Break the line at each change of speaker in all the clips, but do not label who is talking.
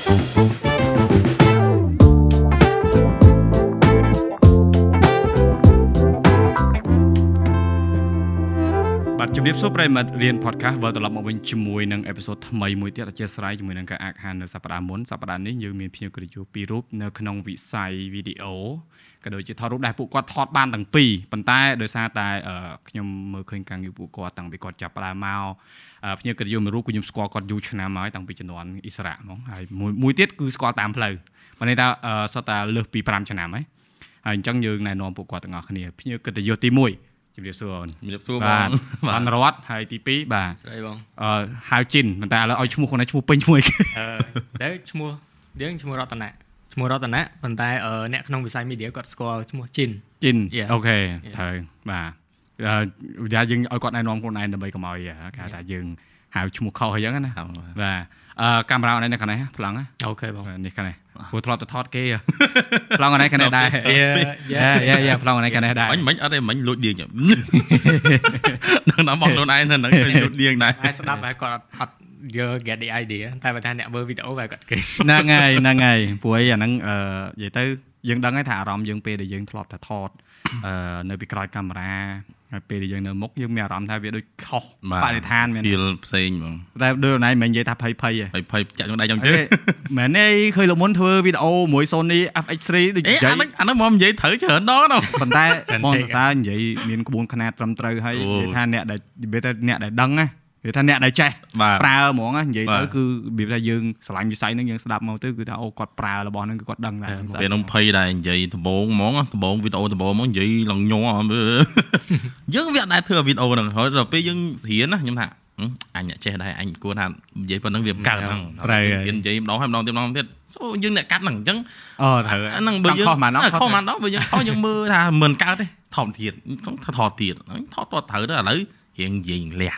បាទជំរាបសួរប្រិយមិត្តរៀន podcast វិលត្រឡប់មកវិញជាមួយនឹងអេពីសូតថ្មីមួយទៀតអធិស្ឋានជាមួយនឹងការអាក់ហាននៅសប្តាហ៍មុនសប្តាហ៍នេះយើងមានភ្ញៀវកិត្តិយសពីររូបនៅក្នុងវិស័យវីដេអូក៏ដូចជាថតរូបដែលពួកគាត់ថតបានទាំងពីរប៉ុន្តែដោយសារតែខ្ញុំមើលឃើញការងារពួកគាត់តាំងពីគាត់ចាប់ផ្ដើមមក ភ្ញៀវកិត្តិយសមួយរូបគឺខ្ញុំស្គាល់គាត់យូរឆ្នាំហើយតាំងពីជំនាន់អ៊ីស្រាអែលហ្មងហើយមួយមួយទៀតគឺស្គាល់តាមផ្លូវបើន័យថាសុទ្ធតែលើសពី5ឆ្នាំហើយហើយអញ្ចឹងយើងណែនាំពួកគាត់ទាំងអស់គ្នាភ្ញៀវកិត្តិយសទី1ជំរាបសួរអូន
ជំរាបសួរបង
បានរត់ហើយទី2បាទ
ស្អីបង
អឺហៅជីនប៉ុន្តែឥឡូវឲ្យឈ្មោះខ្លួនឯងឈ្មោះពេញឈ្មោះអី
អឺតែឈ្មោះយើងឈ្មោះរតនៈឈ្មោះរតនៈប៉ុន្តែអ្នកក្នុងវិស័យមីឌៀគាត់ស្គាល់ឈ្មោះជីន
ជីនអូខេត្រូវបាទ អឺយើងឲ្យគាត់ណែនាំខ្លួនឯងដើម្បីកុំឲ្យគេថាយើងហៅឈ្មោះខុសអញ្ចឹងណាបាទអឺកាមេរ៉ានេះខាងនេះប្លង់
អូខេបង
នេះខាងនេះព្រោះធ្លាប់ទៅថតគេប្លង់នេះខាងនេះដែរយ៉ាយ៉ាយ៉ាប្លង់នេះខាងនេះដែរ
អញមិនអត់ទេមិនលួចឌៀងនឹងតាមបងខ្លួនឯងហ្នឹងលួចឌៀងដែរហើយស្ដាប់ហើយគាត់អត់យក get the idea តែបើថាអ្នកមើលវីដេអូបែរគាត់គេ
ហ្នឹងហើយហ្នឹងហើយព្រោះអាហ្នឹងអឺនិយាយទៅយើងដឹងហើយថាអារម្មណ៍យើងពេលដែលយើងធ្លាប់តែថតអឺនៅពីក្រោយកាមេរ៉ា ហើយពេលដែលយើងនៅមុខយើងមានអារម្មណ៍ថាវាដូចខុសបរិស្ថាន
មាន feel ផ្សេងហ្មង
តែដូចណៃមិននិយាយថាភ័យភ័យ
ភ័យភ័យចាក់ក្នុងដៃចង់ជើ
មែនទេឃើញលោកមុនធ្វើវីដេអូមួយ Sony FX3
ដូចនិយាយអាហ្នឹងមកនិយាយត្រូវច្រើនដងណា
ប៉ុន្តែបងសរសើរនិយាយមានក្បួនខ្នាតត្រឹមត្រូវហើយនិយាយថាអ្នកដែលនិយាយថាអ្នកដែលដឹងណា គឺថាអ្នកដែលចេះប្រើហ្មងនិយាយទៅគឺរបៀបថាយើងស្រឡាញ់វិស័យហ្នឹងយើងស្ដាប់មកទៅគឺថាអូគាត់ប្រើរបស់ហ្នឹងគឺគាត់ដឹងដែរ
ពេលហ្នឹងភ័យដែរនិយាយដំបងហ្មងដំបងវីដេអូដំបងហ្មងនិយាយឡើងញ័រយើងវាអត់ដែរធ្វើវីដេអូហ្នឹងហើយដល់ពេលយើងរៀនណាខ្ញុំថាអញចេះដែរអញគួរថានិយាយប៉ុណ្្នឹងវាកើតហ្នឹង
ត្រូវ
និយាយម្ដងហើយម្ដងទៀតម្ដងទៀតសូយើងអ្នកកាត់ហ្នឹងអញ្ចឹង
អូត្រូវ
ហ្នឹងបើយើងខុសមកដល់ខុសមកដល់បើយើងខុសយើងមើលថាមិនកើតទេថតទៀតថតទៀតថតតត្រូវទៅឥឡូវ រៀងនិយាយលះ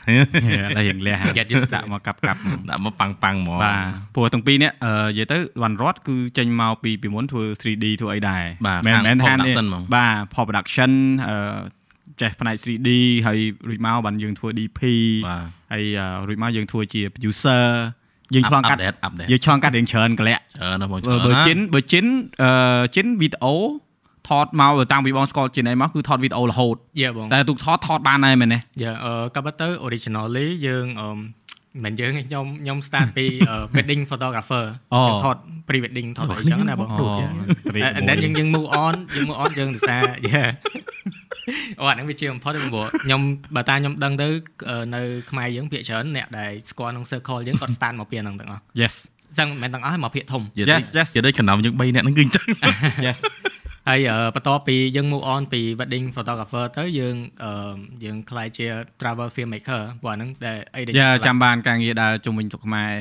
តែរៀងលះ
យ៉ាត់យដាក់មកកាប់កាប់ដាក់មកប៉ាំងប៉ាំងហ្មង
បាទព្រោះទាំងពីរនេះនិយាយទៅវ៉ាន់រត់គឺចេញមកពីពីមុនធ្វើ 3D ធ្វើអីដែរ
មែនមែន
ថាបាទ pop production អឺចេះផ្នែក 3D ហើយរួចមកបានយើងធ្វើ DP ហើយរួចមកយើងធ្វើជា producer យើងឆ្លងកាត់យើងឆ្លងកាត់រៀងច្រើនកលាក់
ច្រើនណាស់បង
បើជិនបើជិនអឺជិនវីដេអូ ថតមកតាំងពីបងស្គាល់ជាណៃមកគឺថតវីដេអូរហូត
យេបង
តែទូកថតថតបានដែរមែនទេ
យេអឺកាប់ទៅ originally យើងអឺមិនយើងខ្ញុំខ្ញុំ start ពី wedding photographer ថត pre wedding ថតអីចឹងណាបងគ្រូចឹង and then យើងយើង move on យើង move on យើងដោយសារអូអាហ្នឹងវាជាបំផុតព្រោះខ្ញុំបើតាខ្ញុំដឹងទៅនៅខ្មែរយើងភាគច្រើនអ្នកដែលស្គាល់ក្នុង circle យើងគាត់ start មកពីហ្នឹងទាំងអស់
Yes
ចឹងមិនមែនទាំងអស់មកភាគធំ
Yes yes
និយាយដូចចំណោមយើង3នាក់ហ្នឹងគឺអញ្ចឹង
Yes
ហើយបន្ទាប់ពីយើង move on ពី wedding photographer ទៅយើងយើងខ្លាយជា travel filmmaker ព្រោះហ្នឹងដែលអីដែល
យ៉ាចាំបានការងារដើរជុំវិញទុកខ្មែរ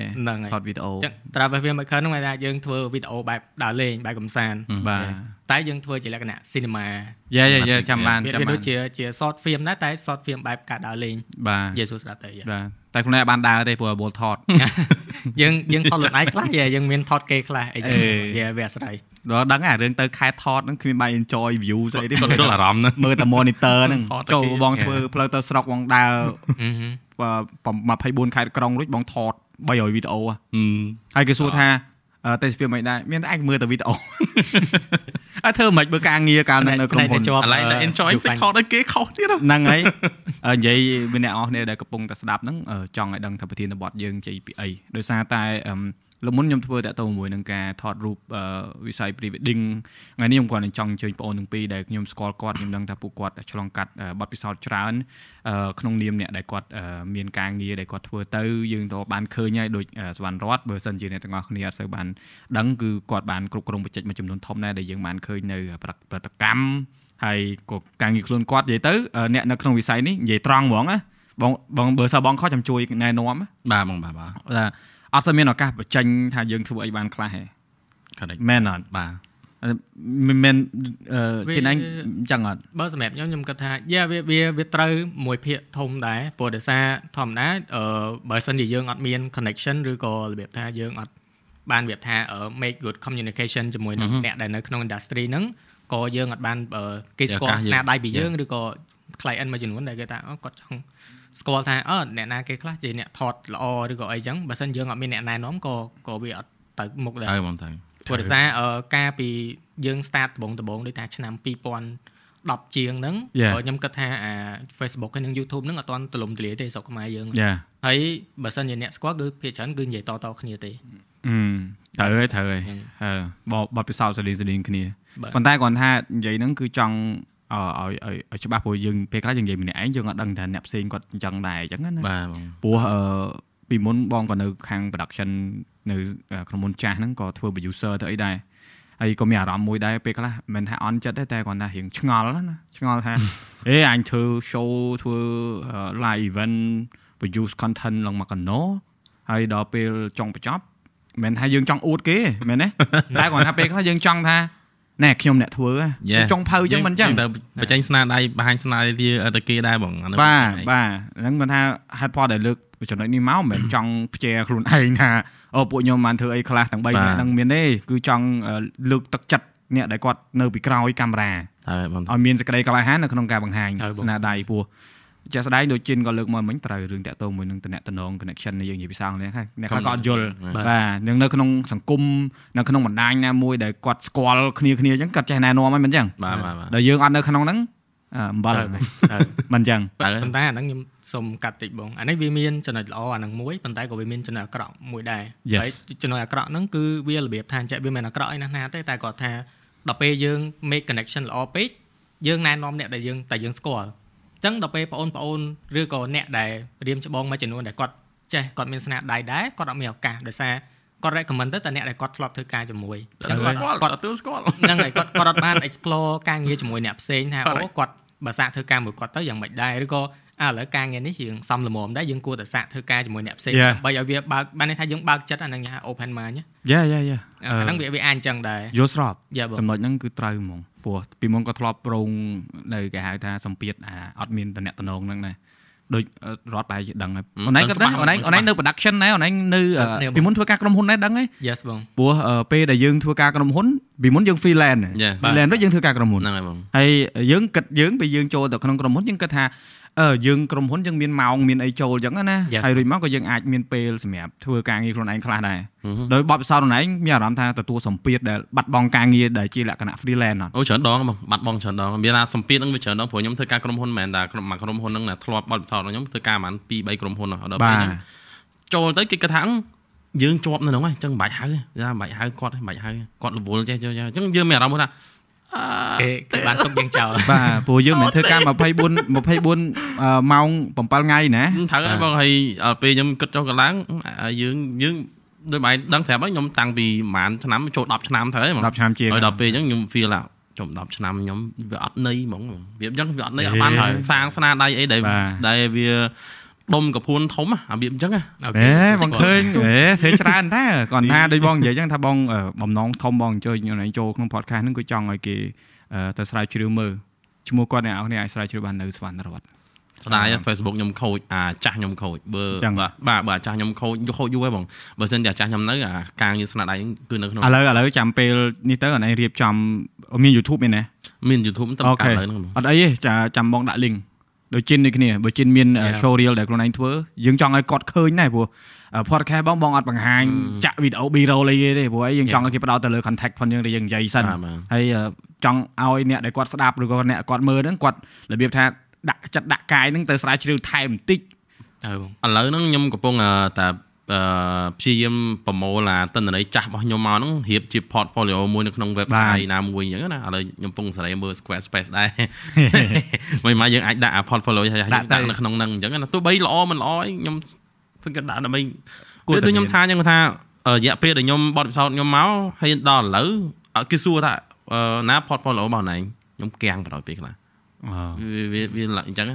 ថតវីដេអូ
travel filmmaker ហ្នឹងគេថាយើងធ្វើវីដេអូបែបដើរលេងបែបកំសាន្ត
បាទ
តែយើងធ្វើជាលក្ខណៈ cinema
យ៉ាយ៉ាយ៉ាចាំបាន
ចាំបានវាដូចជាជា short film ដែរតែ short film បែបការដើរលេង
បាទ
យេស៊ូស្ដាប់ទៅ
បាទ តែខ្លួនឯងបានដើរទេព្រោះបូលថត
យើងយើងថតខ្លួនឯងខ្លះយើងមានថតគេខ្លះអីចឹងវាវាអាស្រ័យ
ដល់ដឹងអារឿងទៅខែថតហ្នឹងគ្មានបាយ enjoy view ស្អីទេ
គាត់យល់អារម្មណ៍ណា
មើលតែ monitor ហ្នឹងចូលបងធ្វើផ្លូវទៅស្រុកបងដើរ24ខែក្រុងរួចបងថត300វីដេអូហើយគេសួរថា តែស្ពីមិនដែរមានតែអាចមើលតែវីដេអូអើធ្វើមិនបើការងារកាលនៅក្រុមហ៊ុនឥ
ឡូវតែ enjoy ពេកខុសដល់គេខុសទៀត
ហ្នឹងហើយនិយាយមានអ្នកអស់គ្នាដែលកំពុងតែស្ដាប់ហ្នឹងចង់ឲ្យដឹងថាប្រធានបទយើងជ័យពីអីដោយសារតែ លោកមុនខ្ញុំធ្វើតាក់ទងជាមួយនឹងការថតរូបវិស័យ pre wedding ថ្ងៃនេះខ្ញុំគាត់នឹងចង់អញ្ជើញបងប្អូនទាំងពីរដែលខ្ញុំស្គាល់គាត់ខ្ញុំដឹងថាពួកគាត់ឆ្លងកាត់បទពិសោធន៍ច្រើនក្នុងនាមអ្នកដែលគាត់មានការងារដែលគាត់ធ្វើទៅយើងទៅបានឃើញហើយដូចសវណ្ណរតបើសិនជាអ្នកទាំងអស់គ្នាអត់សូវបានដឹងគឺគាត់បានគ្រប់គ្រងបច្ចេកមួយចំនួនធំដែរដែលយើងបានឃើញនៅប្រតិកម្មហើយក៏ការងារខ្លួនគាត់និយាយទៅអ្នកនៅក្នុងវិស័យនេះនិយាយត្រង់ហ្មងណាបងបងបើសិនបងខុសចាំជួយណែនាំ
បាទបងបាទបាទ
អត់ស្មានឱកាសបញ្ចេញថាយើងធ្វើអីបានខ្លះហេមែនអត់
បាទ
មិនមែនគេណាញ់ចឹងអត់
បើសម្រាប់ខ្ញុំខ្ញុំគិតថាយ៉ាវាវាវាត្រូវមួយភាគធំដែរព្រោះដោយសារធម្មតាអឺបើសិនជាយើងអត់មាន connection ឬក៏របៀបថាយើងអត់បានរបៀបថា make good communication ជាមួយនឹងអ្នកដែលនៅក្នុង industry ហ្នឹងក៏យើងអត់បានគេស្គាល់ស្នាដៃពីយើងឬក៏ client មួយចំនួនដែលគេថាគាត់ចង់ ស្គាល់ថាអឺអ្នកណាគេខ្លះជាអ្នកថតល្អឬក៏អីចឹងបើសិនយើងអត់មានអ្នកណែនាំក៏ក៏វាអត់ទៅមុខដែរ
ទៅបងទៅ
ព្រោះដោយសារអឺការពីយើង start ដំបូងដំបូងដូចថាឆ្នាំ2010ជាងហ្នឹង
Yeah.
ខ្ញុំគិតថាអា Facebook ហើយនិង YouTube ហ្នឹងអត់ទាន់ទលំទលាយទេស្រុកខ្មែរយើង
យ៉ា
ហើយបើសិនជាអ្នកស្គាល់គឺភាគច្រើនគឺនិយាយតៗគ្នាទេ
អឺត្រូវហើយត្រូវហើយ
ហ្នឹង
អឺបបបទពិសោធន៍សេរីសេរីគ្នា
បាទ
ប៉ុន្តែគាត់ថានិយាយហ្នឹងគឺចង់អ ឲ្យឲ្យឲ្យច្បាស់ព្រោះយើងពេលខ្លះយើងនិយាយម្នាក់ឯងយើងអត់ដឹងថាអ្នកផ្សេងគាត់អញ្ចឹងដែរអញ្ចឹងណា
បាទបង
ព្រោះអឺពីមុនបងក៏នៅខាង production នៅក្រុមហ៊ុនចាស់ហ្នឹងក៏ធ្វើ producer ទៅអីដែរហើយក៏មានអារម្មណ៍មួយដែរពេលខ្លះមិនមែនថាអន់ចិត្តទេតែគាត់ថារៀងឆ្ងល់ណាឆ្ងល់ថាអេអញធ្វើ show ធ្វើអឺ live event produce content ឡើងមកកណោហើយដល់ពេលចុងបញ្ចប់មិនមែនថាយើងចង់អួតគេទេមែនទេតែគាត់ថាពេលខ្លះយើងចង់ថា ណែខ្ញុំអ្នកធ្វើហ៎
Yeah.
ចុងភៅអញ្ចឹងមិនអញ្ចឹង
ទៅបញ្ចេញស្នាដៃបង្ហាញស្នាដៃវាទៅគេដែរបងអានោះ
បាទបាទហ្នឹងមិនថាហេតុផលដែលលើកចំណុចនេះមកមិនមែនចង់ផ្ជែខ្លួនឯងថាអូពួកខ្ញុំបានធ្វើអីខ្លះទាំង3នាក់ហ្នឹងមានទេគឺចង់អឺលើកទឹកចិត្តអ្នកដែលគាត់នៅពីក្រោយកាមេរ៉ា
ហើយបង
ឲ្យមានសេចក្តីក្លាហាននៅក្នុងការបង្ហាញ
ហើយបង
ស្នាដៃពោះ ជាក់ស្ដែងដូចជិនក៏លើកមកមិញត្រូវរឿងតាក់ទងមួយនឹងតំណតំណង connection នេះយើងនិយាយភាសាអង់គ្លេសហ្នឹងអ្នកខ្លះក៏អត់យល់
បាទ
បាទនឹងនៅក្នុងសង្គមនៅក្នុងបណ្ដាញណាមួយដែលគាត់ស្គាល់គ្នាគ្នាអញ្ចឹងគាត់ចេះណែនាំហើយមិនអញ្ចឹង
បាទបាទបាទ
ដែលយើងអត់នៅក្នុងហ្នឹងអឺអំបិល
ហើយ
ហ្នឹង
ហើយ
មិនអញ្ចឹង
ហើយ
ប៉ុន្តែអាហ្នឹងខ្ញុំសូមកាត់តិចបងអានេះវាមានចំណុចល្អអាហ្នឹងមួយប៉ុន្តែក៏វាមានចំណុចអាក្រក់មួយដែរ
Yes.
ហើយចំណុចអាក្រក់ហ្នឹងគឺវារបៀបថាអញ្ចឹងវាមិនអាក្រក់អីណាស់ណាទេតែគាត់ថាដល់ពេលយើង make connection ល្អពេកយើងណែនាំអ្នកដែលយើងតែយើងស្គាល់អញ្ចឹងដល់ពេលបងប្អូនឬក៏អ្នកដែលរៀមច្បងមួយចំនួនដែលគាត់ចេះគាត់មានស្នាដៃដែរគាត់អត់មានឱកាសដោយសារគាត់ recommend ទៅតែអ្នកដែលគាត់ធ្លាប់ធ្វើការជាមួយអញ្ចឹងគាត់
ស្គាល់
គាត់
អត់ទទួលស្គាល់
ហ្នឹងហើយគាត់គាត់អត់បាន explore ការងារជាមួយអ្នកផ្សេងថា
Correct.
អូគាត់បើសាកធ្វើការមួយគាត់ទៅយ៉ាងម៉េចដែរឬក៏អា ឥឡូវការងារនេះរៀងសំល្មមដែរយើងគួរតែសាកធ្វើការជាមួយអ្នកផ្សេង
Yeah.
ដើម្បីឲ្យវាបើកបានន័យថាយើងបើកចិត្តអាហ្នឹងហៅ open mind ណា
យ៉ាយ៉ាយ៉ា
អាហ្នឹងវាវាអាចអញ្ចឹងដែរ
យល់ស្រប
យ៉ាបង
ចំណុចហ្នឹងគឺត្រូវហ្មងព្រោះពីមុនក៏ធ្លាប់ប្រងនៅគេហៅថាសម្ពាធអាអត់មានតំណែងហ្នឹងដែរដូចអឺរត់បែរជាដឹងហើយ
ហឹម
អូនឯងក៏
ដឹង
ដឹង
ច្បាស់
អូនឯង
ដឹង
អូនឯងនៅ production ដែរអូនឯងនៅអឺ
នេះបង
ពីមុនធ្វើការក្រុមហ៊ុនដែរដឹងហើយ
Yes បង
ព្រោះអឺពេលដែលយើងធ្វើការក្រុមហ៊ុនពីមុនយើង freelance
Yeah.
freelance វិញយើងធ្វើការក្រុមហ៊ុន
ហ្នឹងហើយបង
ហើយយើងគិតយើងពេលយើងចូលទៅក្នុងក្រុមហ៊ុនយើងគិតថា អឺយើងក្រុមហ៊ុនយើងមានម៉ោងមានអីចូលអញ្ចឹងណា
Yes.
ហើយរួចមកក៏យើងអាចមានពេលសម្រាប់ធ្វើការងារខ្លួនឯងខ្លះដែរ
ហឹម
ដោយបបិសោតខ្លួនឯងមានអារម្មណ៍ថាទទួលសម្ពាធដែលបាត់បង់ការងារដែលជាលក្ខណៈ freelance អត់
អូច្រើនដងបងបាត់បង់ច្រើនដងមានថាសម្ពាធហ្នឹងវាច្រើនដងព្រោះខ្ញុំធ្វើការក្រុមហ៊ុនមិនមែនតែក្រុមមួយក្រុមហ៊ុនហ្នឹងណាធ្លាប់បទពិសោធន៍របស់ខ្ញុំធ្វើការប្រហែល2 3ក្រុមហ៊ុនហ្នឹងដល់
បា
ពេល
ទ
ហ្នឹងចូលទៅគេគិតថាអឺយើងជាប់នៅហ្នឹងហើយអញ្ចឹងមិនបាច់ហៅទេថាមិនបាច់ហៅគាត់ទេមិនបាច់ហៅគាត់រវល់ចេះចេះចេះអញ្ចឹងយើងមានអារម្មណ៍ថាអឺ
គេគេបានទុកយើងចោល
បាទព្រោះយើងមិនមែនធ្វើការ24 24អឺម៉ោង7ថ្ងៃណា
ត្រូវហើយបងហើយដល់ពេលខ្ញុំគិតចុះកន្លងអឺយើងយើងដូចបែរដឹងស្រាប់ហើយខ្ញុំតាំងពីប្រហែលឆ្នាំចូល10ឆ្នាំទៅហើយហ្មង
10ឆ្នាំជាង
ហើយដល់ពេលអញ្ចឹងខ្ញុំ feel ថាចំ10ឆ្នាំខ្ញុំវាអត់ន័យហ្មងវាអញ្ចឹងវាអត់ន័យ
ហេ
អត់បានសាងស្នាដៃអីដែល
បាទ
ដែលវា ដុំកពួនធំអារបៀបអញ្ចឹងណា
អូ
អេបងឃើញអេធ្វើច្រើនតែគាត់ថាដូចបងនិយាយចឹងថាបងអឺបំណងធំបងអញ្ជើញខ្លួនឯងចូលក្នុង podcast ហ្នឹងគឺចង់ឲ្យគេអឺទៅស្រាវជ្រាវមើលឈ្មោះគាត់អ្នកនរគ្នាអាចស្រាវជ្រាវបាននៅស្វណ្ណរតន៍
ស្ដាយ Facebook ខ្ញុំខូចអាចាស់ខ្ញុំខូចបើ
ចឹង
បាទបាទបើអាចាស់ខ្ញុំខូចខូចយូរហើយបងបើសិនជាអាចាស់ខ្ញុំនៅអាការងារស្នាដៃហ្នឹងគឺនៅក្នុង
ឥឡូវឥឡូវចាំពេលនេះទៅអូនឯងរៀបចំមាន YouTube មានណា
មាន YouTube ទៅ
អូ
កា
ខេ
ត់លើហ្នឹងបង
អត់អីទេចាចាំបងដាក់ link ដូចជិនដូចគ្នាបើជិនមាន
Yeah.
show reel ដែលខ្លួនឯងធ្វើយើងចង់ឲ្យគាត់ឃើញដែរព្រោះ podcast បងបងអត់បង្ហាញចាក់វីដេអូ B-roll អីទេព្រោះអីយើងចង់ឲ្យគេផ្ដោតទៅលើ contact ផងយើងដែលយើងនិយាយសិន
បាទបាទ
ហើយអឺចង់ឲ្យអ្នកដែលគាត់ស្ដាប់ឬក៏អ្នកគាត់មើលហ្នឹងគាត់របៀបថាដាក់ចិត្តដាក់កាយហ្នឹងទៅស្រាវជ្រាវថែមបន្តិច
ហើយបង
ឥឡូវហ្នឹងខ្ញុំកំពុងអឺតែ អឺព្យាយាមប្រមូលអាទិន្នន័យចាស់របស់ខ្ញុំមកហ្នឹងរៀបជា portfolio មួយនៅក្នុង website ណាមួយអញ្ចឹងណាឥឡូវខ្ញុំកំពុងសេរីមើល Square Space ដែរមិនមកយើងអាចដាក់អា portfolio ចាស់ៗយើង
ដាក់ទៅ
ដាក់នៅក្នុងហ្នឹងអញ្ចឹងណាទោះបីល្អមិនល្អអីខ្ញុំសង្កេតដាក់ដើម្បី
គួរ
គួរ
តែ
ដូចខ្ញុំ
មាន
ថាអញ្ចឹងថាអឺរយៈពេលដែលខ្ញុំបត់ពិសោធន៍ខ្ញុំមកហើយដល់ឥឡូវអឺគេសួរថាអឺណា portfolio របស់ណែខ្ញុំគាំងបណ្ដោយពេលខ្លះ វាវាវាឡើងអញ្ចឹង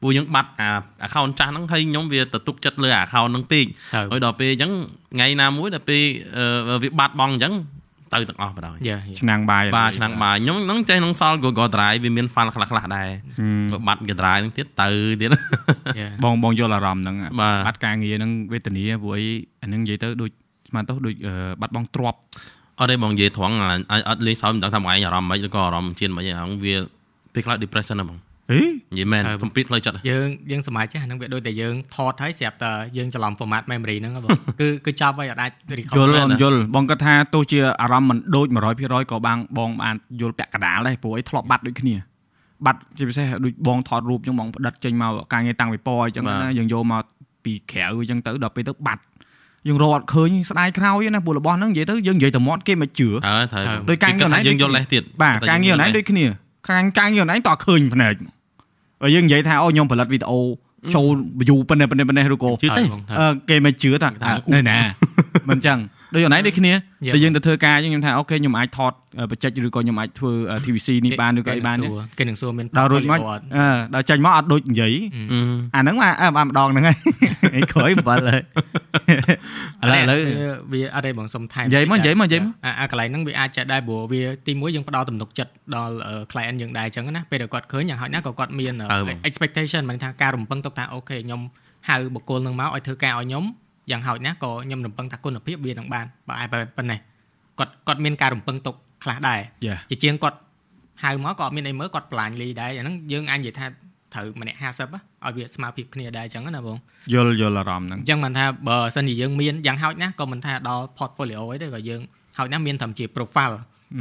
ព្រោះយើងបាត់អា account ចាស់ហ្នឹងហើយខ្ញុំវាទៅទុកចិត្តលើ account ហ្នឹងពេក
ហើយ
ហើយដល់ពេលអញ្ចឹងថ្ងៃណាមួយដល់ពេលអឺវាបាត់បង់អញ្ចឹងទៅទាំងអស់បណ្ដោយ
យ៉ា
ឆ្នាំងបាយ
បាទឆ្នាំងបាយខ្ញុំហ្នឹងចេះនឹងសល់ Google Drive វាមាន file ខ្លះខ្លះៗដែរ
ហឹម
បើបាត់ Google Drive ហ្នឹងទៀតទៅទៀត
យ៉ា
បងបងយល់អារម្មណ៍ហ្នឹង
បាទ
បាត់ការងារហ្នឹងវេទនាព្រោះអីអាហ្នឹងនិយាយទៅដូចស្មានទៅដូចអឺបាត់បង់ទ្រព្យ
អត់ទេបងនិយាយត្រង់អត់អត់លេងសើចមិនដឹងថាមកឯងអារម្មណ៍មិនឬក៏អារម្មណ៍ជៀនមិនអីហ្នឹងវា ពេលខ្លះ depression ហ្នឹងបង
អេ
និយាយមែនសំពីតផ្លូវចិត្ត
យើងយើងសមាជិកអាហ្នឹងវាដូចតែយើងថតហើយស្រាប់តែយើងច្រឡំ format memory ហ្នឹងបងគឺគឺចាប់ហើយអត់អាច
យ
record
ល់អូនយល់បងគាត់ថាទោះជាអារម្មណ៍មិនដូច100%ក៏បានបងបានយល់ពាក់កណ្ដាលដែរព្រោះអីធ្លាប់បាត់ដូចគ្នាបាត់ជាពិសេសដូចបងថតរូបចឹងបងផ្ដិតចេញមកការងារតាំងពីពណ៌អញ្ចឹងណាយើងយកមកពីក្រៅអញ្ចឹងទៅដល់ពេលទៅបាត់យើងរកអត់ឃើញស្ដាយក្រោយណាព្រោះរបស់ហ្នឹងនិយាយទៅយើងនិយាយតែមាត់គេមិនជឿ
ហើយត្រូវ
ដោយការងារខ្លួនឯង
យើងយល់លេសទៀត
បាទការងារខ្លួនឯងដូចគ្នា ការការងារខ្លួនឯងតើឃើញភ្នែកហើយយើងនិយាយថាអូខ្ញុំផលិតវីដេអូចូល view ប៉ុណ្ណេះប៉ុណ្ណេះប៉ុណ្ណេះឬក៏
ជឿទេ
អឺគេមិនជឿតានៅណាមិនចឹង ដូចខ្លួនឯងដូចគ្នាតែយើងទៅធ្វើការយើងខ្ញុំថាអូខេខ្ញុំអាចថតបច្ចេកឬក៏ខ្ញុំអាចធ្វើ TVC នេះបានឬក៏អីបាន
គេនឹងសួរមាន
ដល់រួចមកអឺដល់ចេញមកអត់ដូចនិយាយអាហ្នឹងមកអើបានម្ដងហ្នឹងហើយក្រោយ7ហើយឥឡូវឥឡូវ
វាអត់ទេបងសុំថែម
និយាយមកនិយាយមកនិយាយមក
អាអាកន្លែងហ្នឹងវាអាចចេះដែរព្រោះវាទីមួយយើងផ្ដល់ទំនុកចិត្តដល់ client យើងដែរអញ្ចឹងណាពេលដែលគាត់ឃើញយ៉ាងហោចណាស់ក៏គាត់មាន expectation មិនថាការរំពឹងទុកថាអូខេខ្ញុំហៅបុគ្គលនឹងមកឲ្យធ្វើការឲ្យខ្ញុំ យ៉ាងហោចណាស់ក៏ខ្ញុំរំពឹងថាគុណភាពវានឹងបានបើឯប៉ុណ្ណេះគាត់គាត់មានការរំពឹងទុកខ្លះដែរជាជាងគាត់ហៅមកក៏អត់មានអីមើលគាត់ blind លីដែរអាហ្នឹងយើងអាចនិយាយថាត្រូវម្នាក់50ឲ្យវាស្មើភាពគ្នាដែរអញ្ចឹងណាបង
យល់យល់អារម្មណ៍ហ្នឹង
អញ្ចឹងមិនថាបើសិនជាយើងមានយ៉ាងហោចណាស់ក៏មិនថាដល់ portfolio អីទេក៏យើងហោចណាស់មានត្រឹមជា profile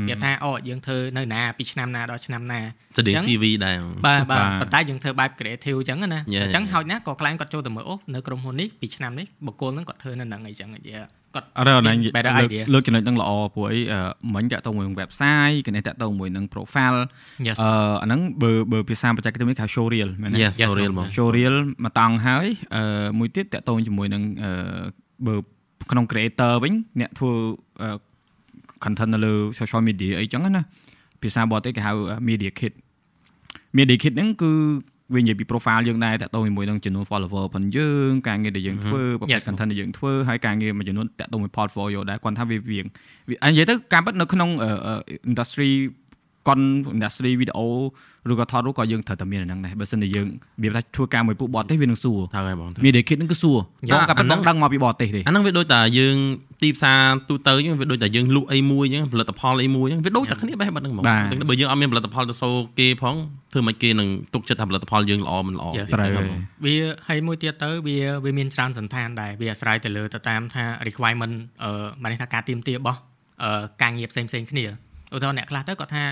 វាថាអូយើងធ្វើនៅណាពីឆ្នាំណាដល់ឆ្នាំណា
ស្ដី CV ដែរ
បាទបាទប៉ុន្តែយើងធ្វើបែប creative អញ្ចឹងណាអញ្ចឹងហោចណាស់ក៏ client គាត់ចូលទៅមើលអូនៅក្រុមហ៊ុននេះពីឆ្នាំនេះបុគ្គលហ្នឹងគាត់ធ្វើនៅហ្នឹងអីចឹងគាត់
អរអរណាលើកចំណុចហ្នឹងល្អព្រោះអីមិញតាក់ទងមួយនឹង website គណេតាក់ទងមួយនឹង profile អឺអាហ្នឹងបើបើភាសាបច្ចេកទេសនេះហៅ show reel មែនទេ
show reel មក
show reel មកតង់ហើយអឺមួយទៀតតាក់ទងជាមួយនឹងអឺបើក្នុង creator វិញអ្នកធ្វើ content នៅលើ social media អីចឹងណាភាសាបរទេសគេហៅ media kit media kit ហ្នឹងគឺវានិយាយពី profile យើងដែរតាក់ទងជាមួយនឹងចំនួន follower ផងយើងការងារដែលយើងធ្វើប្រភេទ content ដែលយើងធ្វើហើយការងារមួយចំនួនតាក់ទងមួយ portfolio ដែរគាត់ថាវាវានិយាយទៅការពិតនៅក្នុង industry កុន industry វីដេអូឬក៏ថតរូបក៏យើងត្រូវតែមានអាហ្នឹងដែរបើមិនតែយើងវាថាធ្វើការមួយពួកបរទេសវានឹងសួរ
ត្រូវហើយបង
មាន kit ហ្នឹងគឺសួរបងក៏ប៉ុណ្ណឹងដឹងមកពីបរទេសទេ
អាហ្នឹងវាដូចតែយើងទីផ្សារទូទៅអញ្ចឹងវាដូចតែយើងលក់អីមួយអញ្ចឹងផលិតផលអីមួយអញ្ចឹងវាដូចតែគ្នាបែបហ្នឹងហ្មងបើយើងអត់មានផលិតផលទៅសូគេផងធ្វើមិនគេនឹងទុកចិត្តថាផលិតផលយើងល្អមិនល្អ
ត្រូវ
វាហើយមួយទៀតទៅវាវាមានច្រើនសន្តានដែរវាអាស្រ័យទៅលើទៅតាមថា requirement អឺមកនេះថាការទៀមទារបស់ការងារផ្សេងផ្សេងគ្នាឧទាហរណ៍អ្នកខ្លះទៅគាត់ថា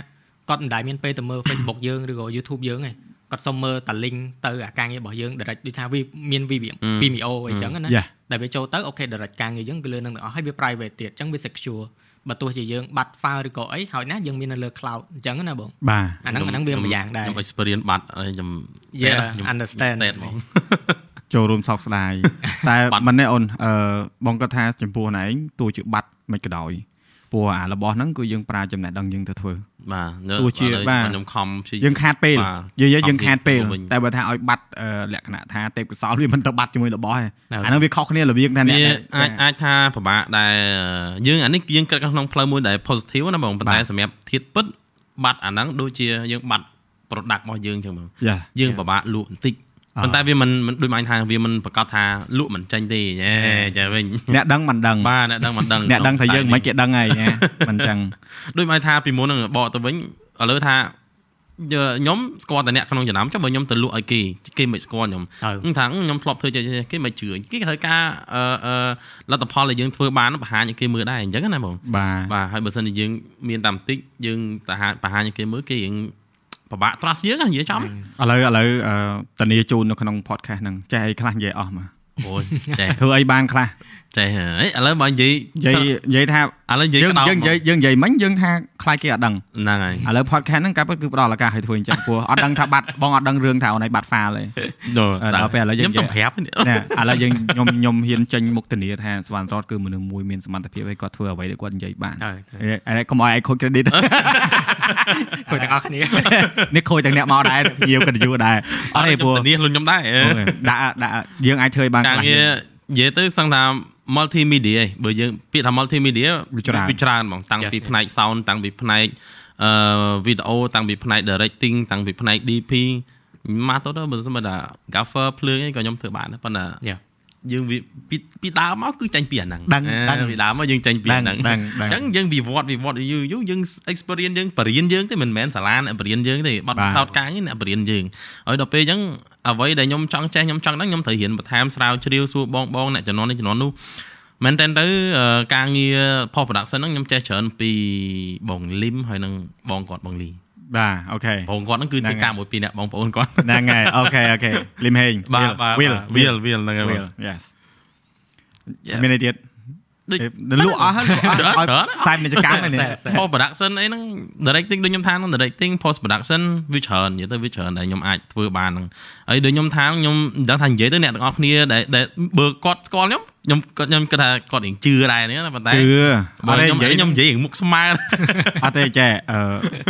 គាត់មិនដែលមានពេលទៅមើល Facebook យើងឬក៏ YouTube យើងទេគាត់សុំមើលតា link ទៅអាការងាររបស់យើង direct ដូចថាវាមាន Vimeo អីចឹងណាដែលវាចូលទៅអូខេ direct ការងារយើងគឺលើនឹងទាំងអស់ហើយវា private ទៀតអញ្ចឹងវា secure បើទោះជាយើងបាត់ file ឬក៏អីហើយណាយើងមាននៅលើ cloud អញ្ចឹងណាបង
បាទ
អាហ្នឹងអាហ្នឹងវាមួយយ៉ាងដែរ
ខ្ញុំ experience បាត់ខ្ញុំ
understand
ចូលរួមសោកស្ដាយតែមិនទេអូនអឺបងគាត់ថាចំពោះណែឯងទោះជាបាត់មិនក៏ដោយ ព្រោះអារបស់ហ្នឹងគឺយើងប្រើចំណេះដឹងយើងទៅធ្វើ
បាទ
ទោះជាបាទ
ខ្ញុំខំព្យាយាម
យើងខាតពេលយើងយើងខាតពេលតែបើថាឲ្យបាត់លក្ខណៈថាទេពកសលវាមិនទៅបាត់ជាមួយរបស់ឯអាហ្នឹងវាខុសគ្នារវាងថាអ្នក
អាចអាចថាពិបាកដែលយើងអានេះយើងគិតក្នុងផ្លូវមួយដែល positive ណាបងប៉ុន្តែសម្រាប់ធៀបពិតបាត់អាហ្នឹងដូចជាយើងបាត់ product របស់យើងអញ្ចឹងបងយើងពិបាកលក់បន្តិច ប៉ុន្តែវាមិនដូចមកថាវាមិនប្រកាសថាលក់មិនចាញ់ទេញ៉ែចាវិញ
អ្នកដឹងមិនដឹង
បាទអ្នកដឹងមិនដឹង
អ្នកដឹងថាយើងមិនគេដឹងហើយញ៉ែមិនចឹង
ដូចមកថាពីមុននឹងបកទៅវិញឥឡូវថាខ្ញុំស្គាល់តែអ្នកក្នុងចំណាំចុះបើខ្ញុំទៅលក់ឲ្យគេគេមិនស្គាល់ខ្ញុំខ្ញុំថាខ្ញុំធ្លាប់ធ្វើចេះគេមិនជឿគេត្រូវការអឺលទ្ធផលដែលយើងធ្វើបានបង្ហាញឲ្យគេមើលដែរអញ្ចឹងណាបង
បាទ
បាទហើយបើសិនជាយើងមានតាមតិចយើងទៅបង្ហាញឲ្យគេមើលគេយើង ពិបាក trust យើងនិយាយចំ
ឥឡូវឥឡូវតនីជូននៅក្នុង podcast ហ្នឹងចេះអីខ្លះនិយាយអស់មក
អូយចេះ
ធ្វើអីបានខ្លះ
ចេះហើយឥឡូវបើនិយាយ
និយាយនិយាយថា
ឥឡូវនិយាយ
យើងយើងនិយាយយើងនិយាយមិញយើងថាខ្លាចគេអត់ដឹង
ហ្នឹងហើយ
ឥឡូវ podcast ហ្នឹងកាពិតគឺផ្ដល់ឱកាសឲ្យធ្វើអញ្ចឹងព្រោះអត់ដឹងថាបាត់បងអត់ដឹងរឿងថាអូនឯងបាត់ file ទេ
ដល់
ពេលឥឡូវយើង
ខ្ញុំទៅប្រាប់
ណែឥឡូវយើងខ្ញុំខ្ញុំហ៊ានចេញមុខធានាថាស្វណ្ណរតគឺមនុស្សមួយមានសមត្ថភាពឲ្យគាត់ធ្វើអ្វីដែលគាត់និយាយបាន
ហើយ
អានេះកុំឲ្យឯងខូច credit
ខូចទាំងអស់គ្នា
នេះខូចទាំងអ្នកមកដែរយាវកិត្តិយសដែរអត់ទេព្រោះ
ធានាខ្លួនខ្ញុំដែរ
ដាក់ដាក់យើងអាចធ្វើឲ្យបាន
ការងារនិយាយទៅសឹងថា multimedia ឯងបើយើងពាក្យថា multimedia វាច្រើនហ្មងតាំងពីផ្នែក sound តាំងពីផ្នែកអឺវីដេអូតាំងពីផ្នែក directing តាំងពីផ្នែក DP មកទៅទៅបើសិនបើថា gaffer ភ្លើងអីក៏ខ្ញុំធ្វើបានដែរប៉ុន្តែ យើងវាពីពីដើមមកគឺចាញ់ពីអាហ្នឹង
ដឹងដឹង
ពីដើមមកយើងចាញ់ពីអាហ្នឹង
ដឹងដឹង
អញ្ចឹងយើងវិវត្តវិវត្តយូរយូរយើង experience យើងបង្រៀនយើងទេមិនមែនសាលាអ្នកបង្រៀនយើងទេបទពិសោធន៍ការងារអ្នកបង្រៀនយើងហើយដល់ពេលអញ្ចឹងអ្វីដែលខ្ញុំចង់ចេះខ្ញុំចង់ដឹងខ្ញុំត្រូវរៀនបន្ថែមស្រាវជ្រាវសួរបងបងអ្នកជំនាន់នេះជំនាន់នោះមែនតើទៅអឺការងារ post production ហ្នឹងខ្ញុំចេះច្រើនពីបងលឹមហើយនឹងបងគាត់បងលី
បាទ OK
បងគាត់ហ្នឹងគឺធ្វើការមួយពីរអ្នកបងប្អូនគាត់
ហ្នឹងហើយ OK OKលឹមហេង
បាទបាទ
Will
វាលវាលហ្នឹងហើយ
Will yes មានអីទៀត
ដូច
ទៅលក់អស់ហើយលក់អស់ឲ្យខ្សែពាណិជ្ជកម្មហ្នឹងនេះ
post production អីហ្នឹង directing ដូចខ្ញុំថាហ្នឹង directing post production វាច្រើននិយាយទៅវាច្រើនដែលខ្ញុំអាចធ្វើបានហ្នឹងហើយដូចខ្ញុំថាខ្ញុំមិនដឹងថានិយាយទៅអ្នកទាំងអស់គ្នាដែលដែលបើគាត់ស្គាល់ខ្ញុំ ខ្ញុំគាត់ខ្ញុំគិតថាគាត់រៀងជឿដែរនេះណាប៉ុន្តែ
គឺ
បើ
អត់ទេ
ខ្ញុំ
និយាយ
ខ្ញុំនិយាយរៀងមុខស្មើ
អត់ទេចេះអឺ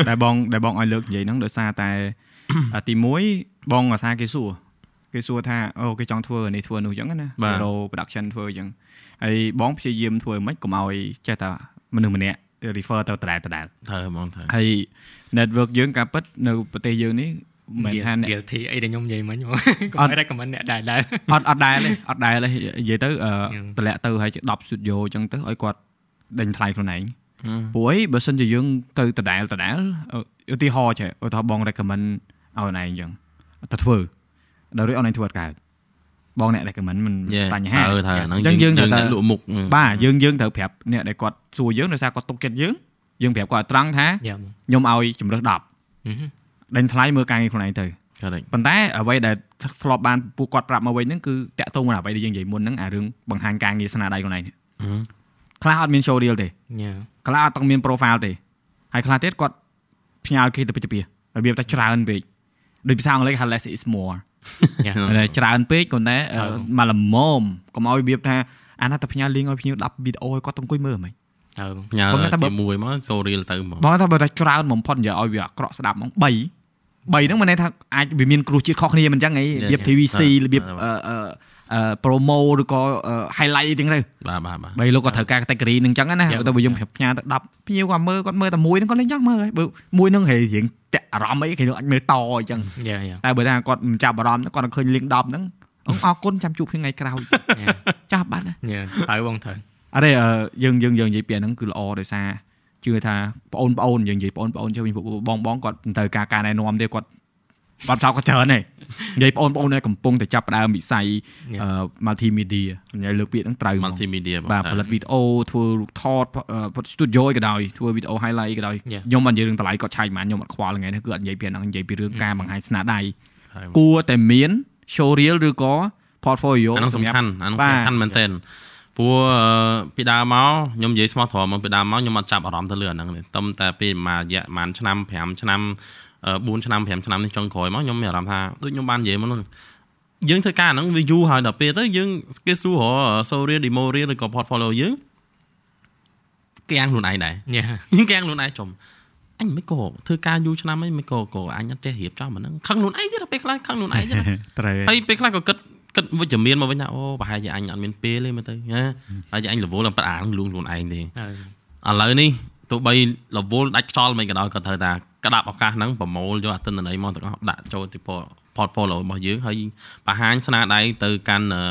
ដែលបងដែលបងឲ្យលើកនិយាយហ្នឹងដោយសារតែទី1បងអាសាគេសួរគេសួរថាអូគេចង់ធ្វើនេះធ្វើនោះអញ្ចឹងណា Hero production ធ្វើអញ្ចឹងហើយបងព្យាយាមធ្វើមិនខ្មិចកុំឲ្យចេះតែមនុស្សម្នាក់ refer ទៅដដែលដដែល
ត្រូវហ្មងត្រូវ
ហើយ network យើងការពិតនៅប្រទេសយើងនេះ មិនថាអ្នក
guilty អីដែលខ្ញុំនិយាយមិញហ្មង
អត់
កុំ recommend អ្នកដែរដែរ
អត់អត់ដែរទេអត់ដែរទេនិយាយទៅអឺ
យ៉ាង
តម្លាក់ទៅហើយ10 studio អញ្ចឹងទៅឲ្យគាត់ដេញថ្លៃខ្លួនឯង
ហឹម
ព្រោះអីបើសិនជាយើងទៅដដែលដដែលឧទាហរណ៍ចេះឧទាហរណ៍បង recommend ឲ្យណែអញ្ចឹងទៅធ្វើដល់រួចអនឡាញធ្វើអត់កើតបងអ្នក recommend មិន
Yeah
បញ្ហា
ត្រូវត្រូវអាហ្នឹង
អញ្ចឹងយើងត្រូវតែ
អ្នកលក់មុខ
បាទយើងយើងត្រូវប្រាប់អ្នកដែលគាត់សួរយើងដោយសារគាត់ទុកចិត្តយើងយើងប្រាប់គាត់ឲ្យត្រង់ថា
យ៉ាហ្មង
ខ្ញុំឲ្យជំរើស10
ហឹម
ដេញថ្លៃមើលការងារខ្លួនឯងទៅប៉ុន្តែអ្វីដែលធ្លាប់បានពួកគាត់ប្រាប់មកវិញហ្នឹងគឺតាក់ទងនឹងអ្វីដែលយើងនិយាយមុនហ្នឹងអារឿងបង្ហាញការងារស្នាដៃខ្លួនឯងខ្លះអត់មាន show reel ទេខ្លះអត់ຕ້ອງមាន profile ទេហើយខ្លះទៀតគាត់ផ្ញើគេទៅពេជ្រពារបៀបតែច្រើនពេកដោយភាសាអង់គ្លេសថា less is more តែច្រើនពេកគាត់តែមកល្មមកុំឲ្យរបៀបថាអាណាតែផ្ញើ link ឲ្យភ្ញៀវ10វីដេអូឲ្យគាត់ទៅអង្គុយមើលហ្មង
ទៅ
ផ្ញើជាមួយមក show reel ទៅហ្មង
បងថាបើតែច្រើនបំផុតនិយាយឲ្យវាអាក្រក់ស្ដាប់ហ្មង3 3ហ្នឹងមិនន័យថាអាចវាមានគ្រោះជាតិខុសគ្នាមិនអញ្ចឹងហីរបៀប TVC របៀបអឺអឺអឺ promo ឬក៏ highlight អីចឹងទៅ
បាទបាទបាទ
បីលោកក៏ត្រូវការ category នឹងចឹងណាទៅបើយើងប្រាប់ផ្ញើទៅ10ភ្ញៀវគាត់មើលគាត់មើលតែមួយហ្នឹងគាត់លេងចង់មើលហើយបើមួយហ្នឹងហេរៀងតាក់អារម្មណ៍អីគេអាចមើលតអញ្ចឹង
យ៉ាយ៉ា
តែបើថាគាត់មិនចាប់អារម្មណ៍គាត់ឃើញលេង10ហ្នឹងអរគុណចាំជួបគ្នាថ្ងៃក្រោយចាប់បាត់ណា
យ៉ាទៅបងទៅ
អរេអឺយើងយើងយើងនិយាយពីអាហ្នឹងគឺល្អដោយសារ ជឿថាបងប្អូនយើងនិយាយបងប្អូនជឿវិញពួកបងបងគាត់មិនត្រូវការការណែនាំទេគាត់គាត់ចោលគាត់ច្រើនទេនិយាយបងប្អូនដែលកំពុងតែចាប់ផ្ដើមវិស័យអឺ multimedia និយាយលើកពាក្យហ្នឹងត្រូវហ្មង
multimedia បង
បាទផលិតវីដេអូធ្វើរូបថតផលិត studio ក៏ដោយធ្វើវីដេអូ highlight ក៏ដោយ
Yeah.
ខ្ញុំមិននិយាយរឿងតម្លៃគាត់ឆាយប៉ុន្មានខ្ញុំអត់ខ្វល់ថ្ងៃនេះគឺអត់និយាយពីអាហ្នឹងនិយាយពីរឿងការបង្ហាញស្នាដៃ
ហើយ
គួរតែមាន show reel ឬក៏ portfolio
អាហ្នឹងសំខាន់អាហ្នឹងសំខាន់មែនទែន ព្រោះអឺពីដើមមកខ្ញុំនិយាយស្មោះត្រង់មកពីដើមមកខ្ញុំអត់ចាប់អារម្មណ៍ទៅលើអាហ្នឹងទេតែតែពេលមួយរយៈប្រហែលឆ្នាំ5ឆ្នាំអឺ4ឆ្នាំ5ឆ្នាំនេះចុងក្រោយមកខ្ញុំមានអារម្មណ៍ថាដូចខ្ញុំបាននិយាយមកនោះយើងធ្វើការអាហ្នឹងវាយូរហើយដល់ពេលទៅយើងគេសួររក sorry demo reel ឬក៏ portfolio យើងកៀងខ្លួនឯងដែរ
យ៉ា
យើងកៀងខ្លួនឯងចំអញមិនក៏ធ្វើការយូរឆ្នាំអីមិនក៏ក៏អញអត់ចេះរៀបចំអាហ្នឹងខឹងខ្លួនឯងទៀតដល់ពេលខ្លះខឹងខ្លួនឯងទៀត
ត្រូវ
ហើយពេលខ្លះក៏គិត គិតវិជ្ជមានមកវិញថាអូប្រហែលជាអញអត់មានពេលទេមើលទៅណាហើយជាអញរវល់តែប៉ាអាងលួងខ្លួនឯងទេ
ទៅ
ឥឡូវនេះទោះបីរវល់ដាច់ខ្យល់មិនក៏ដោយក៏ត្រូវថាក្តាប់ឱកាសហ្នឹងប្រមូលយកអតិនន័យមកទាំងអស់ដាក់ចូលទី portfolio របស់យើងហើយបង្ហាញស្នាដៃទៅកាន់អឺ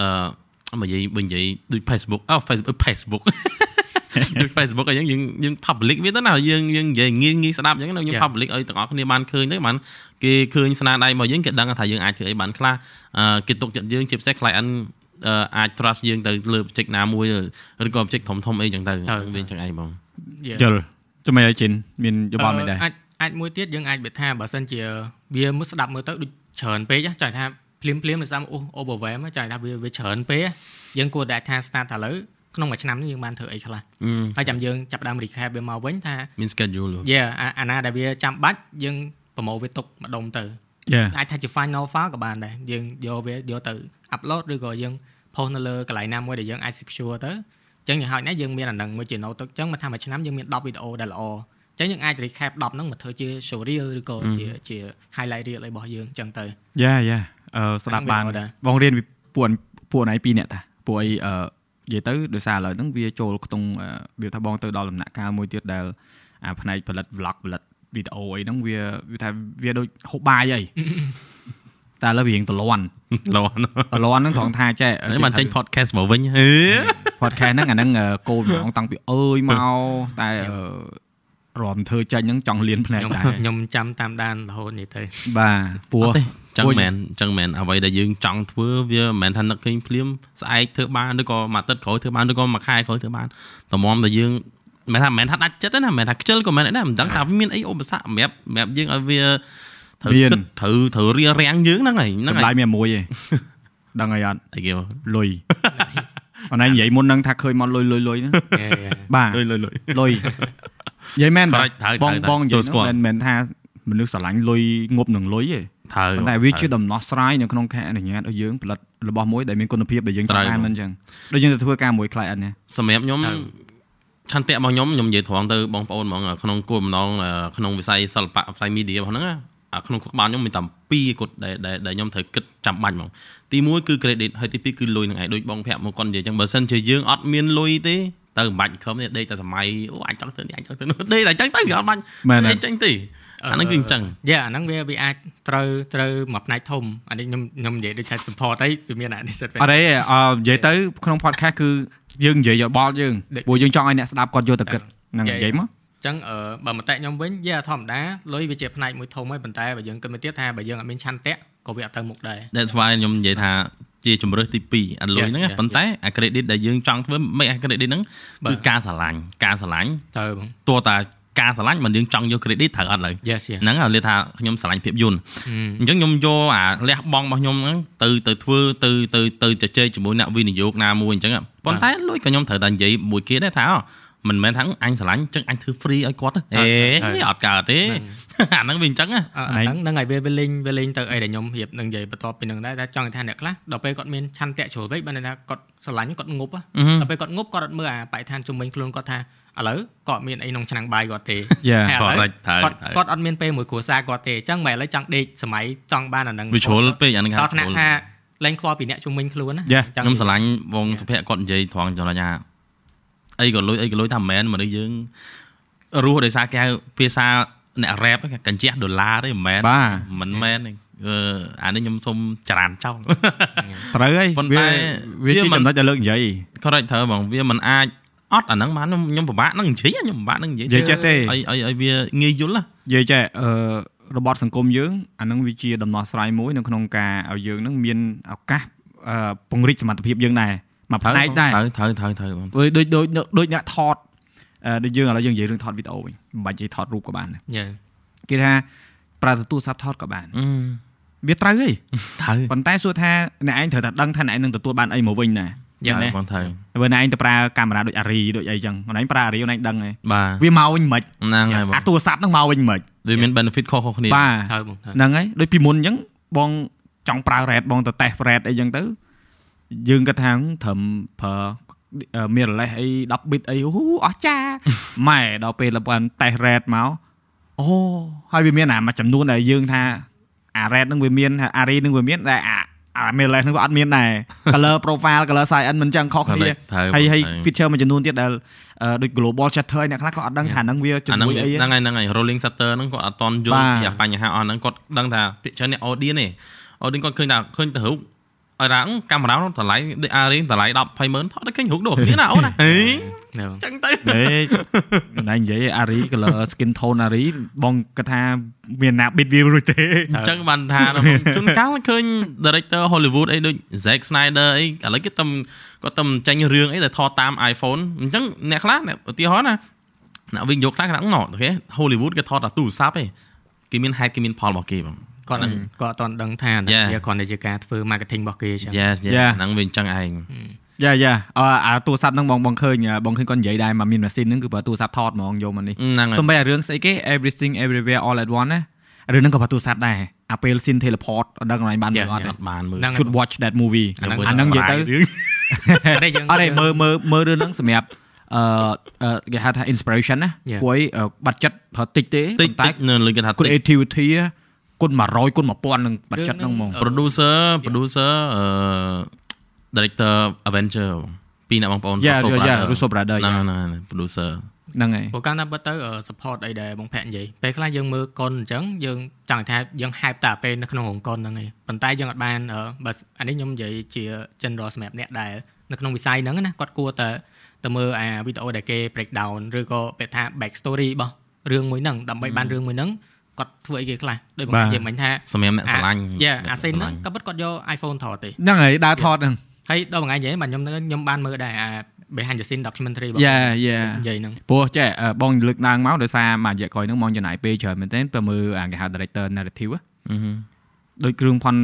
អឺមកនិយាយវិញនិយាយដូច Facebook អឺ Facebook Facebook ដូច Facebook អីចឹងយើងយើង public វាទៅណាយើងយើងនិយាយងាយងាយស្ដាប់អញ្ចឹងណាយើង public ឲ្យទាំងអស់គ្នាបានឃើញទៅបានគេឃើញស្នាដៃរបស់យើងគេដឹងថាយើងអាចធ្វើអីបានខ្លះអឺគេទុកចិត្តយើងជាពិសេស client អឺអាច trust យើងទៅលើ project ណាមួយឬក៏ project ធំធំអីចឹងទៅវាចឹងឯងបង
យល់ចាំមិនឲ្យជិនមានយោបល់មិនដែរ
អាចអាចមួយទៀតយើងអាចបិទថាបើសិនជាវាមើលស្ដាប់មើលទៅដូចច្រើនពេកចង់ថាភ្លាមភ្លាមដោយសារអូ overwhelm ចង់ថាវាវាច្រើនពេកយើងគួរតែថា start តែឥឡូវ ក្នុងមួយឆ្នាំនេះយើងបានធ្វើអីខ្លះហើយចាំយើងចាប់ផ្ដើម recap វាមកវិញថា
មាន schedule ល
យេអាណាដែលវាចាំបាច់យើងប្រមូលវាទុកម្ដុំទៅ
យ៉ា
អាចថាជា final file ក៏បានដែរយើងយកវាយកទៅ upload ឬក៏យើង post នៅលើកន្លែងណាមួយដែលយើងអាច secure ទៅអញ្ចឹងយ៉ាងហោចណាស់យើងមានអានឹងមួយជា note ទុកអញ្ចឹងមកថាមួយឆ្នាំយើងមាន10វីដេអូដែលល្អអញ្ចឹងយើងអាច recap 10ហ្នឹងមកធ្វើជា show reel ឬក៏ជាជា highlight reel របស់យើងអញ្ចឹងទៅ
យ៉ាយ៉ាអឺស្ដាប់បាន
ហ្នឹងវាល្អដែរ
បងរៀនពីពួកពួកណៃពីរអ្នកតាពួកអីអឺ និយាយទៅដោយសារឥឡូវហ្នឹងវាចូលក្នុងអឺវាថាបងទៅដល់ដំណាក់កាលមួយទៀតដែលអាផ្នែកផលិត vlog ផលិតវីដេអូអីហ្នឹងវាវាថាវាដូចហូបបាយអីតែឥឡូវវារៀងតលន់
លន់
តលន់ហ្នឹងត្រង់ថាចេះ
ហើយបានចេញ podcast មកវិញហឺ
podcast ហ្នឹងអាហ្នឹងគោលម្ដងតាំងពីអើយមកតែរំធ្វើចាញ់ហ្នឹងចង់លៀនភ្នែក
ខ្ញុំ
ដែរ
ខ្ញុំចាំតាមដានរហូតនេះទៅ
បាទព្រោះ
ទេ ចឹង
ពួក
មែនចឹងមែនអ្វីដែលយើងចង់ធ្វើវាមិនមែនថានឹកឃើញភ្លាមស្អែកធ្វើបានឬក៏មួយអាទិត្យក្រោយធ្វើបានឬក៏មួយខែក្រោយធ្វើបានតម្រាំតែយើងមិនថាមិនមែនថាដាច់ចិត្តទេណាមិនមែនថាខ្ជិលក៏មិនមែនដែរមិនដឹងថាវាមានអីឧបសគ្គសម្រាប់សម្រាប់យើងឲ្យវាត្រូវ
មាន
គិតត្រូវត្រូវរៀបរៀងយើងហ្នឹងហើយហ្នឹង
តម្លៃ
ហើយ
មានមួយឯងដឹងអីអត់
អីគេ
លុយអនឡាញនិយាយមុនហ្នឹងថាឃើញមកលុយលុយលុយហ្នឹងបាទ
លុយលុយលុយ
លុយនិយាយមែន
correct ត្រូវ
បង
ត្រូវ
បងនិយាយ
ត្រូវស្គាល់
ហ្នឹងមិនមែនថាមនុស្សស្រឡាញ់លុយងប់នឹងលុយទេ
ត្រូវ
ប៉ុន្តែវាជាដំណោះស្រាយនៅក្នុងការអនុញ្ញាតឲ្យយើងផលិតរបស់មួយដែលមានគុណភាពដែលយើងចង់បានមិនអញ្ចឹងដូចយើងទៅធ្វើការមួយ client នេះ
សម្រាប់ខ្ញុំ
ត្រូវ
ឆន្ទៈរបស់ខ្ញុំខ្ញុំនិយាយត្រង់ទៅបងប្អូនហ្មងក្នុងគោលបំណងក្នុងវិស័យសិល្បៈវិស័យ media របស់ហ្នឹងណាអាក្នុងក្បាលខ្ញុំមានតែពីរគត់ដែលដែលដែលខ្ញុំត្រូវគិតចាំបាច់ហ្មងទី1គឺ credit ហើយទី2គឺលុយនឹងឯងដូចបងប្រាក់មកគាត់និយាយអញ្ចឹងបើសិនជាយើងអត់មានលុយទេទៅមិនបាច់ខំទេដេកតែសម័យអូអញចង់ធ្វើនេះអញចង់ធ្វើនោះដេកតែអញ្ចឹងទៅវាអត់បាច់
មែនទេ
ដេកចេញទេ អាហ្នឹងគឺអញ្ចឹង
យ៉ាអាហ្នឹងវាវាអាចត្រូវត្រូវមួយផ្នែកធំអានេះខ្ញុំខ្ញុំនិយាយដូចថា support អីវាមានអានេះសិត
អត់ទេអឺនិយាយទៅក្នុង podcast គឺយើងនិយាយយោបល់យើង
ដូច
ព្រោះយើងចង់ឲ្យអ្នកស្ដាប់គាត់យកទៅគិតហ្នឹងនិយាយមក
អញ្ចឹងអឺបើមតិខ្ញុំវិញយ៉ាធម្មតាលុយវាជាផ្នែកមួយធំហើយប៉ុន្តែបើយើងគិតមកទៀតថាបើយើងអត់មានឆន្ទៈក៏វាអត់ទៅមុខដែរ
That's why ខ្ញុំនិយាយថាជាជំរើសទី2អាលុយ
Yes,
ហ្នឹងណា
yes,
ប៉ុន្តែអា credit ដែលយើងចង់ធ្វើមិនអា credit ហ្នឹង
បាទ
គឺការស្រឡាញ់ការស្រឡាញ់
ទៅបង
ទោះតែ ការស្រឡាញ់មិនយើងចង់យក credit ត្រូវអត់ឡើយ
Yes yes
ហ្នឹងឲ្យលេថាខ្ញុំស្រឡាញ់ភាពយន្ត
ហឹម
អញ្ចឹងខ្ញុំយកអាលះបង់របស់ខ្ញុំហ្នឹងទៅទៅធ្វើទៅទៅទៅជជែកជាមួយអ្នកវិនិយោគណាមួយអញ្ចឹងប៉ុន្តែលុយក៏ខ្ញុំត្រូវតែនិយាយមួយគេដែរថាអូមិនមែនថាអញស្រឡាញ់អញ្ចឹងអញធ្វើ free ឲ្យគាត់ទេអេអត់កើតទេអាហ្នឹងវាអញ្ចឹងណា
អឺអាហ្នឹងហ្នឹងហើយវាវាលេងវាលេងទៅអីដែលខ្ញុំរៀបនឹងនិយាយបន្ទាប់ពីនឹងដែរតែចង់និយាយថាអ្នកខ្លះដល់ពេលគាត់មានឆន្ទៈជ្រុលពេកបានន័យថាគាត់ស្រឡាញ់គាត់ងប់ហ៎
អឺហឹម
ដល់ពេលគាត់ងប់គាត់អត់មើលអាបរិស្ថានជុំវិញខ្លួនគាត់ថា ឥឡូវគាត់មានអីក្នុងឆ្នាំងបាយគាត់ទេ
យ៉ា
ហើយឥឡូវ
correct ត្រូវ
គាត់
ត្រូវ
គាត់អត់មានពេលមួយគ្រួសារគាត់ទេអញ្ចឹងមិនឥឡូវចង់ដេកសម័យចង់បានអាហ្នឹង
វាជ្រុលពេកអាហ្នឹងហៅ
ដល់ថ្នាក់
ជ្រុល
ថាលែងខ្វល់ពីអ្នកជុំវិញខ្លួនណា
Yeah
ចឹង
ខ្ញុំស្រឡាញ់វងសុភ័ក្រគាត់និយាយត្រង់ចំណុចថាអីក៏លុយអីក៏លុយថាមិនមែនមនុស្សយើងរស់ដោយសារគេហៅភាសាអ្នក rap គេកញ្ជះដុល្លារទេមិនមែន
បាទ
មិនមែនទេអឺអានេះខ្ញុំសុំចរានចោល
ត្រូវហើយ
ប៉ុន្វាតែ
វាជា
វាមិន
ចំណុចដែលលើកនិយាយ
correct ត្រូវបងវាមិនអាច អត់អាហ្នឹងបានខ្ញុំខ្ញុំពិបាកនឹងនិយាយខ្ញុំពិបាកនឹងនិយាយ
និយាយចេះទេ
អីអីអីវាងាយយល់ណា
និយាយចេះអឺរបបសង្គមយើងអានឹងវាជាដំណោះស្រាយមួយនៅក្នុងការឲ្យយើងនឹងមានឱកាសអឺពង្រីកសមត្ថភាពយើងដែរមួយផ្នែកដែរ
ត្រូវត្រូវត្រូវត្រូវបង
ព្រោះដូចដូចដូចអ្នកថតអឺដូចយើងឥឡូវយើងនិយាយរឿងថតវីដេអូវិញមិនបាច់និយាយថតរូបក៏បានដែរ
យេ
គេថាប្រើទូរស័ព្ទថតក៏បាន
អឺ
វាត្រូវហី
ត្រូវ
ប៉ុន្តែសួរថាអ្នកឯងត្រូវតែដឹងថាអ្នកឯងនឹងទទួលបានអីមកវិញណា
យ៉ាងនេះ
បងត្រូវ
បើអ្នកឯងទៅប្រើកាមេរ៉ាដូចអារីដូចអីចឹងអ្នកឯងប្រើអារីអ្នកឯងដឹងហី
បាទ
វាមកវិញមិន
ហ្នឹងហើយបង
អាទូរស័ព្ទហ្នឹងមកវិញមិន
វាមាន benefit ខុសៗគ្នា
បាទ
ត្រូវបងត្រូវ
ហ្នឹងហើយដូចពីមុនអញ្ចឹងបងចង់ប្រើ red បងទៅតេស្ត red អីចឹងទៅយើងគិតថាត្រឹមប្រើមាន relay អី10 bit អីអូអស់ចាម៉ែដល់ពេលបានតេស្ត red មកអូហើយវាមានអាមួយចំនួនដែលយើងថាអា red ហ្នឹងវាមានអា ari ហ្នឹងវាមានតែអា អា mirrorless ហ្នឹងវាអត់មានដែរ color profile color size មិនចឹងខុសគ្នា
ត្រូវ
ហើយហើយ
ត្រូវ
feature មួយចំនួនទៀតដែលអឺដូច global shutter ឯអ្នកខ្លះក៏អត់ដឹងថាហ្នឹងវាជំ
អាហ្នឹង
នួយអី
ហ្នឹងហើយហ្នឹងហើយ rolling shutter ហ្នឹងគាត់អត់តន់យល់
បាទ
ពីអាបញ្ហាអស់ហ្នឹងគាត់ដឹងថាភាគច្រើនអ្នក audience ទេ audience គាត់ឃើញថាឃើញទៅរូប ឲ្យថាកាមេរ៉ានោះតម្លៃដូចអារៀងតម្លៃ10 20ម៉ឺនថតទៅឃើញរូបដូចគ្នាណាអូនណាហេ
ហ្នឹង
ចឹងទៅ
ហេណៃនិយាយអារី color skin tone អារីបងគាត់ថាមានណា bit វារួចទេ
អញ្ចឹងបានថាជួនកាលឃើញ director Hollywood អីដូច Zack Snyder អីឥឡូវគេទៅគាត់ទៅចេញរឿងអីដែលថតតាម iPhone អញ្ចឹងអ្នកខ្លះអ្នកឧទាហរណ៍ណាអ្នកវិញយកខ្លះគេថាណោអូខេ Hollywood គេថតតែទូរស័ព្ទឯងគេមានហេតុគេមានផលរបស់គេបង
គាត់អត់គាត់អត់ទាន់ដឹងថា
Yeah.
វាគ្រាន់តែជាការធ្វើ marketing របស់គេចឹង
Yes yes
Yeah.
ហ្នឹងវាអញ្ចឹងឯង
យ៉ាយ៉ាអឺអាទូរស័ព្ទហ្នឹងបងបងឃើញបងឃើញគាត់និយាយដែរមកមានម៉ាស៊ីនហ្នឹងគឺប្រើទូរស័ព្ទថតហ្មងយកមកនេះ
ហ្នឹងហើយ
ទំបែរឿងស្អីគេ everything everywhere all at once ណារឿងហ្នឹងក៏ប្រើទូរស័ព្ទដែរអាពេល scene teleport អត់ដឹងកន្លែងបានមើល
Yeah,
អត់
yeah.
អត់បានមើល
ហ្នឹង
should watch that movie
អាហ្នឹង
អាហ្នឹងនិយាយទៅ
អត់ទេយើង
អត់ទេមើលមើលមើលរឿងហ្នឹងសម្រាប់អឺអឺគេហៅថា inspiration ណា
Yeah.
ព្រោះអីអឺបាត់ចិត្តប្រើតិចទេ
តិច
ប៉ុន្តែ
តិចនៅលើគេថាតិច
creativity គុណ100គុណ1000នឹងបាត់ចិត្តហ្នឹងហ្មង
producer producer អឺ director Avenger ពីរអ្នកបងប្អូន
យ៉ា
Russo
យ៉ា
Brother
Russo Brother
ហ្នឹង
យ៉ា
ហ្នឹង producer
ហ្នឹងហើយ
ព្រោះកាន់តែបិទទៅ support អីដែលបងភ័ក្រនិយាយពេលខ្លះយើងមើលកុនអញ្ចឹងយើងចង់ថាយើង hype តែពេលនៅក្នុងរោងកុនហ្នឹងឯងប៉ុន្តែយើងអត់បានបើអានេះខ្ញុំនិយាយជា general សម្រាប់អ្នកដែលនៅក្នុងវិស័យហ្នឹងណាគាត់គួរតែទៅមើលអាវីដេអូដែលគេ break down ឬក៏ពាក្យថា back story របស់រឿងមួយហ្នឹងដើម្បីបានរឿងមួយហ្នឹង គាត់ធ្វើអីគេខ្លះដូចបងនិយាយមិញថា
សម្រាប់អ្នកស្រឡាញ់
យ៉ាអាសេនហ្នឹងក៏ពិតគាត់យក iPhone ថតទេ
ហ្នឹងហើយដើរថតហ្នឹង
ហើយដល់មួយថ្ងៃនិយាយបាទខ្ញុំខ្ញុំបានមើលដែរអា behind the scene documentary របស់
យ៉ាយ៉ា
និយាយហ្នឹង
ព្រោះចេះអឺបងលើកឡើងមកដោយសារមួយរយៈក្រោយហ្នឹងមកចំណាយពេលច្រើនមែនទែនទៅមើលអាគេហៅ director narrative ហ៎
អឺហឺ
ដូចគ្រឿងផន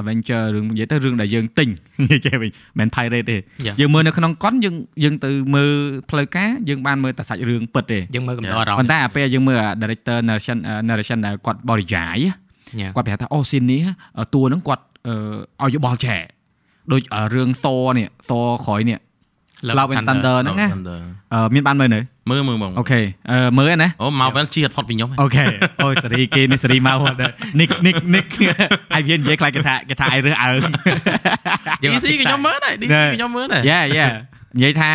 Avenger រឿងនិយាយទៅរឿងដែលយើងទិញនិយាយចេះវិញមិន pirate ទេ
Yeah.
យើងមើលនៅក្នុងកុនយើងយើងទៅមើលផ្លូវការយើងបានមើលតែសាច់រឿងពិតទេ
យើងមើលកំដរអារម្ម
ប៉ុ
ណ៍
ន្តែអាពេលយើងមើលអា director narration អឺ narration ដែលគាត់បរិយាយ
យ៉ា
គាត់ប្រាប់ថាអូស៊ីននេះអឺតួហ្នឹងគាត់អឺឲ្យយោបល់ចែដូចអឺរឿងសនេះសក្រោយនេះ Love and Thunder ហ្នឹងណា
Thunder
អឺមានបានមើលនៅ
មើលមើលបង
អូខេអឺមើលឯណា
អូមកវែលជាផុតពីខ្ញុំ
អូខេអូសេរីគេនេះសេរីមកនិកនិកនិកអាយវានិយាយខ្លាចគេថាគេថាអាយរើសអើង
ឌីស៊ីខ្ញុំមើលដែរឌីស៊ីខ្ញុំមើលដែរ
យ៉ាយ៉ានិយាយថា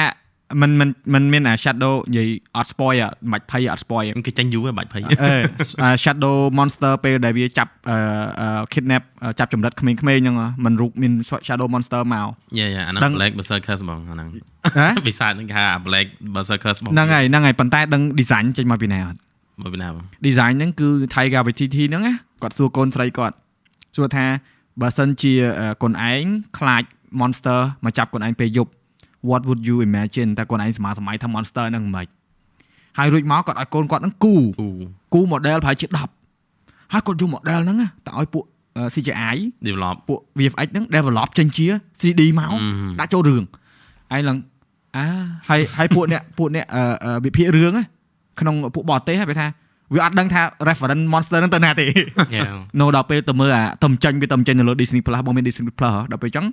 มันมันมันមានអា shadow និយាយអត់ spoil អត់មិនបាច់ភ័យអត់ spoil
គេចាញ់យូរហើយបាច់ភ័យ
អឺអា shadow monster ពេលដែលវាចាប់អឺ kidnap ចាប់ចម្រិតក្មេងៗហ្នឹងมันរូបមាន shadow monster មក
យ៉ាយ៉ាអាហ្នឹង
ដឹង
Black Berserker បងអាហ្នឹង
ហ៎
វិសាហ្នឹងគេហៅអា Black Berserker បង
ហ្នឹងហើយហ្នឹងហើយប៉ុន្តែដឹង design ចេញមកពីណាអត់
មកពីណាបង
design ហ្នឹងគឺ Tiger VTT ហ្នឹងណាគាត់សួរកូនស្រីគាត់សួរថាបើសិនជាអឺកូនឯងខ្លាច monster មកចាប់កូនឯងពេលយប់ what would you imagine តែកូនឯងសម័យសម័យថា monster ហ្នឹងមិនហើយរួចមកគាត់ឲ្យកូនគាត់ហ្នឹងគូ
គូ
គូ model ប្រហែលជា10ហើយគាត់យក model ហ្នឹងណាតែឲ្យពួកអឺ CGI
develop
ពួក VFX ហ្នឹង develop ចេញជា CD មក
អឺ
ដាក់ចូលរឿងឯងឡើងអាហើយហើយពួកអ្នកពួកអ្នកអឺអឺវិភាគរឿងណាក្នុងពួកបរទេសហ្នឹងគេថាវាអត់ដឹងថា reference monster ហ្នឹងទៅណាទេ
យ៉ា
នៅដល់ពេលទៅមើលអាតំចេញវាតំចេញនៅលើ Disney Plus បងមាន Disney Plus ហ៎ដល់ពេលអញ្ចឹង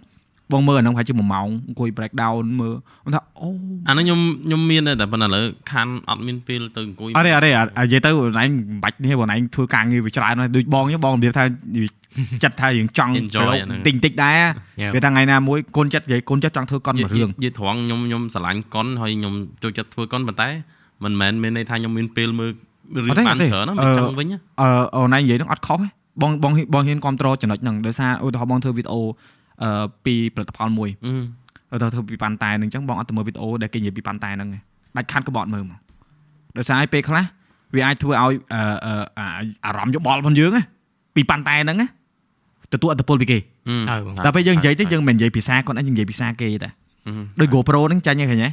បងមើលអាហ្នឹងប្រហែលជា1ម៉ោងអង្គុយ break down មើលខ្ញុំថាអូ
អាហ្នឹងខ្ញុំខ្ញុំមានដែរតែប៉ុន្តែឥឡូវខានអត់មានពេលទៅអង្គុយ
អរេអរេអានិយាយទៅបងឯងមិនបាច់នេះបងឯងធ្វើការងារវាច្រើនហើយដូចបងអញ្ចឹងបងរបៀបថាចិត្តថាយើងចង់
Enjoy អាហ្នឹង
តិចតិចដែរ
Yeah.
វាថាថ្ងៃណាមួយកូនចិត្តនិយាយកូនចិត្តចង់ធ្វើកុនមួយរឿង
និយាយត្រង់ខ្ញុំខ្ញុំស្រឡាញ់កុនហើយខ្ញុំចូលចិត្តធ្វើកុនប៉ុន្តែមិនមែនមានន័យថាខ្ញុំមានពេលមើលរឿង
អត់ទេ
បាន
អត់ទេ
ច្រើនណា
អឺ
មិនចឹងវិញណា
អឺអូនឯងនិយាយហ្នឹងអត់ខុសទេបងបងបងហ៊ានគ្រប់គ្រងចំណុចហ្នឹងដោយសារឧទាហរណ៍បងធ្វើវីដេអូអឺ ពីផលិតផលមួយ
អឺ
ឧទាហរណ៍ធ្វើពីប៉ាន់តែហ្នឹងអញ្ចឹងបងអត់ទៅមើលវីដេអូដែលគេនិយាយពីប៉ាន់តែហ្នឹងទេដាច់ខាត់ក៏បងអត់មើលមកដោយសារឲ្យពេលខ្លះវាអាចធ្វើឲ្យអឺអឺអាអារម្មណ៍យោបល់របស់យើងណាពីប៉ាន់តែហ្នឹងណាទទួលអត្តពលពីគេ
ហើយបង
ដល់ពេលយើងនិយាយទៅយើងមិននិយាយភាសាគាត់ឯងយើងនិយាយភាសាគេតែដូច GoPro ហ្នឹងចាញ់ហ្នឹងឃើញទេ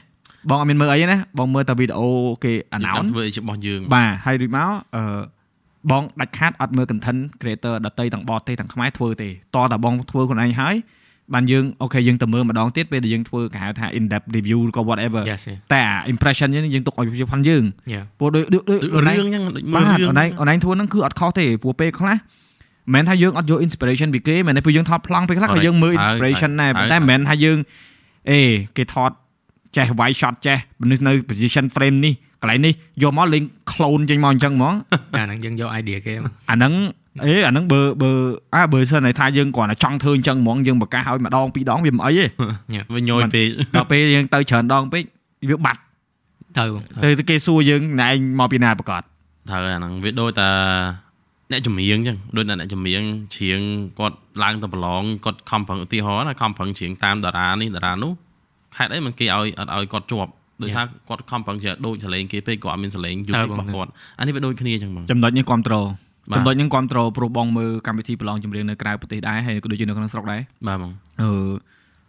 បងអត់មានមើលអីទេណាបងមើលតែវីដេអូគេ announce
ធ្វើអីរបស់យើង
បាទហើយរួចមកអឺ បងដាច់ខាតអត់មើល content creator ដតីទាំងបរទេសទាំងខ្មែរធ្វើទេតតែបងធ្វើខ្លួនឯងហើយបានយើងអូខេយើងទៅមើលម្ដងទៀតពេលដែលយើងធ្វើគេហៅថា in depth review ក៏ whatever
Yes
តែអា impression យើងយើងទុកឲ្យវាផាន់យើង
យ៉ា
ព្រោះដូចដូចដូច
ដូចរឿងអញ្ចឹងដូចមើ
បា
ល
ទ
រឿង
អូនឯងអូនឯងធ្វើហ្នឹងគឺអត់ខុសទេព្រោះពេលខ្លះមិនមែនថាយើងអត់យក inspiration ពីគេមិនមែនទេព្រោះយើងថតប្លង់ពេលខ្លះក៏យើងមើល inspiration ដែរប៉ុន្តែមិនមែនថាយើងអេគេថត ចេះ wide shot ចេះមនុស្សនៅ position frame នេះកន្លែងនេះយកមកលេង clone ចេញមកអញ្ចឹងហ្មង
អាហ្នឹងយើងយក idea គេមក
អាហ្នឹងអេអាហ្នឹងបើបើអាបើសិនតែថាយើងគ្រាន់តែចង់ធ្វើអញ្ចឹងហ្មងយើងប្រកាសឲ្យម្ដងពីរដងវាមិនអីទេ
វាញយពេក
ដល់ពេលយើងទៅច្រើនដងពេកវាបាត់
ទៅបង
ទៅគេសួរយើងណែឯងមកពីណាប្រកាស
ត្រូវអាហ្នឹងវាដូចតែអ្នកចម្រៀងអញ្ចឹងដូចអ្នកចម្រៀងច្រៀងគាត់ឡើងទៅប្រឡងគាត់ខំប្រឹងឧទាហរណ៍ណាខំប្រឹងច្រៀងតាមតារានេះតារានោះ ហេតុអីមិនគេឲ្យអត់ឲ្យគាត់ជាប់ដោយសារគាត់ខំប្រឹងច្រៀងដូចសលេងគេពេកគាត់អត់មានសលេងយូររបស់គាត់អានេះវាដូចគ្នាអញ្ចឹងបង
ចំណុចនេះគ្រប់ត្រូល
បាទ
ចំណុចនេះគ្រប់ត្រូលព្រោះបងមើលកម្មវិធីប្រឡងចម្រៀងនៅក្រៅប្រទេសដែរហើយក៏ដូចជានៅក្នុងស្រុកដែរ
បាទបង
អឺ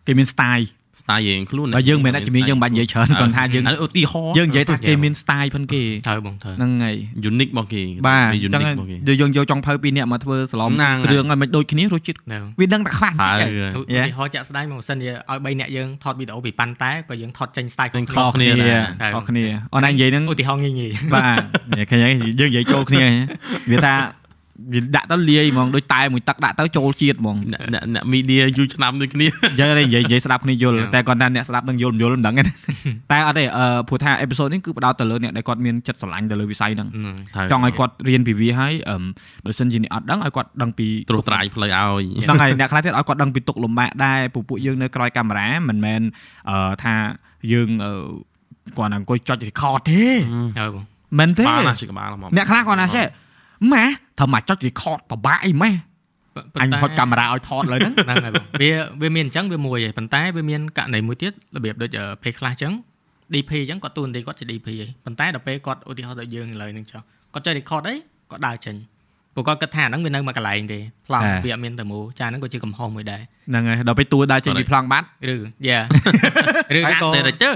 គេមាន style
style យើងខ្លួន
បើយើងមិនមែនអ្នកជំនាញយើងមិនបាច់និយាយច្រើនគ្រាន់ថាយើង
អានេះឧទាហរណ៍
យើងនិយាយថាគេមាន style ផងគេ
ទៅបងទៅ
ហ្នឹងហើយ
unique របស់គេ
បាទ
វា
អញ្ចឹង
unique របស់គេ
យើងយើងយកចង់ភៅពីរអ្នកមកធ្វើសឡំ
ហ្នឹងហើយ
គ្រឿងឲ្យមិនដូចគ្នារសជាតិ
ទៅ
វាដឹងតែខ្វះ
ហើ
តិច
យ
ឯង
ឧ
Yeah.
ទាហរណ៍ចាក់ស្ដែងមកសិនជាឲ្យ3អ្នកយើងថតវីដេអូពីប៉ាន់តែក៏យើងថតចេញ style
ចេញ
ខុស
ខុស
គ្នា
គ្នាដែរ
ខុសគ្នាអូនឯងនិយាយហ្នឹង
ឧទាហរណ៍ងាយងាយ
បាទនិយាយឃើញហើយយើងនិយាយចូលគ្នាវាថា វាដាក់ទៅលាយហ្មងដូចតែមួយទឹកដាក់ទៅចូលជាតិហ្មង
អ្នកអ្នកអ្នក media យូរឆ្នាំដូចគ្នា
យើងនិយាយនិយាយស្ដាប់គ្នាយល់តែគាត់ថាអ្នកស្ដាប់នឹងយល់មិនយល់មិនដឹងទេតែអត់ទេអឺព្រោះថាអេពីសូតនេះគឺផ្ដោតទៅលើអ្នកដែលគាត់មានចិត្តស្រឡាញ់ទៅលើវិស័យហ្នឹងចង់ឲ្យគាត់រៀនពីវាហើយអឺបើសិនជាអ្នកអត់ដឹងឲ្យគាត់ដឹងពី
ត្រួសត្រាយផ្លូវឲ្យ
ហ្នឹងហើយអ្នកខ្លះទៀតឲ្យគាត់ដឹងពីទុកលំបាកដែរពពួកយើងនៅក្រោយកាមេរ៉ាមិនមែនអឺថាយើងអឺគាត់អង្គុយចុច record ទេ
ហើយបង
មែនទេ
បានណាជិះក្បាលហ្មង
អ្នកខ្លះគាត់ណាចេះ ម៉ែត្រូវមកចុច record ពិបាកអីម៉ែអញហត់កាមេរ៉ាឲ្យថតលើហ្នឹង
ហ្នឹងហើយបងវាវាមានអញ្ចឹងវាមួយឯងប៉ុន្តែវាមានករណីមួយទៀតរបៀបដូចពេលខ្លះអញ្ចឹង DP អញ្ចឹងគាត់ទូនទីគាត់ជា DP ឯងប៉ុន្តែដល់ពេលគាត់ឧទាហរណ៍ដូចយើងឥឡូវហ្នឹងចុះគាត់ចុច record អីគាត់ដើរចេញព្រោះគាត់គិតថាអាហ្នឹងវានៅមួយកន្លែងទេប្លង់វាអត់មានតែមូចាហ្នឹងក៏ជាកំហុសមួយដែរ
ហ្នឹងហើយដល់ពេលតួដើរចេញពីប្លង់បាត់
ឬយ៉ាឬក៏
director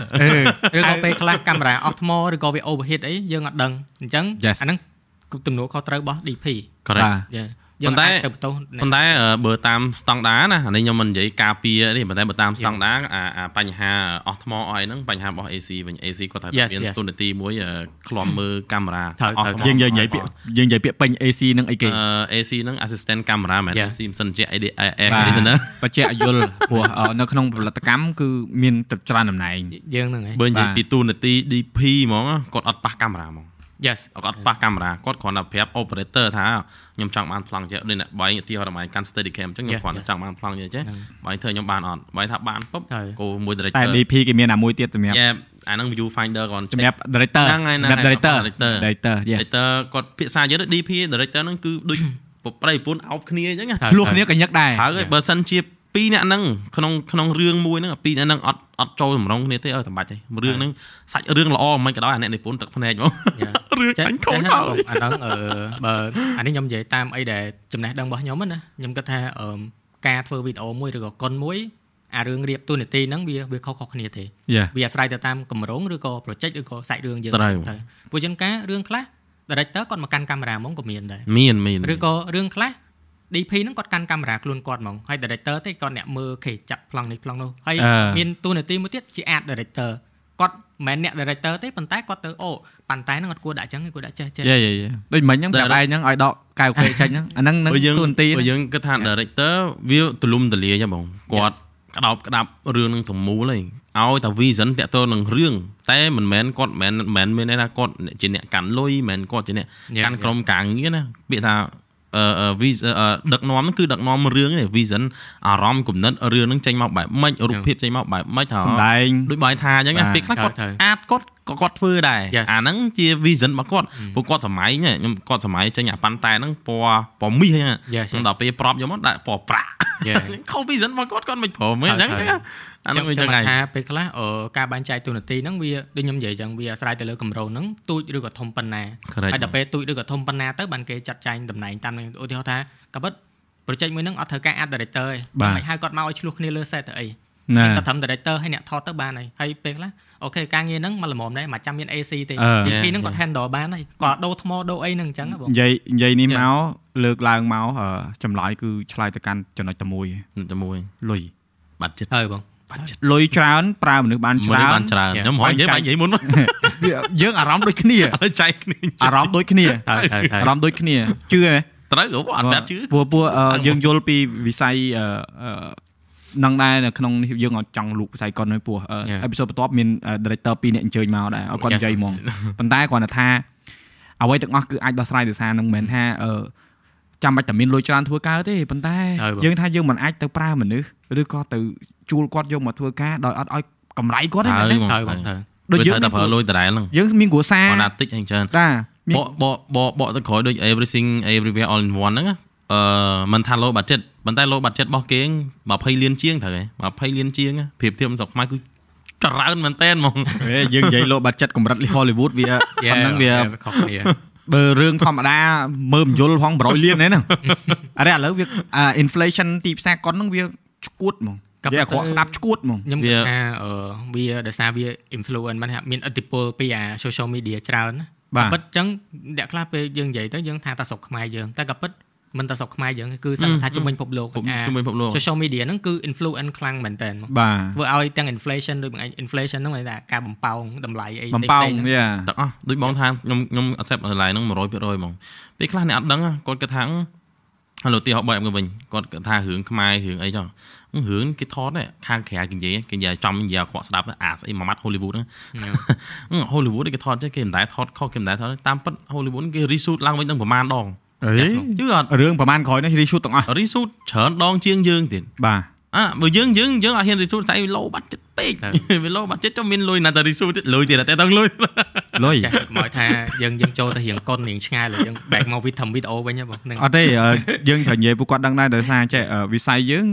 ឬក៏ពេលខ្លះកាមេរ៉ាអស់ថ្មឬក៏វា overheat អីយើងអត់ដឹងអញ្ចឹង
Yes.
អាហ្នឹង ទំនួលខុសត្រូវរបស់ DP
correct
យ៉ា
ប៉ុន្តែ
ទៅបន្ទោសអ្នក
ប៉ុន្តែអឺបើតាមស្តង់ដារណាអានេះខ្ញុំមិននិយាយការពារទេប៉ុន្តែបើតាមស្តង់ដារអាអាបញ្ហាអស់ថ្មអស់អីហ្នឹងបញ្ហារបស់ AC វិញ AC គាត់ថា
Yes,
មាន
yes.
ទូនាទីមួយអឺឃ្លាំមើលកាមេរ៉ា
ត្រូវ
អស់
ត្រូវ
ថ្ម
យើងយើងនិយាយពាក្យយើងនិយាយពាក្យពេញ AC នឹងអីគេ
អឺ AC ហ្នឹង assistant camera មែន
Yeah.
AC មិនសិនជា air
បាទ
conditioner
បច្ចៈយល់ព្រោះអឺនៅក្នុងផលិតកម្មគឺមានទឹកច្រើនតំណែង
យើងហ្នឹងឯង
បើនិយាយ
បាទ
ពីទូនាទី DP ហ្មងគាត់អត់ប៉ះកាមេរ៉ាហ្មង
Yes
គាត់អត់ប៉ះកាមេរ៉ាគាត់គ្រាន់តែប្រាប់ operator ថាខ្ញុំចង់បានប្លង់ចេះដូចអ្នកបាយឧទាហរណ៍បាយកាន់ steady cam អញ្ចឹងខ្ញុំ
Yeah,
គ្រាន់តែ
yeah.
ចង់បានប្លង់ចេះចេះ
ហ្នឹង
បាយធ្វើខ្ញុំបានអត់បាយថាបានពុប
ហើយ
គោមួយ
តែ
director
DP គេមានអាមួយទៀតសម្រាប់
យ៉ាអាហ្នឹង view finder គាត់
សម្រាប់ director
ហ្នឹងហើយ
សម្រាប់
ហ្នឹងហើយ
director
director
director yes
director គាត់ភាសាយើងទៅ DP director ហ្នឹងគឺដូចប្រៃប្រពន្ធអោបគ្នាអញ្ចឹងណា
ហើយ
ឆ្លោះគ្នាក៏ញឹកដែរ
ហើយបើសិនជា ពីរអ្នកហ្នឹងក្នុងក្នុងរឿងមួយហ្នឹងពីរអ្នកហ្នឹងអត់អត់ចូលតម្រងគ្នាទេអើតែបាច់ទេរឿងហ្នឹងសាច់រឿងល្អមិនក៏ដោយអាអ្នកនិពន្ធទឹកភ្នែកហ្មង
Yeah.
រឿង
ចេះ
អញខុស
ចេះ
ទៅ
ហើយបងអាហ្នឹងអឺបើអានេះខ្ញុំនិយាយតាមអីដែលចំណេះដឹងរបស់ខ្ញុំណាខ្ញុំគិតថាអឺការធ្វើវីដេអូមួយឬក៏កុនមួយអារឿងរៀបទូនាទីហ្នឹងវាវាខុសៗគ្នាទេ
យ៉ា
វាអាស្រ័យទៅតាមកម្រងឬក៏ project ឬក៏សាច់រឿងយើង
ត្រូវ
ទៅព្រោះជាងការរឿងខ្លះ director គាត់មកកាន់កាមេរ៉ាហ្មងក៏មានដែរ
មានមាន
ឬក៏រឿងខ្លះ DP ហ្នឹងគាត់កាន់កាមេរ៉ាខ្លួនគាត់ហ្មងហើយ director ទេគាត់អ្នកមើលគេចាប់ប្លង់នេះប្លង់នោះហើយ
អឺ
មានទូនាទីមួយទៀតជា art director គាត់មិនមែនអ្នក director ទេប៉ុន្តែគាត់ទៅអូប៉ុន្តែហ្នឹងអត់គួរដាក់ចឹងទេគួរដាក់ចេះចេះ
យ៉ាយ៉ាយ៉ាដូចមិញហ្នឹងប្រាប់ឯងហ្នឹងឲ្យដកកៅខេចេញហ្នឹងអាហ្នឹងនឹង
បើយើង
ទូនទី
បើយើងគិតថា director វាទលំទលាយហ៎បងគាត់ក្តោបក្តាប់រឿងនឹងទាំងមូលហីឲ្យតែ vision តាក់ទងនឹងរឿងតែមិនមែនគាត់មិនមែនមិនមែនមានន័យថាគាត់ជាអ្នកកាន់លុយមិនមែនគាត់ជាអ្នក
Yeah,
កាន់
yeah.
ក្រុមការងារណាពាក្យថា អឺអឺ vision អឺដឹកនាំហ្នឹងគឺដឹកនាំរឿងនេះ vision អារម្មណ៍គំនិតរឿងហ្នឹងចេញមកបែបម៉េចរូបភាពចេញមកបែបម៉េចថា
សំដែង
ដូចបាយថាអញ្ចឹងណា
បាទ
ពេលខ្លះគាត់
ត្រូវ
អាចគាត់ក៏គាត់ធ្វើដែរ
Yes.
អាហ្នឹងជា vision របស់គាត់ព្រោះគាត់សម័យនេះខ្ញុំគាត់សម័យចេញអាប៉ាន់តែហ្នឹងពណ៌ពណ៌មាសអញ្ចឹង
Yes,
ខ្ញុំដល់ពេលប្រាប់យកមកដាក់ពណ៌ប្រាក់
Yeah.
ខុស vision របស់គាត់គាត់មិនព្រមទេអញ្ចឹង
ហើយ
អាហ្នឹងវាអញ្ចឹង
ខ្ញុំ
ហើយ
ថាពេលខ្លះអឺការបែងចែកទូនាទីហ្នឹងវាដូចខ្ញុំនិយាយអញ្ចឹងវាអាស្រ័យទៅលើកម្រងហ្នឹងទូចឬក៏ធំប៉ុណ្ណា
Correct
ហើយដល់ពេលទូចឬក៏ធំប៉ុណ្ណាទៅបានគេចាត់ចែងតំណែងតាមហ្នឹងឧទាហរណ៍ថាក៏ពិត project មួយហ្នឹងអត់ត្រូវការ art director ទេ
បាទ
មិនហៅគាត់មកឲ្យឆ្លោះគ្នាលើ set ទៅអី
ណា
តែត្រឹម director ហើយអ្នកថតទៅបានហើយហើយពេលខ្លះ អូខេការងារហ្នឹងមកល្មមដែរមិនចាំមាន AC ទេ
អឺ
DP ហ្នឹង
Yeah,
គាត់ handle បានហើយគាត់ដូរថ្មដូរអីហ្នឹងអញ្ចឹងហ៎បង
និយាយនិយាយនេះ
Yeah.
មកលើកឡើងមកអឺចម្លើយគឺឆ្លើយទៅកាន់ចំណុចតែមួយ
តែមួយ
លុយ
បាត់ចិត្ត
ហើយបង
បាត់ចិត្ត
លុយច្រើនប្រើមនុស្សបាន
មើ
ច្លរើ
បាននច្រើន
Yeah.
ខ្ញុំហៅនិយាយ
បា
បា
ញ់
ញ់និយាយមុន
វាយើងអារម្មណ៍ដូចគ្នា
ឥឡូវចែកគ្នា
អារម្មណ៍ដូចគ្នា
ហើយហើយហើយ
អារម្មណ៍ដូចគ្នាជឿទេ
ត្រូវក៏អត់ប្រាប់ជឿ
ព្រោះព្រោះអឺយើងយល់ពីវិស័យអឺអឺ នឹងដែរនៅក្នុងនេះយើងអត់ចង់លូកវិស័យកុនហើយព្រោះអឺ
Yeah.
អេពីសូតបន្ទាប់មានអឺ director 2នាក់អញ្ជើញមកដែរឲ្យគាត់
Yes.
និយាយហ្មងប៉ុន្តែគ្រាន់តែថាអ្វីទាំងអស់គឺអាចដោះស្រាយដោយសារនឹងមិនមែនថាអឺចាំបាច់តែមានលុយច្រើនធ្វើការទេប៉ុន្តែ
ហើយបង
យើងថាយើងមិនអាចទៅប្រើមនុស្សឬក៏ទៅជួលគាត់យកមកធ្វើការដោយអត់ឲ្យកម្រៃគាត់ទេមែនទេ
ហ្មង
ហើយបងទៅ
ដូច
ដូច
យើង
យើងតែប្រើលុយដដែលហ្នឹង
យើងមានគ្រួសារ
អត់ណាតិចអីច្រើន
តាមាន
បកបកបកបកទៅក្រោយដូច everything everywhere all in one ហ្នឹងណាអឺមិនថា low budget ប៉ុន្តែ low budget របស់គេ20លានជាងត្រូវហ៎20លានជាងណាប្រៀបធៀបស្រុកខ្មែរគឺច្រើនមែនតើហ្មង
ហេយើងនិយាយលោបាត់ចិត្តកម្រិត Hollywood វាប៉ុណ្ណឹងវា
ខុសគ្នា
បើរឿងធម្មតាមើលមិនយល់ផង100លានហ្នឹងអរេឥឡូវវាអា inflation ទីផ្សារកុនហ្នឹងវាឈួតហ្មង
ក៏
វា
ប៉ុ
អា
ន្តែ
ក្រក់ស្ដាប់ឈួតហ្មង
ខ្ញុំ
វា
គិតថាអឺវាដោយសារវា influence មិនថាមានឥទ្ធិពលពីអា social media ច្រើនណា
បាទ
ក៏ពិតអញ្ចឹងអ្នកខ្លះពេលយើងនិយាយទៅយើងថាតែស្រុកខ្មែរយើងតែក៏ពិត មិនតែស្រុកខ្មែរយើងទេគឺសង្ឃថាជំនាញពិភពលោក
ពុំ
អា
ជុំវិញពិភពលោក
social media ហ្នឹងគឺ influence ខ្លាំងមែនតើមក
បាទ
ធ្វើឲ្យទាំង inflation ដូចបងឯង inflation ហ្នឹងហៅថាការបំផោងតម្លៃអី
បំប៉ោង
ផ្សេៗៗហ្នឹង
វា
ទាំងអស់ដូចបងថាខ្ញុំខ្ញុំ accept តម្លៃហ្នឹង100%ហ្មងពេលខ្លះអ្នកអត់ដឹងណាគាត់គិតថាឥឡូវទីហោបែបទៅវិញគាត់គិតថារឿងខ្មែររឿងអីចុះរឿងគេថតខាងក្រៅគេនិយាយគេនិយាយចំនិយាយអក្រក់ស្ដាប់អាស្អីមួយម៉ាត់ Hollywood ហ្នឹង Hollywood គេថតចេះគេមិនដែលថតខុសគេមិនដែលថតតាមពិត Hollywood គេ reshoot ឡើងវិញដល់ប្រហែលដង
អេ
ជឿអត់
រឿងប្រហែលក្រោយនេះ reshoot ទាំងអស់
reshoot ច្រើនដងជាងយើងទៀត
បាទ
អើបើយើងយើងយើងអត់ហ៊ាន resource តែវា low budget ពេកវា low budget ចុះមានលុយណាតែ resource ទៀតលុយទៀតតែតឹងលុយ
លុយ
ចាស់កុំឲ្យថាយើងយើងចូលទៅរៀងកុនរៀងឆ្ងាយលើយើង back មកវីធំវីដេអូវិញហ៎បងហ្នឹង
អត់ទេអឺយើងត្រូវនិយាយពួកគាត់ដឹងដែរដោយសារចេះអឺវិស័យយើង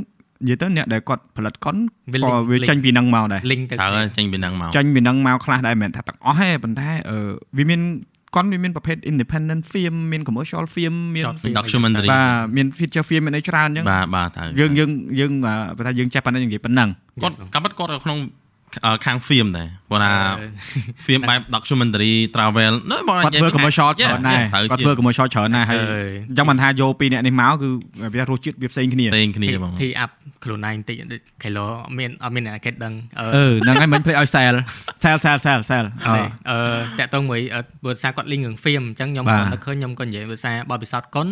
និយាយទៅអ្នកដែលគាត់ផលិតកុន
វា
ក៏
link-
វា
link
ចេញពីនឹងមកដែរ
link ទៅ
តើចេញពីហ្នឹងមក
ចេញពីនឹងមកខ្លះដែរមិនមែនថាទាំងអស់ទេប៉ុន្តែអឺវាមាន កុនវាមានប្រភេទ independent film មាន commercial film មាន
Short film
documentary
បាទមាន feature film មានអីច្រើនអញ្ចឹង
បាទបាទតើ
យើងយើងយើងអឺបើថាយើងចេះប៉ុណ្ណឹងយើងនិយាយប៉ុណ្ណឹង
គាត់កាប់បាត់គាត់នៅក្នុងអឺ ខាង film ដែរគាត់ថា film បែប documentary travel នៅបង
គាត់ធ្វើ commercial ច្រើនដែរគាត់ធ្វើ commercial ច្រើនដែរហើយ
អើយ
អញ្ចឹងមិនថាយកពីរអ្នកនេះមកគឺវារសជាតិវាផ្សេងគ្នា
ផ្សេងគ្នាបង
ធីអាប់ខ្លួនឯងបន្តិចដូច Kilo អត់មានអត់មានអ្នកគេដឹងអឺ
អឺហ្នឹងហើយមិនភ្លេចឲ្យ sell sell sell sell sell អឺ
អឺតាក់ទងមួយអឺបើសារគាត់ link រឿង film អញ្ចឹងខ្ញុំ
បាទ
ក៏នឹកឃើញខ្ញុំក៏និយាយភាសាបទពិសោធន៍កុន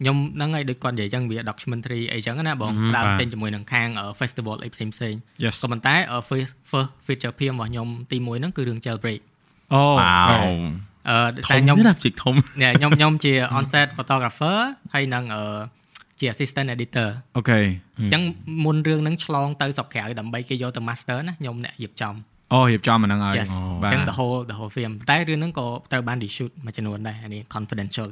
ខ្ញុំហ្នឹងហើយដូចគាត់និយាយអញ្ចឹងវា documentary អីចឹងណាបងដើរចេញជាមួយនឹងខាងអឺ festival អីផ្សេងផ្សេង
yes
ក៏ប៉ុន្តែអឺ first first feature film របស់ខ្ញុំទី1ហ្នឹងគឺរឿង jailbreak
អូ
វ៉ាវ
អឺដោយ
ធ
សារំខ្ញុំ
ទៀតណាជីកធំ
នេះខ្ញុំខ្ញុំជា on set photographer ហើយនឹងអឺជា assistant editor
អូខេ
អញ្ចឹងមុនរឿងហ្នឹងឆ្លងទៅស្រុកក្រៅដើម្បីគេយកទៅ master ណាខ្ញុំអ្នករៀបចំ
អូរៀបចំអាហ្នឹងហើយ
yes
បា
អ
ទ
ញ្ចឹង the whole the whole film តែរឿងហ្នឹងក៏ត្រូវបាន reshoot មួយចំនួនដែរអានេះ confidential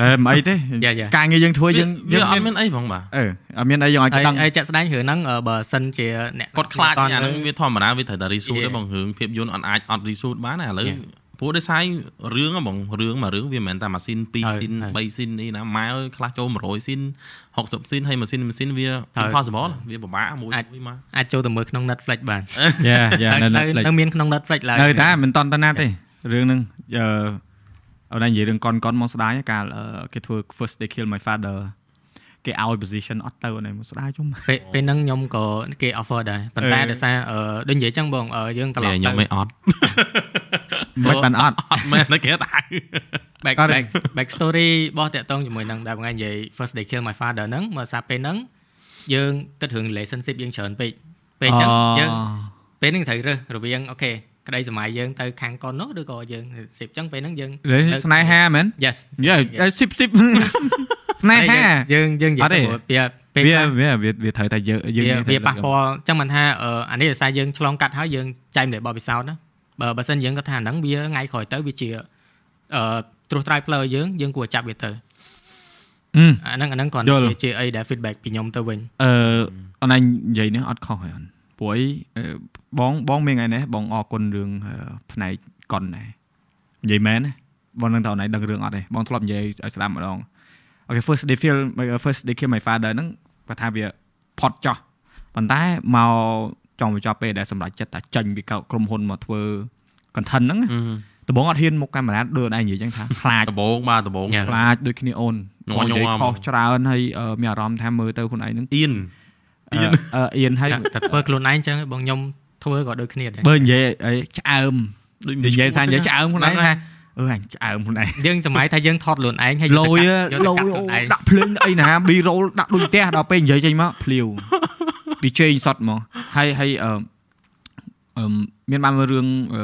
តែមិនអីទេ
យ៉ាយ៉ា
ការងារយើងធ្វើយើង
វា
យើង
អត់មានអីបងបាទ
អឺអត់មានអីយើងឲ្យ
ហើយ
ដឹង
ហើយចាក់ស្ដែងរឿងហ្នឹងអឺបើសិនជាអ្នក
គាត់ខ្លាច
ត
អាហ្នឹងវាធម្មតាវាត្រូវតែ resuit
Yeah.
ទេបងរឿងភាពយន្តអត់អាចអត់ resuit បានណាឥឡូវ
Yeah.
ព្រោះដោយសាររឿងហ៎បងរឿងមួយរឿងវាមិនមែនតែម៉ាស៊ីន
ហើយ
2ស៊ីន
ហើយ
3ស៊ីននេះណាម៉ែអើយខ្លះចូល100ស៊ីន60ស៊ីនហើយម៉ាស៊ីនម៉ាស៊ីនវា
ហើយ
impossible វាពិបាកមួយ
អាច
មួយមក
អាចចូលទៅមើលក្នុង Netflix បាន
យ៉ាយ៉ានៅ
នៅ
Netflix
នៅមានក្នុង Netflix ឡើយ
នៅតែមិនតន់តណាទេរឿងហ្នឹងអឺអត់ដែរនិយាយរឿងកុនកុនមកស្ដាយកាលអឺគេធ្វើ first they kill my father គេឲ្យ position អត់ទៅនេះមកស្ដាយជុំ
ពេលពេលហ្នឹងខ្ញុំក៏គេ offer ដែរប៉ុន្តែ
អឺ
ដោយសារអឺដូចនិយាយចឹងបងអឺយើងត្រឡ
តែ
ប់
ខ្ញុំ
ទៅ
មិនអត់
មិនបានអត់
អត់មែនតែគេថា
back
គាត់
back back story របស់តាក់ទងជាមួយនឹងដែលបងឯងនិយាយ first day kill my father ហ្នឹងមកសារពេលហ្នឹងយើងគិតរឿង relationship យើងច្រើនពេកពេលអញ្ចឹងយើងពេលហ្នឹងត្រូវរើសរវាងអូខេក្តីសម័យយើងទៅខាងកូននោះឬក៏យើង relationship អញ្ចឹងពេលហ្នឹងយើង
លេស្នេហាមែន
yes
យេស៊ីបស៊ីបស្នេហា
យើងយើងនិយា
អត់ទេ
យទៅវាពេល
វា
ខ្លះ
វាវាវាត្រូវតែយើងយើង
វា
ត្រូវ
វាប៉ះពាល់អញ្ចឹងមិនថាអឺអានេះដោយសារយើងឆ្លងកាត់ហើយយើងចែកម្លែកបបពិសោធន៍ណា បើបើសិនយើងគាត់ថាហ្នឹងវាថ្ងៃក្រោយទៅវាជាអឺត្រួសត្រាយផ្លូវយើងយើងគួរចាប់វាទៅ
អឺ
អាហ្នឹងអាហ្នឹងគាត់
យល់
ជាជាអីដែល feedback ពីខ្ញុំទៅវិញ
អឺអនឡាញនិយាយនេះអត់ខុសហើយអូនព្រោះអីអឺបងបងមានថ្ងៃនេះបងអរគុណរឿងអឺផ្នែកកុនដែរនិយាយមែនណាបងនឹងតើអនឡាញដឹងរឿងអត់ទេបងធ្លាប់និយាយឲ្យស្ដាប់ម្ដងអូខេ first they feel first they kill my father ហ្នឹងគាត់ថាវាផុតចោះប៉ុន្តែមក ចង់បញ្ចប់ពេលដែលសម្រាប់ចិត្តតែចាញ់ពីក្រុមហ៊ុនមកធ្វើ content ហ្នឹងណាដំបងអត់ហ៊ានមុខកាមេរ៉ាដូចឯងនិយាយចឹងថាខ្លាច
ដបងបាទដបង
Yeah.
ខ្លាចដូចគ្នាអូន
ញ័រ
គាត់និយាយ
ញ័រ
ខុសច្រើនហើយអឺមានអារម្មណ៍ថាមើលទៅខ្លួនឯងហ្នឹង
អៀន
អឺអឺអៀនហើយ
តែធ្វើខ្លួនឯងអញ្ចឹងបងខ្ញុំធ្វើក៏ដូចគ្នាដែរ
បើនិយាយអីឆ្អើម
ដូច
និយាយថានិយាយឆ្អើមខ្លួនឯង
ហ្នឹងហើយ
ថាអឺអញឆ្អើមខ្លួនឯង
យើងសម័យថាយើងថតខ្លួនឯងហើយ
លយ
យកទៅ
ល
កាត់
យ
ខ្លួនឯង
ដាក់ភ្លើងអីណា B roll ដាក់ដូចផ្ទះដល់ពេលនិយាយចេញមកភ្លាវ វាជេងសតមកហើយហើយអឺអឺមានបានមើលរឿងអឺ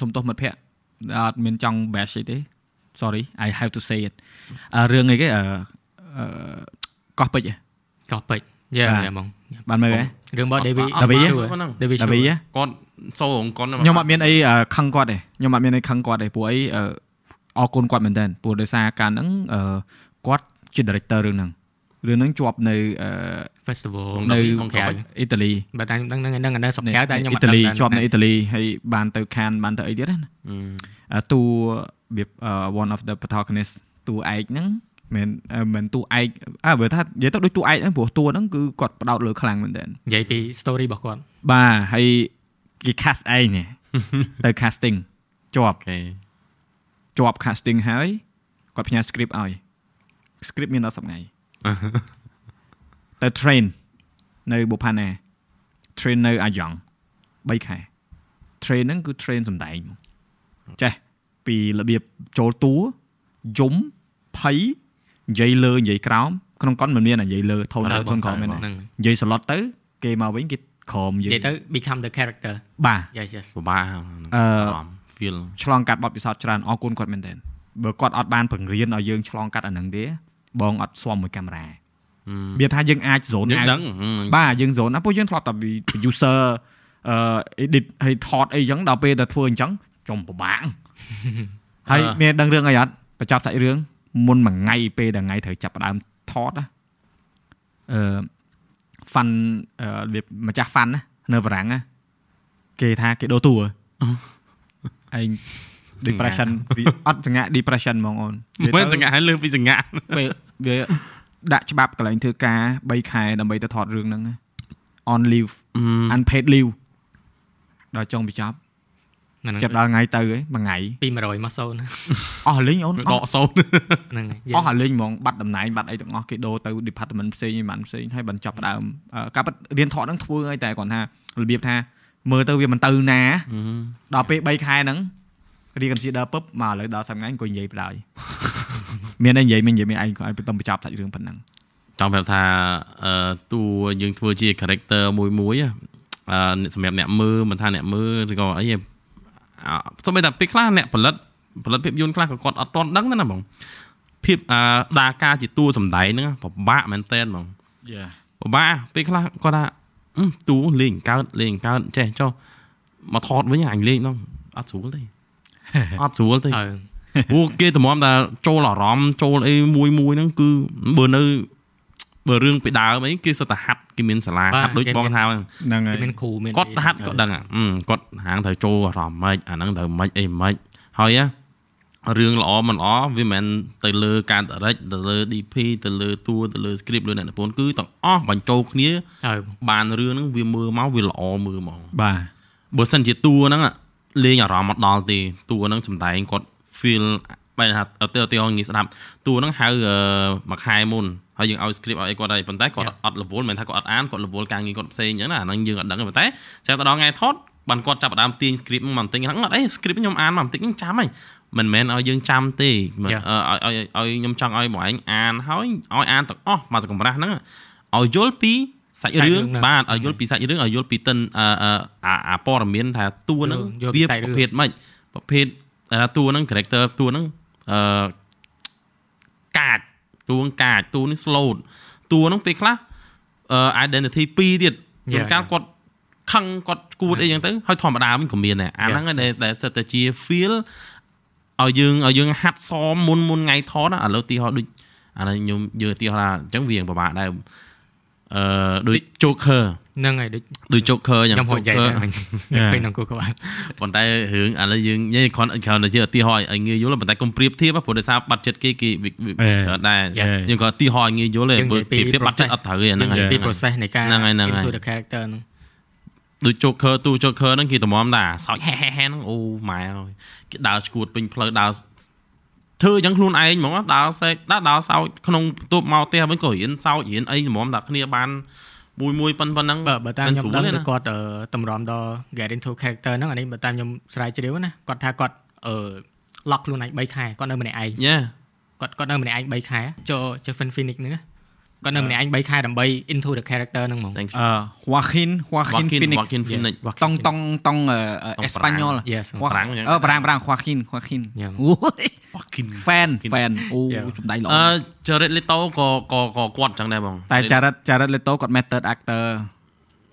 សុំទោសមិត្តភក្តិអត់មានចង់ bash អីទេ sorry I have to say it អឺរឿងអីគេអឺអឺកោះពេជ្រហ៎
កោះពេជ្រយ៉ា
បាទ
យ៉ាហ្មង
បានមើលហ៎
រឿងរបស់ David
ដាវី
David
ហ្នឹង
David
ដាវីហ៎
គាត់សូរងគាត់
ខ្ញុំអត់មានអីអឺខឹងគាត់ទេខ្ញុំអត់មានអីខឹងគាត់ទេព្រោះអីអឺអរគុណគាត់មែនតើព្រោះដោយសារការហ្នឹងអឺគាត់ជា director រឿងហ្នឹងរឿងហ្នឹងជាប់នៅអឺ
festival
នៅ
ស្រុកក្រៅ
អ៊ីតាលី
បើតែហ្នឹងហ្នឹងហ្នឹងនៅស្រុកក្រៅតែខ្ញុំ
អ៊ី
អត់
តាលី
ដឹង
ជាប់នៅអ៊ីតាលីហើយបានទៅខានបានទៅអីទៀតណាអាតួរបៀបអឺ one of the protagonist តួឯកហ្នឹងមិនអឺមិនតួឯកអើបើថានិយាយទៅដូចតួឯកហ្នឹងព្រោះតួហ្នឹងគឺគាត់ផ្ដោតលើខ្លាំងមែនតើ
និយាយពី story របស់គាត់
បាទហើយគេ cast ឯងនេះទៅ casting ជាប់
អូខេ
ជាប់ casting ហើយគាត់ផ្ញើ script ឲ្យ script មានដល់10ថ្ងៃ តែ train នៅបុផាណា train នៅអាយ៉ង3ខែ train ហ្នឹងគឺ train សំដែងហ្មងចេះពីរបៀបចូលតួយំភ័យនិយាយលើនិយាយក្រោមក្នុងកុនមិនមាននិយាយលើធន
បាទ
ធនក្រោមមែនទេ
ហ្នឹង
និយាយ slot ទៅ គេមកវិញគេក្រោមនិ
និ
យា
យា
យ
យទៅ become the character
បាទ
yes yes
ពិបាក
អឺ
feel
ឆ្លងកាត់បទពិសោធន៍ច្រើនអរគុណគាត់មែនទែនបើគាត់អត់បានបង្រៀនឲ្យយើងឆ្លងកាត់អាហ្នឹងទេបងអត់ស្វមមួយកាមេរ៉ា វាថាយើងអាច zone
យើង
out
ដឹង
បាទយើង zone ណាពួកយើងធ្លាប់តែពី user អឺ edit ហើយថតអីចឹងដល់ពេលតែធ្វើអញ្ចឹងចំពិបាកហើយមានដឹងរឿងអីអត់បញ្ចប់សាច់រឿងមុនមួយថ្ងៃពេលដែលថ្ងៃត្រូវចាប់ផ្ដើមថតណាអឺ fun អឺរបៀបម្ចាស់ fun ណានៅបារាំងណាគេថាគេដូរតួឯង depression វាអត់សង្ហា depression ហ្មងអូន
មិនសង្ហាឲ្យលើពីសង្ហា
ពេលវា ដាក់ច្បាប់កន្លែងធ្វើការ3ខែដើម្បីទៅថតរឿងហ្នឹង on leave unpaid leave ដល់ចុងបញ្ចប់
ហ្នឹង
ចាប់ដល់ថ្ងៃទៅហីមួយថ្ងៃ
ពី100មក0ណា
អស់លេងអូនអ
ដ
ស់
កសូន
ហ្នឹងហើយ
អស់អាលេងហ្មងបាត់តំណែងបាត់អីទាំងអស់គេដូរទៅ department ផ្សេងឯបានផ្សេងហើយបានចាប់ផ្ដើមអឺការប៉ັດរៀនថតហ្នឹងធ្វើឲ្យតែគាត់ថារបៀបថាមើលទៅវាមិនទៅណាដល់ពេល3ខែហ្នឹងរៀន consider ពឹបមកឥឡូវដល់10ថ្ងៃអង្គុយនិយាយបណ្ដោយ មានអីនិយាយមិននិយាយមានឯងក៏ឲ្យបន្តបញ្ចប់សាច់រឿងប៉ុណ្ណឹង
ចង់ប្រាប់ថាអឺតួយើងធ្វើជា character មួយមួយហ៎អឺសម្រាប់អ្នកមើលមិនថាអ្នកមើលឬក៏អីហ៎អ่าសូម្បីតែពេលខ្លះអ្នកផលិតផលិតភាពយន្តខ្លះក៏គាត់អត់ទាន់ដឹងដែរណាបងភាពអឺដាការជាតួសម្ដែងហ្នឹងពិបាកមែនតើហ្មង
យ៉ា
ពិបាកពេលខ្លះគាត់ថាអឺតួលេងកើតលេងកើតចេះចុះមកថតវិញអញលេងហ្នឹងអត់ស្រួលទេអត់ស្រួលទេ
អឺ
ព្រោះគេតម្រាំតែចូលអារម្មណ៍ចូលអីមួយមួយហ្នឹងគឺបើនៅបើរឿងពីដើមអីគេសិតតែហាត់គេមានសាលាហាត់ដូចបងថាហ្នឹង
ហ្នឹងហើយ
មានគ្រូមាន
គាត់ហាត់គាត់ដឹងអាអឺគាត់ហាងត្រូវចូលអារម្មណ៍ម៉េចអាហ្នឹងត្រូវម៉េចអីម៉េចហើយណារឿងល្អមិនល្អវាមិនមែនទៅលើការ direct ទៅលើ DP ទៅលើតួទៅលើ script លើអ្នកនិពន្ធគឺទាំងអស់បញ្ចូលគ្នា
អើ
បានរឿងហ្នឹងវាមើលមកវាល្អមើលហ្មង
បាទ
បើសិនជាតួហ្នឹងอะលេងអារម្មណ៍មកដល់ទេតួហ្នឹងសំដែងគាត់ feel បែរថាអត់ទៅទៅងាយស្ដាប់តួហ្នឹងហៅអឺមួយខែមុនហើយយើងឲ្យ script ឲ្យអីគាត់ហើយប៉ុន្តែគាត់អត់ level មិនមែនថាគាត់អត់អានគាត់ level ការងារគាត់ផ្សេងអញ្ចឹងណាអាហ្នឹងយើងអត់ដឹងទេប៉ុន្តែស្រាប់តែដល់ថ្ងៃថតបានគាត់ចាប់ផ្ដើមទាញ script មកបន្តិចហ្នឹងអត់អី script ខ្ញុំអានមកបន្តិចហ្នឹងចាំហើយមិនមែនឲ្យយើងចាំទេមិនអឺឲ្យឲ្យឲ្យខ្ញុំចង់ឲ្យបងឯងអានហើយឲ្យអានទាំងអស់មកសកម្រាស់ហ្នឹងឲ្យយល់ពីសាច់រឿងបាទឲ្យយល់ពីសាច់រឿងឲ្យយល់ពីតិនអឺអឺអាអាព័ត៌មានថាតួហ្នឹងវាប្រភេទម៉េចប្រភេទ ថាតួហ្នឹង character តួហ្នឹងអឺកាចតួហ្នឹងកាចតួនេះ slow តួហ្នឹងពេលខ្លះអឺ identity 2ទៀតជួនកាលគាត់ខឹងគាត់គួតអីចឹងទៅហើយធម្មតាវិញក៏មានដែរអាហ្នឹងឯងដែលដែលសិតតែជា feel ឲ្យយើងឲ្យយើងហាត់សមមុនមុនថ្ងៃថតណាឥឡូវទីហោដូចអានេះខ្ញុំយើងទីហោថាអញ្ចឹងវាពិបាកដែរ អឺដូច Joker
ហ្នឹងហើយដូច
ដូច Joker យ៉ាង
ខ្ញុំហៅនិយាយ
Joker
តែវិញឃើញក្នុង Google បាន
ប៉ុន្តែរឿងឥឡូវយើងនិយាយគ្រាន់គ្រាន់តែជាឧទាហរណ៍ឲ្យងាយយល់ប៉ុន្តែកុំប្រៀបធៀបព្រោះដោយសារបាត់ចិត្តគេគេវាវាច្រើនដែរយើងក៏ឧទាហរណ៍ឲ្យងាយយល់ទេព្រោះប្រៀបធៀបបាត់ចិត្តអត់ត្រូវទេអាហ្នឹង
និ
ហើយ
យាយពី process នៃការ
ហ្នឹងហើយហ្នឹងហើយ
into the character ហ្នឹង
ដូច Joker ទូ Joker ហ្នឹងគេតម្រាំតាសោចហេហេហេហ្នឹងអូម៉ែអើយគេដើរឈួតពេញផ្លូវដើរ ធ្វើអញ្ចឹងខ្លួនឯងហ្មងដើរសេកដើរដើរសោចក្នុងបន្ទប់មកផ្ទះវិញក៏រៀនសោចរៀនអីតម្រាំតែគ្នាបានមួយមួយប៉ុណ្ណឹង
បើបើតាមខ្ញុំ
ស្រួល
ដឹង
ទេ
គឺ
ណា
គាត់អឺតម្រាំដល់ get into character ហ្នឹងអានេះបើតាមខ្ញុំស្រាវជ្រាវណាគាត់ថាគាត់អឺ lock ខ្លួនឯង3ខែគាត់នៅម្នាក់ឯង
យ៉ា
គាត់គាត់នៅម្នាក់ឯង3ខែចូលចូល Fin Phoenix ហ្នឹងណា គាត់នៅម្នាក់ឯង3ខែដើម្បី into the character ហ្នឹងហ្មង
thank
អឺ Joaquin Joaquin
Joaquin
Phoenix
Joaquin Phoenix
តង់តង់តង់អឺ
តង់
Espanyol
Yes
ប្រាំងអញ្ចឹង
អឺប្រាំងប្រាំង Joaquin Joaquin
យ៉ាង
អូយ
Joaquin
fan fan អូ
Yeah.
សំដែងល្អ
អឺ Jared Leto ក៏ក៏ក៏គាត់អញ្ចឹងដែរបង
តែ Jared Jared Leto គាត់ method actor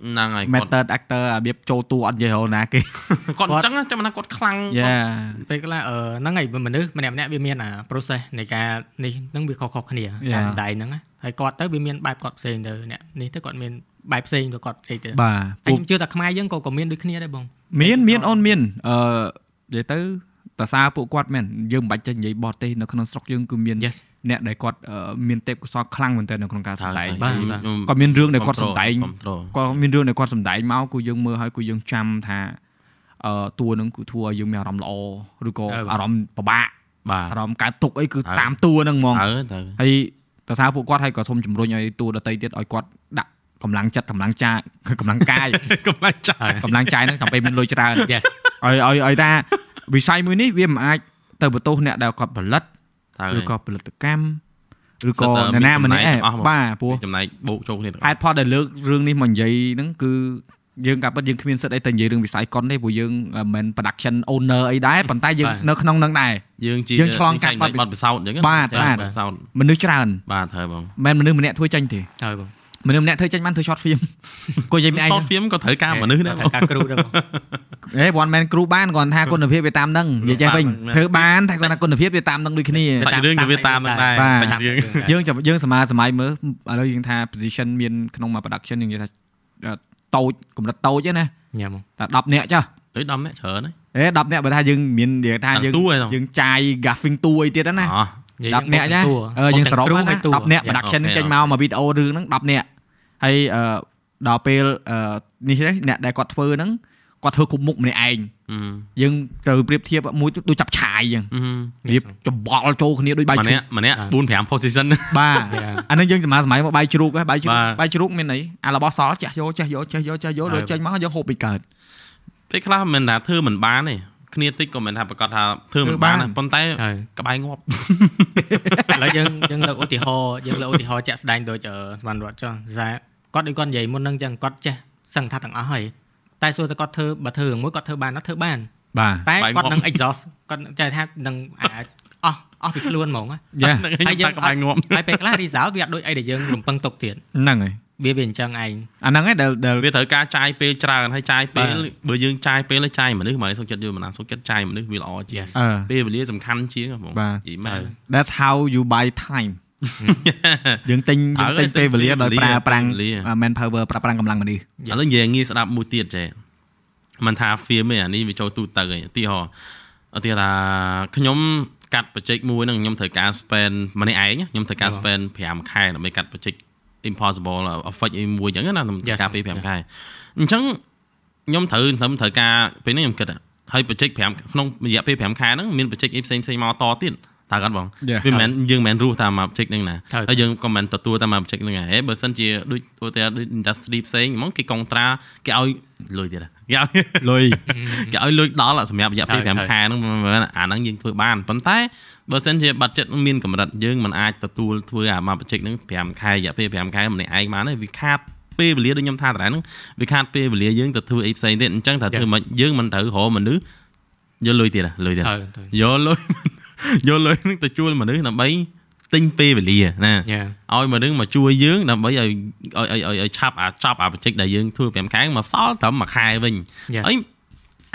ហ្នឹងហើយគាត់
method actor របៀបចូលតួអត់និយាយរហូតណាគេ
គាត់អញ្ចឹងចាំណាគាត់ខ្លាំង
យ៉ា
ពេលខ្លះអឺហ្នឹងហើយមនុស្សម្នាក់ម្នាក់វាមានអា process នៃការនេះហ្នឹងវាខុសៗគ្នា
Yeah.
ការសម្ដែងហ្នឹងណាហើយគាត់ទៅវាមានបែបគាត់ផ្សេងទៅអ្នកនេះទៅគាត់មានបែបផ្សេងទៅគាត់ផ្សេងទៅ
បាទ
តែ
ពួក
ខ្ញុំជឿថាខ្មែរយើងក៏ក៏មានដូចគ្នាដែរបង
មានមានអូនមានអឺនិយាយទៅតើសារពួកគាត់មែនយើងមិនបាច់ចេះនិយាយបរទេសនៅក្នុងស្រុកយើងគឺមាន
Yes
អ្នកដែលគាត់អឺមានទេពកោសល្យខ្លាំងមែនទែននៅក្នុងការសម្ដែង
បាទ
គាត់មានរឿងដែលគាត់សម្ដែង
control
គាត់មានរឿងដែលគាត់សម្ដែងមកគឺយើងមើលហើយគឺយើងចាំថាអឺតួនឹងគឺធ្វើឲ្យយើងមានអារម្មណ៍ល្អឬក៏
អឺ
អារម្មណ៍ពិបាក
បាទ
អារម្មណ៍កើតទុកអីគឺ
អឺ
តាមតួហ្នឹងហ្មង
អើទៅ
ហើយតើសារពួកគាត់ហើយក៏សូមជំរុញឲ្យតួដតីទៀតឲ្យគាត់ដាក់កម្លាំងចិត្តកម្លាំងចាកម្លាំងកាយ
កម្លាំងចាស់
កម្លាំងចាយហ្នឹងចាំពេលមានលុយច្រើន
Yes
ឲ្យឲ្យឲ្យថាវិស័យមួយនេះវាមិនអាចទៅបន្ទោសអ្នកដែលគាត់ផលិត
ទៅ
ឬក៏ផលិតកម្មឬក៏
សិតតែ
អ្នកណាម្នាក់
មាន
ឯង
ចំណែកទាំងអស់មក
បាទព្រោះ
ចំណែកបូកចូលគ្នាទាំង
ហេតុផលដែលលើករឿងនេះមកនិយាយហ្នឹងគឺយើងកាពិតយើងគ្មានសិទ្ធអីទៅនិយាយរឿងវិស័យកុនទេព្រោះយើងមិន production owner អីដែរប៉ុន្តែយើងនៅក្នុងនឹងដែរ
យើងជា
យើងឆ្លងកាត់
បទបទពិសោធន៍អញ្ចឹង
បាទបាទ
បទពិសោធន៍
មនុស្សច្រើន
បាទត្រូវបង
មិនមនុស្សម្នាក់ធ្វើចេញទេ
ហើយបង
មនុស្សម្នាក់ធ្វើចេញបានធ្វើ short film គួរនិយាយមានឯង
short film ក៏ត្រូវការមនុស្សដែរបង
ត្រូវការគ្រូដែរបង
ហេគាត់មិនមែនគ្រូបានគាត់ថាគុណភាពវាតាមនឹងនិយាយចេះវិញ
បាទ
ធ្វើបានតែគាត់ថាគុណភាពវាតាមនឹងដូចគ្នា
សាច់រឿងក៏វាតាមនឹងដែរ
បាទ
សាច់រឿង
យើងចាំយើងសម័យសម័យមើលឥឡូវយើងថា position មានក្នុងមួយ production យើងនិយាយថាអឺតូចកម្រិតតូចទេណា
ញ៉ាំបង
តែ10នាក់ចាស់
ទៅ10នាក់ច្រើនហើយ
ហេ10នាក់បើថាយើងមាននិយាយថាយើង
តួឯង
យើងចាយ gaffing តួអីទៀតណា
អូ
10នាក់ចាអឺយើងសរុបមកណា10នាក់ production
អូខេ
ចេញមកមកវីដេអូរឿងហ្នឹង10នាក់ ហើយអឺដល់ពេលអឺនេះទេអ្នកដែលគាត់ធ្វើហ្នឹងគាត់ធ្វើគ្រប់មុខម្នាក់ឯង
អឺ
យើងត្រូវប្រៀបធៀបមួយដូចចាប់ឆាយអញ្ចឹង
អឺ
រៀបច្បល់ចូលគ្នាដូចបាយ
ម្ជ្រូនាក់
កម្នា
ក់4 5 position
បាទ
Yeah.
អានឹងយើងសម័យសម័យមកបាយជ្រូកហ៎បាយជ្រូក
បាទ
បាយជ្រូកមានអីអារបស់សល់ចេះយកចេះយកចេះយកចេះយកដូចចេញមកយើងហូបពីកើត
ពេលខ្លះមិនថាធ្វើមិនបានទេ គ្នាតិចក៏មិនថាប្រកាសថាធ្វើមិន
ធ្វើ
បាន
បាន
ដែរប៉ុន្តែ
ហើយ
ក្បែរងាប់
ឥឡូវយើងយើងលើកឧទាហរណ៍យើងលើកឧទាហរណ៍ជាក់ស្ដែងដូចអឺស្មានរត់ចុះថាគាត់ដូចគាត់និយាយមុនហ្នឹងចឹងគាត់ចេះសឹងថាទាំងអស់ហើយតែសួរតែគាត់ធ្វើបើធ្វើរឿងមួយគាត់ធ្វើបានអត់ធ្វើបាន
បាទ
តែ
បាយ
គាត់
ងាប់
នឹង exhaust គាត់ចេះថានឹងអាចអស់អស់ពីខ្លួនហ្មងណា
យ៉ា
ហ្នឹងហើយ
ហើយយើង
ខ្ញុំថាក្បែរងាប់
ហើយពេលខ្លះ result វាអត់ដូចអីដែលយើងរំពឹងទុកទៀត
ហ្នឹងហើយ
វាវាអញ្ចឹងឯង
អាហ្នឹងឯងដែលដែល
វាត្រូវការចាយពេលច្រើនហើយចាយពេល
បាទ
បើយើងចាយពេលហើយចាយមនុស្សមកសុខចិត្តយល់មិនណាសុខចិត្តចាយមនុស្សវាល្អជាង
Yes
អឺ
ពេលវេលាសំខាន់ជាងហ្មង
បាទ
និយាយមែន
that's how you buy time យើងទិញយើងទិញ
ហើយ
ពេលវេលាដោយ
ពេលវេលា
ប្រើប្រាំង
ពេលវេលា
man power ប្រើប្រាំងកម្លាំងមនុស្ស
ឥឡូវនិយាយងាយស្ដាប់មួយទៀតចេះមិនថា film ទេអានេះវាចូលទូទៅឯងឧទាហរណ៍ឧទាហរណ៍ថាខ្ញុំកាត់បច្ចេកមួយហ្នឹងខ្ញុំត្រូវការ spend ម្នាក់ឯងខ្ញុំត្រូវការ spend 5ខែដើម្បីកាត់បច្ចេក impossible effect អីមួយអញ្ចឹងណាខ្ញុំត្រូវការពេល5ខែអញ្ចឹងខ្ញុំត្រូវខ្ញុំត្រូវការពេលនេះខ្ញុំគិតហើយបច្ចេក5ក្នុងរយៈពេល5ខែហ្នឹងមានបច្ចេកអីផ្សេងផ្សេងមកតទៀតតើគាត់បង
Yeah.
វាមិនមែនយើងមិនមែនរស់តាមមួយបច្ចេកហ្នឹងណា
ហើយ
ហើយយើងក៏មិនទទួលតាមមួយបច្ចេកហ្នឹងដែរហេបើសិនជាដូចឧទាហរណ៍ដូច industry ផ្សេងហ្មងគេកុងត្រាគេឲ្យលុយទៀតហ៎គេឲ្យ
លុយ
គេឲ្យលុយដល់សម្រាប់រយៈពេល
ហើយ
5ខែហ្នឹងមិនមែនអាហ្នឹងយើងធ្វើបានប៉ុន្តែ បើសិនជា budget មានកម្រិតយើងមិនអាចទទួលធ្វើអាមួយបច្ចេកហ្នឹង5ខែរយៈពេល5ខែម្នាក់ឯងបានទេវាខាតពេលវេលាដូចខ្ញុំថាតើហ្នឹងវាខាតពេលវេលាយើងទៅធ្វើអីផ្សេងទៀតអញ្ចឹងថាធ្វើមិនយើងមិនត្រូវរកមនុស្សយកលុយទៀតហ៎លុយទៀត
ហើយ
យកលុយយកលុយហ្នឹងទៅជួលមនុស្សដើម្បីទិញពេលវេលាណា
យ៉ា
ឲ្យមនុស្សមកជួយយើងដើម្បីឲ្យឲ្យឲ្យឲ្យឲ្យឆាប់អាចប់អាបច្ចេកដែលយើងធ្វើ5ខែមកសល់ត្រឹមមួយខែវិញ
Yeah.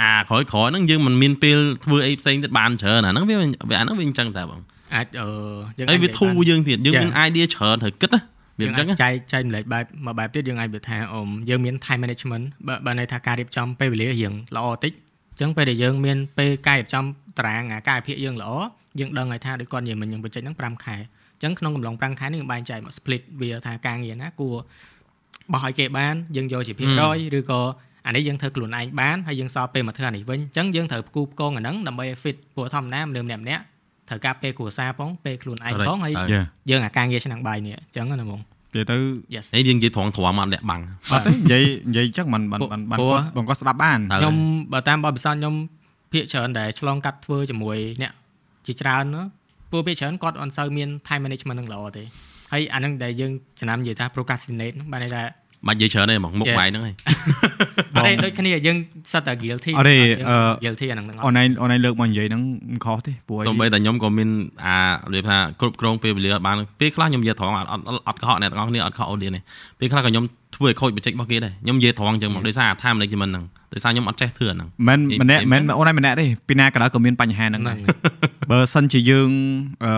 ហើយអាក្រោយក្រោយហ្នឹងយើងមិនមានពេលធ្វើអីផ្សេងទៀតបានច្រើនអាហ្នឹងវាវាអាហ្នឹងវាអញ្ចឹងតែបង
អាចអឺយើង
ហើយវា
អាចនិយាយ
ធូរ
បាន
យើងទៀតយើង
Yeah.
មាន idea ច្រើនត្រូវគិតណាវាអញ្ចឹង
យើងអាចចែកចែកម្លែកបែបមួយបែបទៀតយើងអាចនិយាយថាអមយើងមាន time management បើបើន័យថាការរៀបចំពេលវេលារៀងល្អតិចអញ្ចឹងពេលដែលយើងមានពេលការរៀបចំតារាងអាកាយភាគយើងល្អយើងដឹងហើយថាដូចគាត់និយាយមិញយើងបញ្ចេញហ្នឹង5ខែអញ្ចឹងក្នុងកំឡុង5ខែនេះយើងបែងចែកមក split វាថាការងារណាគួរបោះឲ្យគេបានយើងយកជាភាគរយឬក៏ អានេះយើងធ្វើខ្លួនឯងបានហើយយើងសល់ពេលមកធ្វើអានេះវិញអញ្ចឹងយើងត្រូវផ្គូផ្គងអាហ្នឹងដើម្បីឲ្យ fit ព្រោះធម្មតាមនុស្សម្នាក់ម្នាក់ៗត្រូវការពេលគ្រួសារផងពេលខ្លួនឯងផងហើយ
ហើយ
យ៉ា
យើងអាការងារឆ្នាំងបាយនេះអញ្ចឹងណាហ្មង
និយាយទៅ
yes
ហើយយើងនិយាយត្រង់ត្រង់មកអត់លាក់បាំង
អត់ទេនិយាយនិយាយចឹងមិនមិនមិនមិន
ព្រោះ
គាត់បងគាត់ស្ដាប់បាន
ហើយ
ខ្ញុំបើតាមបទពិសោធន៍ខ្ញុំភាកច្រើនដែលឆ្លងកាត់ធ្វើជាមួយអ្នកជាច្រើនណាព្រោះភាកច្រើនគាត់អត់សូវមាន time management នឹងល្អទេហើយអានឹងដែលយើងចំណាំនិយាយថា procrastinate ហ្នឹងបានន័យថា
បាច់និយាយច្រើនទេហ្មងមុខ
Yeah.
បាយហ្នឹងហើយ
អត់ទេដូចគ្នាយើងសិតតែ guilty
អត់ទេ
យើង
អឺ
guilty អាហ្នឹងទាំងអ
អ
ស់
នឡាញអនឡាញលើកមកនិយាយហ្នឹងមិនខុសទេព្រោះអី
សូម្បីតែខ្ញុំក៏មានអារបៀបថាគ្រប់គ្រងពេលវេលាអត់បានពេលខ្លះខ្ញុំនិយាយត្រង់អត់អត់អត់កុហកអ្នកទាំងអស់គ្នាអត់ខុសអូឌីនទេពេលខ្លះក៏ខ្ញុំធ្វើឲ្យខូចបច្ចេករបស់គេដែរខ្ញុំនិយាយត្រង់អញ្ចឹងមកដោយសារអា time management ហ្នឹងដោយសារខ្ញុំអត់ចេះធ្វើអាហ្នឹង
មិន
និយាយ
ម្នាក់
មែ
មិន
ន
អូនឯងម្នាក់ទេពីណាក៏ដោយក៏មានបញ្ហាហ្នឹង
ហ្នឹ
ដែរងបើសិនជាយើងអឺ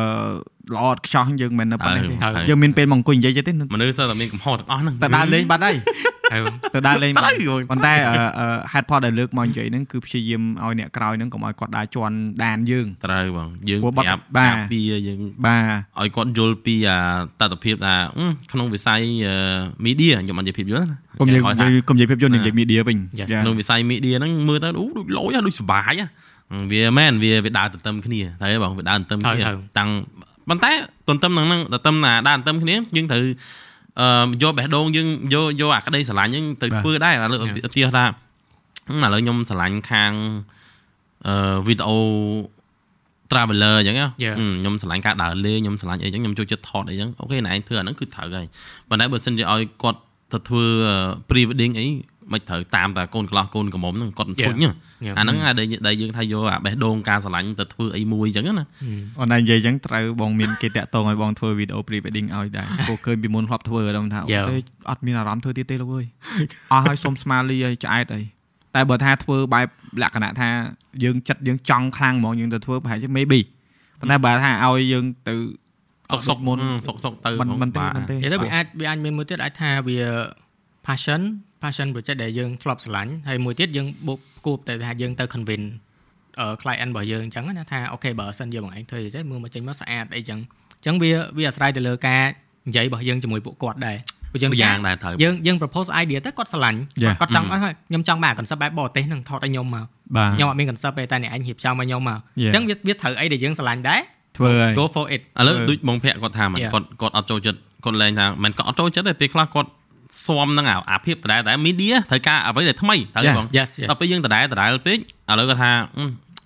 ល្អឥតខ្ចោះយើងមិននៅប៉ុណ្ណេះទេ
ហើយហើយ
យើងមានពេលមកអង្គុយនិយាយទេ
មនុស្សសើតែមានកំហុសទាំងអស់ហ្នឹង
តែដើរលេងបាត់ហើយ
ហើយ
ទៅដើរលេង
បា
បា
ត់
ត់
ហើយ
ប៉ុន្តែអឺអឺហេតុផលដែលលើកមកនិយាយហ្នឹងគឺព្យាយាមឲ្យអ្នកក្រោយហ្នឹងកុំឲ្យគាត់ដើរជន់ដានយើង
ត្រូវបងយើង
ព្រោះបាត់
ប្រាប់
បាទ
ការពារយើង
បាទ
ឲ្យគាត់យល់ពីអាតតភាពថាអឺក្នុងវិស័យ media ខ្ញុំអត់និយាយភាពយន្តណា
កុំនិយាយ
ឲ្យថា
កុំនិយាយភាពយន្តនិយាយ media វិញ
Yes.
ចា
ក្នុងវិស័យ media ហ្នឹងមើលទៅអូដូចលយហ៎ដូចសុបាយហ៎វាមែនវាវាដើរទន្ទឹមគ្នាតែបងវាដើរទន្ទឹមគ្នា
ហើយ
តាំង ប៉ុន្តែទន្ទឹមនឹងហ្នឹងទន្ទឹមណាដើរទន្ទឹមគ្នាយើងត្រូវអឺយកបេះដូងយើងយកយកអាក្តីស្រឡាញ់ហ្នឹងទៅ
បាទ
ធ្វើដែរឥឡូវ
Yeah.
ឧទាហរណ៍ថាហឹមឥឡូវខ្ញុំស្រឡាញ់ខាងអឺវីដេអូ traveler អញ្ចឹងណា
Yeah.
ហឹមខ្ញុំស្រឡាញ់ការដើរលេងខ្ញុំស្រឡាញ់អីអញ្ចឹងខ្ញុំចូលចិត្តថតអីអញ្ចឹងអូខេណែឯងធ្វើអាហ្នឹងគឺត្រូវហើយប៉ុន្តែបើសិនជាឲ្យគាត់ទៅធ្វើ pre wedding អី មិនត្រូវតាមតែកូនកន្លោះកូនកំមុំហ្នឹងគាត់ធុញអាហ្នឹងអាដែលយើងថាយកអាបេះដូងការស្រឡាញ់ទៅធ្វើអីមួយអញ្ចឹងណា
អូនតែនិយាយអញ្ចឹងត្រូវបងមានគេតាក់ទងឲ្យបងធ្វើវីដេអូ pre wedding ឲ្យដែរពួកឃើញពីមុនធ្លាប់ធ្វើដល់ថាអូអត់មានអារម្មណ៍ធ្វើទៀតទេលោកអើយអស់ឲ្យសុំស្មាលីឲ្យឆ្អែតអីតែបើថាធ្វើបែបលក្ខណៈថាយើងចិត្តយើងចង់ខ្លាំងហ្មងយើងទៅធ្វើប្រហែលជា maybe ប៉ុន្តែបើថាឲ្យយើងទៅ
សុកសុកមុនសុកសុកទៅ
មិនមិនទេមិនទេ
ទៅវាអាចវាអាចមានមួយទៀតអាចថាវា passion passion project ដែលយើងធ្លាប់ស្រឡាញ់ហើយមួយទៀតយើងបុកគួបតែថាយើងទៅ convince អឺ client របស់យើងអញ្ចឹងណាថាអូខេបើសិនយើងបងឯងធ្វើចេះមើលមកចេញមកស្អាតអីចឹងអញ្ចឹងវាវាអាស្រ័យទៅលើការនិយាយរបស់យើងជាមួយពួកគាត់ដែរ
ព្រោះយើងយ៉ាងដែរត្រូវ
យើងយើង propose idea ទៅគាត់ស្រឡាញ់គាត់ចង់ឲ្យខ្ញុំចង់បាន concept បែបបរទេសនឹងថតឲ្យខ្ញុំមកខ្ញុំអត់មាន concept ទេតែអ្នកឯងរៀបចំឲ្យខ្ញុំមកអញ្ចឹងវាវាត្រូវអីដែលយើងស្រឡាញ់ដែរ
ធ្វើហើយ
go for it
ឥឡូវដូចបងភ័ក្រគាត់ថាមិនគាត់គាត់អត់ចូលចិត្តគាត់លែងថាមិនគាត់អត់ចូលចិត្តទេពេលខ្លះគាត់ ស៊ាំនឹងអាភាពដដែលតែ media ត្រូវការអ្វីដែលថ្មីត្រូវបងដល់ពេលយើងដដែលដដែលពេកឥឡូវគាត់ថា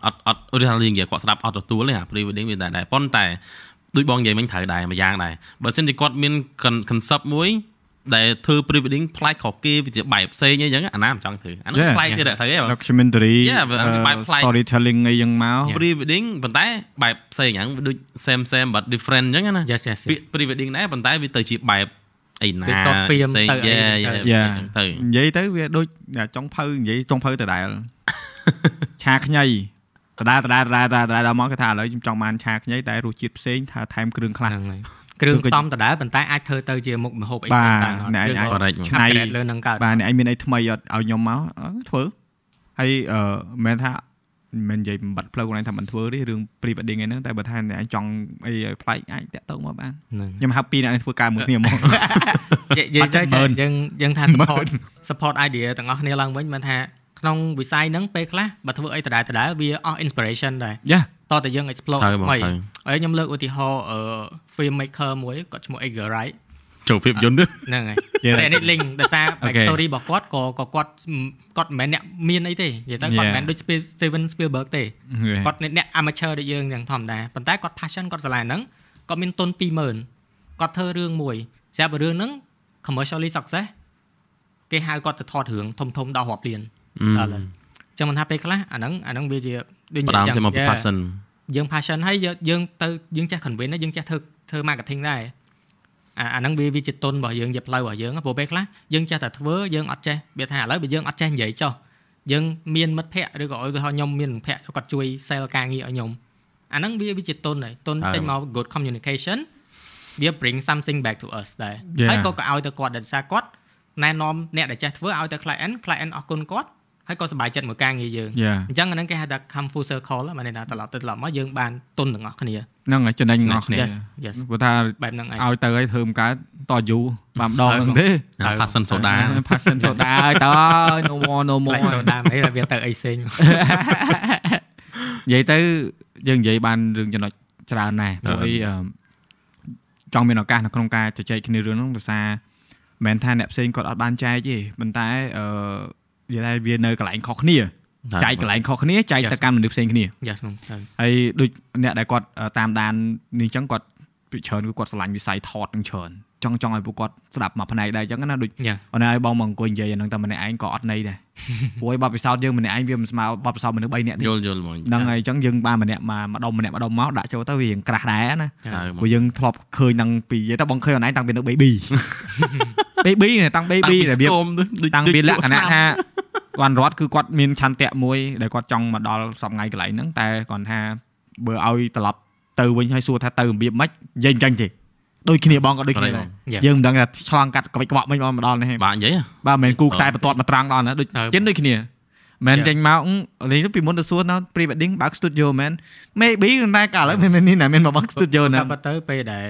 អត់អត់ឧទាហរណ៍យើងនិយាយគាត់ស្ដាប់អត់ទទួលទេអា pre wedding វាតែដែរប៉ុន្តែដូចបងនិយាយមិញត្រូវដែរមួយយ៉ាងដែរបើសិនជាគាត់មាន concept មួយដែលធ្វើ pre wedding ប្លែកខុសគេវាជាបែបផ្សេងអីចឹងអាណាមិនចង់ធ្វើអានោះប្លែកទៀតត្រូវទេ
documentary
បែបប្លែក
storytelling អីចឹងមក
pre wedding ប៉ុន្តែបែបផ្សេងហ្នឹងដូច same same but different ចឹងណាពាក្យ pre wedding ដែរប៉ុន្តែវាទៅជាបែប អីណា
ផ្សេងទៅ
ទៅនិយាយទៅវាដូចចុងភៅនិយាយចុងភៅដដែលឆាខ្ញីដដែលដដែលដដែលដដែលដល់មកគេថាឥឡូវខ្ញុំចង់បានឆាខ្ញីតែរសជាតិផ្សេងថាថែមគ្រឿងខ្លះហ្នឹងហើយ
គ្រឿងផ្សំដដែលប៉ុន្តែអាចធ្វើទៅជាមុខម្ហូបអី
បានដែរអ្នកឯងអាច
ឆ្នៃលើនឹងកើត
បាទអ្នកឯងមានអីថ្មីអត់ឲ្យខ្ញុំមកធ្វើហើយអឺមិនថា មិននិយាយបំបត្តិផ្លូវខ្លួនឯងថាមិនធ្វើទេរឿង pre wedding ហ្នឹងតែបើថាអ្នកឯងចង់អីឲ្យប្លែកអាចតាក់ទងមកបានខ្ញុំហៅពីរអ្នកឯងធ្វើការមួយគ្នាហ្មង
យើងទៅយើងយើងថា support support idea ទាំងអស់គ្នាឡើងវិញមិនថាក្នុងវិស័យហ្នឹងពេលខ្លះបើធ្វើអីដដែលដដែលវាអស់ inspiration ដែរតតែយើង explore ថ្មីហើយខ្ញុំលើកឧទាហរណ៍ film maker មួយគាត់ឈ្មោះ Edgar Wright
ចូលភាពយន្ត
ហ្នឹងហើយតែនេះ link ដោយសារ back story របស់គាត់ក៏ក៏គាត់គាត់មិនមែនអ្នកមានអីទេនិយាយទៅគាត់មិនមែនដូច Steven Spielberg ទេគាត់អ្នក amateur ដូចយើងយ៉ាងធម្មតាប៉ុន្តែគាត់ passion គាត់ស្រឡាញ់ហ្នឹងគាត់មានទុន20000គាត់ធ្វើរឿងមួយស្រាប់រឿងហ្នឹង commercially success គេហៅគាត់ទៅថតរឿងធំធំដល់រាប់លានដល់ហើយចឹងមិនថាពេលខ្លះអាហ្នឹងអាហ្នឹងវាជា
ដូចយ៉ាងចាំមក passion
យើង passion ហើយយើងទៅយើងចេះ convince យើងចេះធ្វើធ្វើ marketing ដែរ អាអាហ្នឹងវាវាជាទុនរបស់យើងជាផ្លូវរបស់យើងព្រោះពេលខ្លះយើងចេះតែធ្វើយើងអត់ចេះវាថាឥឡូវបើយើងអត់ចេះនិយាយចុះយើងមានមិត្តភ័ក្តិឬក៏ឧទាហរណ៍ខ្ញុំមានមិត្តភ័ក្តិគាត់ជួយ sell ការងារឲ្យខ្ញុំអាហ្នឹងវាវាជាទុនហើយទុនចេញមក good communication វា bring something back to us ដែរហើយក៏ក៏ឲ្យទៅគាត់ដែលសារគាត់ណែនាំអ្នកដែលចេះធ្វើឲ្យទៅ client client អរគុណគាត់ ហើយក៏សប្បាយចិត្តមួយការងារយើងអញ្ចឹងអាហ្នឹងគេហៅថា come full circle បានន័យថាត្រឡប់ទៅត្រឡប់មកយើងបានទុនទាំងអស់គ្នា
ហ្នឹងហើយចំណេញទាំងអស់គ្នាព្រោះថាបែបហ្នឹងឲ្យទៅឲ្យធ្វើមិនកើតតយូរបានម្ដងហ្នឹងទេ
passion soda
passion soda ឲ្យទៅ no more no more
soda មិនវាទៅអីផ្សេងនិ
យាយទៅយើងនិយាយបានរឿងចំណុចច្រើនណាស់ព្រោះអីចង់មានឱកាសនៅក្នុងការជជែកគ្នារឿងហ្នឹងដោយសារមិនថាអ្នកផ្សេងគាត់អត់បានចែកទេប៉ុន្តែអឺ និយាយថាវានៅកន្លែងខុសគ្នាចែកកន្លែងខុសគ្នាចែកទៅកាន់មនុស្សផ្សេងគ្នាហើយដូចអ្នកដែលគាត់តាមដាននេះអញ្ចឹងគាត់ពីច្រើនគឺគាត់ឆ្លាញ់វិស័យថតនឹងច្រើន ចង់ចង់ឲ្យពួកគាត់ស្ដាប់មកផ្នែកដែរអញ្ចឹងណាដូចអូនឲ្យបងមកអង្គុយនិយាយហ្នឹងតែម្នាក់ឯងក៏អត់ន័យដែរព្រោះឲ្យបបពិសោធន៍យើងម្នាក់ឯងវាមិនស្មើបបពិសោធន៍មនុស្ស3នាក់ទេ
យល់យល់ហ្មង
ហ្នឹងហើយអញ្ចឹងយើងបានម្នាក់មកម្ដុំម្នាក់ម្ដុំមកដាក់ចូលទៅវារៀងក្រាស់ដែរណាព្រោះយើងធ្លាប់ឃើញហ្នឹងពីនិយាយទៅបងឃើញអូនឯងតាំងពីនៅ baby baby តាំង baby របៀបតាំងពីលក្ខណៈថាវ៉ាន់រត់គឺគាត់មានឆន្ទៈមួយដែលគាត់ចង់មកដល់សប្ងៃកន្លែងហ្នឹងតែគាត់ថាបើឲ្យត្រឡប់ទៅវិញហើយសួរថាទៅរបៀបម៉េចនិយាយអញ្ចឹងទេ ដូចគ្នាបងក៏ដូចគ្នាដែរយើងមិនដឹងថាឆ្លងកាត់ក្វិចក្បក់មិនមកដល់នេះ
បាទនិយាយ
បាទមិនមែនគូខ្សែបន្ទាត់មកត្រង់ដល់ណាដូចជិនដូចគ្នាមិនចេញមកលេងពីមុនទៅសួរនៅ pre wedding បើក studio មែន maybe តែកាលឥឡូវមាននេះណាមានមកបើក studio ណា
បើទៅពេលដែល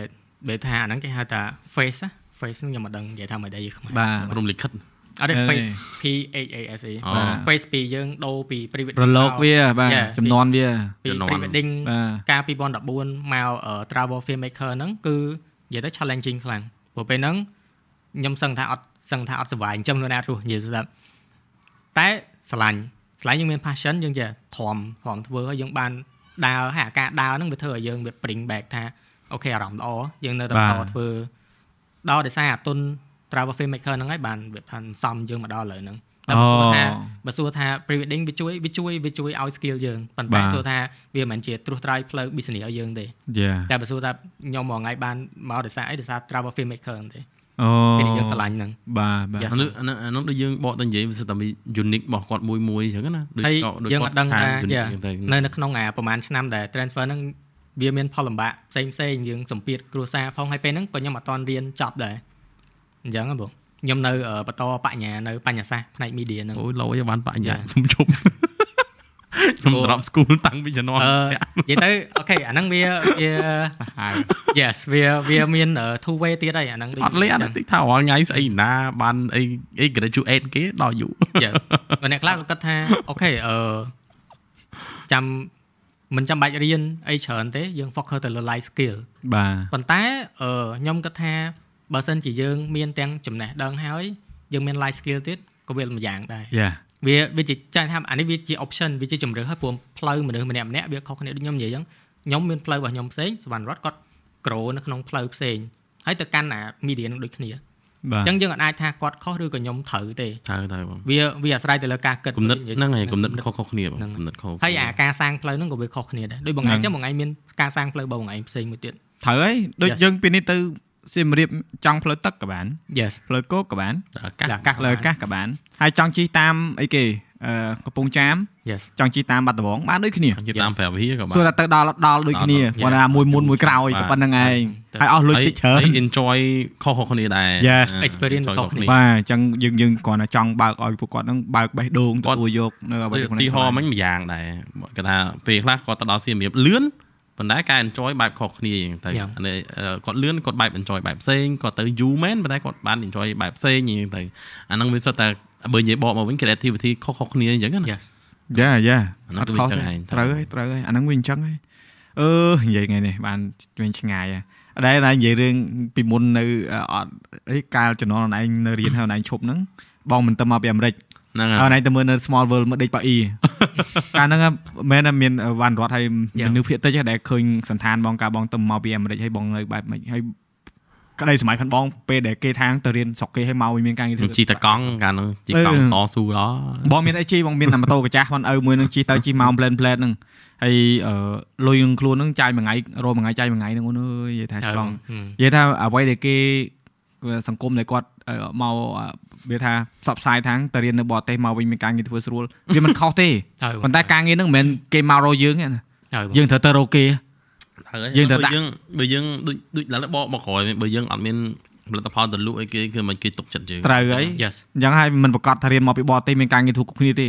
ពេលថាហ្នឹងគេហៅថា face face ខ្ញុំមិនដឹងនិយាយថាមិនដែរខ្មែរ
បាទ
រំលិខិត
អត់ទេ face P H A S E face ពីយើងដូរពី pre wedding
រលកវាបាទចំនួនវា
ពី pre wedding កាល2014មក travel filmmaker ហ្នឹងគឺ និយាយទៅ challenging ខ្លាំងព្រោះពេលហ្នឹងខ្ញុំសឹងថាអត់សឹងថាអត់សុវ័យអញ្ចឹងនៅណារស់និយាយស្ដាប់តែស្រឡាញ់ស្រឡាញ់យើងមាន passion យើងចេះធំធំធ្វើហើយយើងបានដើរហើយអាការដើរហ្នឹងវាធ្វើឲ្យយើងវា bring back ថាអូខេអារម្មណ៍ល្អយើងនៅតែបន្តធ្វើដល់ដោយសារអាទុន travel filmmaker ហ្នឹងហើយបានវាថាសំយើងមកដល់ឥឡូវហ្នឹងតែ បើសួរថាបើសួរថា pre wedding វាជួយវាជួយវាជួយឲ្យ skill យើងប៉ុន្តែសួរថាវាមិនមែនជាត្រួសត្រាយផ្លូវ business ឲ្យយើងទេតែបើសួរថាខ្ញុំមកថ្ងៃបានមកដោយសារអីដោយសារ travel filmmaker ទេ
អូ
ពេលយើងឆ្លាញ់ហ្នឹង
បាទបាទ
អានោះអានោះដូចយើងបកទៅនិយាយវាសិតតែ unique របស់គាត់មួយមួយអញ្ចឹងណា
ដូចដូចយើងអត់ដឹងថានៅនៅក្នុងអាប្រហែលឆ្នាំដែល transfer ហ្នឹងវាមានផលលំបាកផ្សេងផ្សេងយើងសម្ពាធគ្រួសារផងហើយពេលហ្នឹងក៏ខ្ញុំអត់តន់រៀនចប់ដែរអញ្ចឹងហ៎បង ខ្ញុំនៅបន្តបញ្ញានៅបញ្ញាសាស្ត្រផ្នែក media ហ្នឹង
អូយឡូយបានបញ្ញាខ្ញុំជុំខ្ញុំ drop school តាំងពីជំនាន់និ
យាយទៅអូខេអាហ្នឹងវាវា Yes វាវាមាន two way ទៀតហើយអាហ្នឹង
អត់លេអាហ្នឹងតិចថារាល់ថ្ងៃស្អីណាបានអីអី graduate គេដល់យូរ
Yes អ្នកខ្លះក៏គិតថាអូខេអឺចាំមិនចាំបាច់រៀនអីច្រើនទេយើង focus ទៅលើ life skill
បាទ
ប៉ុន្តែអឺខ្ញុំគិតថា បើសិនជាយើងមានទាំងចំណេះដឹងហើយយើងមាន life skill ទៀតក៏វាមួយយ៉ាងដែរ
យ៉ា
វាវាជាចាញ់ថាអានេះវាជា option វាជាជំរឿហើយព្រោះផ្លូវមនុស្សម្នាក់ម្នាក់វាខុសគ្នាដូចខ្ញុំនិយាយអញ្ចឹងខ្ញុំមានផ្លូវរបស់ខ្ញុំផ្សេងសវណ្ណរតគាត់ក្រូនៅក្នុងផ្លូវផ្សេងហើយទៅកាន់អា media នឹងដូចគ្នាអញ្ចឹងយើងអាចថាគាត់ខុសឬក៏ខ្ញុំត្រូវទេ
ត្រូវត្រូវបង
វាវាអាស្រ័យទៅលើការគិត
គំនិតហ្នឹងហើយគំនិតខុសខុសគ្នាបងគំនិតខុស
ហើយអាការសាងផ្លូវហ្នឹងក៏វាខុសគ្នាដែរដូចបងឯងអញ្ចឹងបងឯងមានការសាងផ្លូវបងឯងផ្សេងមួយទៀត
ត្រូវហើយដូចយើងពីនេះទៅ សៀមរាបចង់ផ្លូវទឹកក៏បាន
Yes
ផ្លូវគោកក៏បាន
អាកាស
ផ្លូវអាកាសក៏បានហើយចង់ជិះតាមអីគេអឺកំពង់ចាម
Yes
ចង់ជិះតាមបាត់ដំបងបានដូចគ្នា
ជិះតាមប្រាវីក៏បាន
សួរថាទៅដល់ដល់ដូចគ្នាគាត់ថាមួយមុនមួយក្រោយក៏ប៉ុណ្្នឹងឯងហើយអស់លុយតិចច្រើន
enjoy ខុសៗគ្នាដែរ
Yes
experience ខុសគ្នា
បាទអញ្ចឹងយើងយើងគ្រាន់តែចង់បើកឲ្យពួកគាត់ហ្នឹងបើកបេះដូងទទួលយកនៅអ្វី
ទីហោមិញម្យ៉ាងដែរគេថាពេលខ្លះគាត់ទៅដល់សៀមរាបលឿន ប៉ុន្តែការ enjoy បែបខុសគ្នាទៅគាត់លឿនគាត់បែប enjoy បែបផ្សេងគាត់ទៅយូរមែនប៉ុន្តែគាត់បាន enjoy បែបផ្សេងហ្នឹងទៅអាហ្នឹងវាសុទ្ធតែបើនិយាយបកមកវិញ creativity ខុសៗគ្នាអញ្ចឹងណា
យ៉ាយ៉ាអត់ខុសត្រូវហើយត្រូវហើយអាហ្នឹងវាអញ្ចឹងហើយអឺនិយាយថ្ងៃនេះបានវិញឆ្ងាយអដែរតែនិយាយរឿងពីមុននៅអត់អីកាលជំនាន់អនឯងនៅរៀនហើយអនឯងឈប់ហ្នឹងបងមិនទៅមកពីអាមេរិក
ហ្នឹងហើយ
អនឯងទៅមើលនៅ small world មើលដេកប៉ាអ៊ីកាលហ្នឹងមែនតែមានវ៉ាន់រត់ហើយមនុស្សភាគតិចដែលឃើញសន្តានបងកាបងទៅមកពីអាមេរិកហើយបងនៅបែបម៉េចហើយក្តីសម័យផងបងពេលដែលគេថាងទៅរៀនស្រុកគេឲ្យមកមានការងារធ្វើ
ជីតកង់កាលនោះជីកង់តស៊ូដល់
បងមានអីជីបងមានតែម៉ូតូកាចាស់ផងឪមួយនឹងជីទៅជីមកផ្លែនផ្លែនហ្នឹងហើយអឺលុយនឹងខ្លួនហ្នឹងចាយមួយថ្ងៃរមួយថ្ងៃចាយមួយថ្ងៃហ្នឹងអូនអើយនិយាយថាឆ្លងនិយាយថាអ្វីដែលគេសង្គមដែលគាត់មក វាថាផ្សព្វផ្សាយថាងទៅរៀននៅបរទេសមកវិញមានការងារធ្វើស្រួលវាមិនខុសទេប៉ុន្តែការងារហ្នឹងមិនមែនគេមករកយើងទេណាយើងត្រូវទៅរកគេ
ហើយយើងត្រូវយើងបើយើងដូចដូចឡើងបកមកក្រោយបើយើងអត់មានផលិតផលទៅលក់អីគេគឺមិនគេទុកចិត្តយើង
ត្រូវហើយអញ្ចឹងហើយមិនប្រកាសថារៀនមកពីបរទេសមានការងារធ្វើគ្រប់គ្នាទេ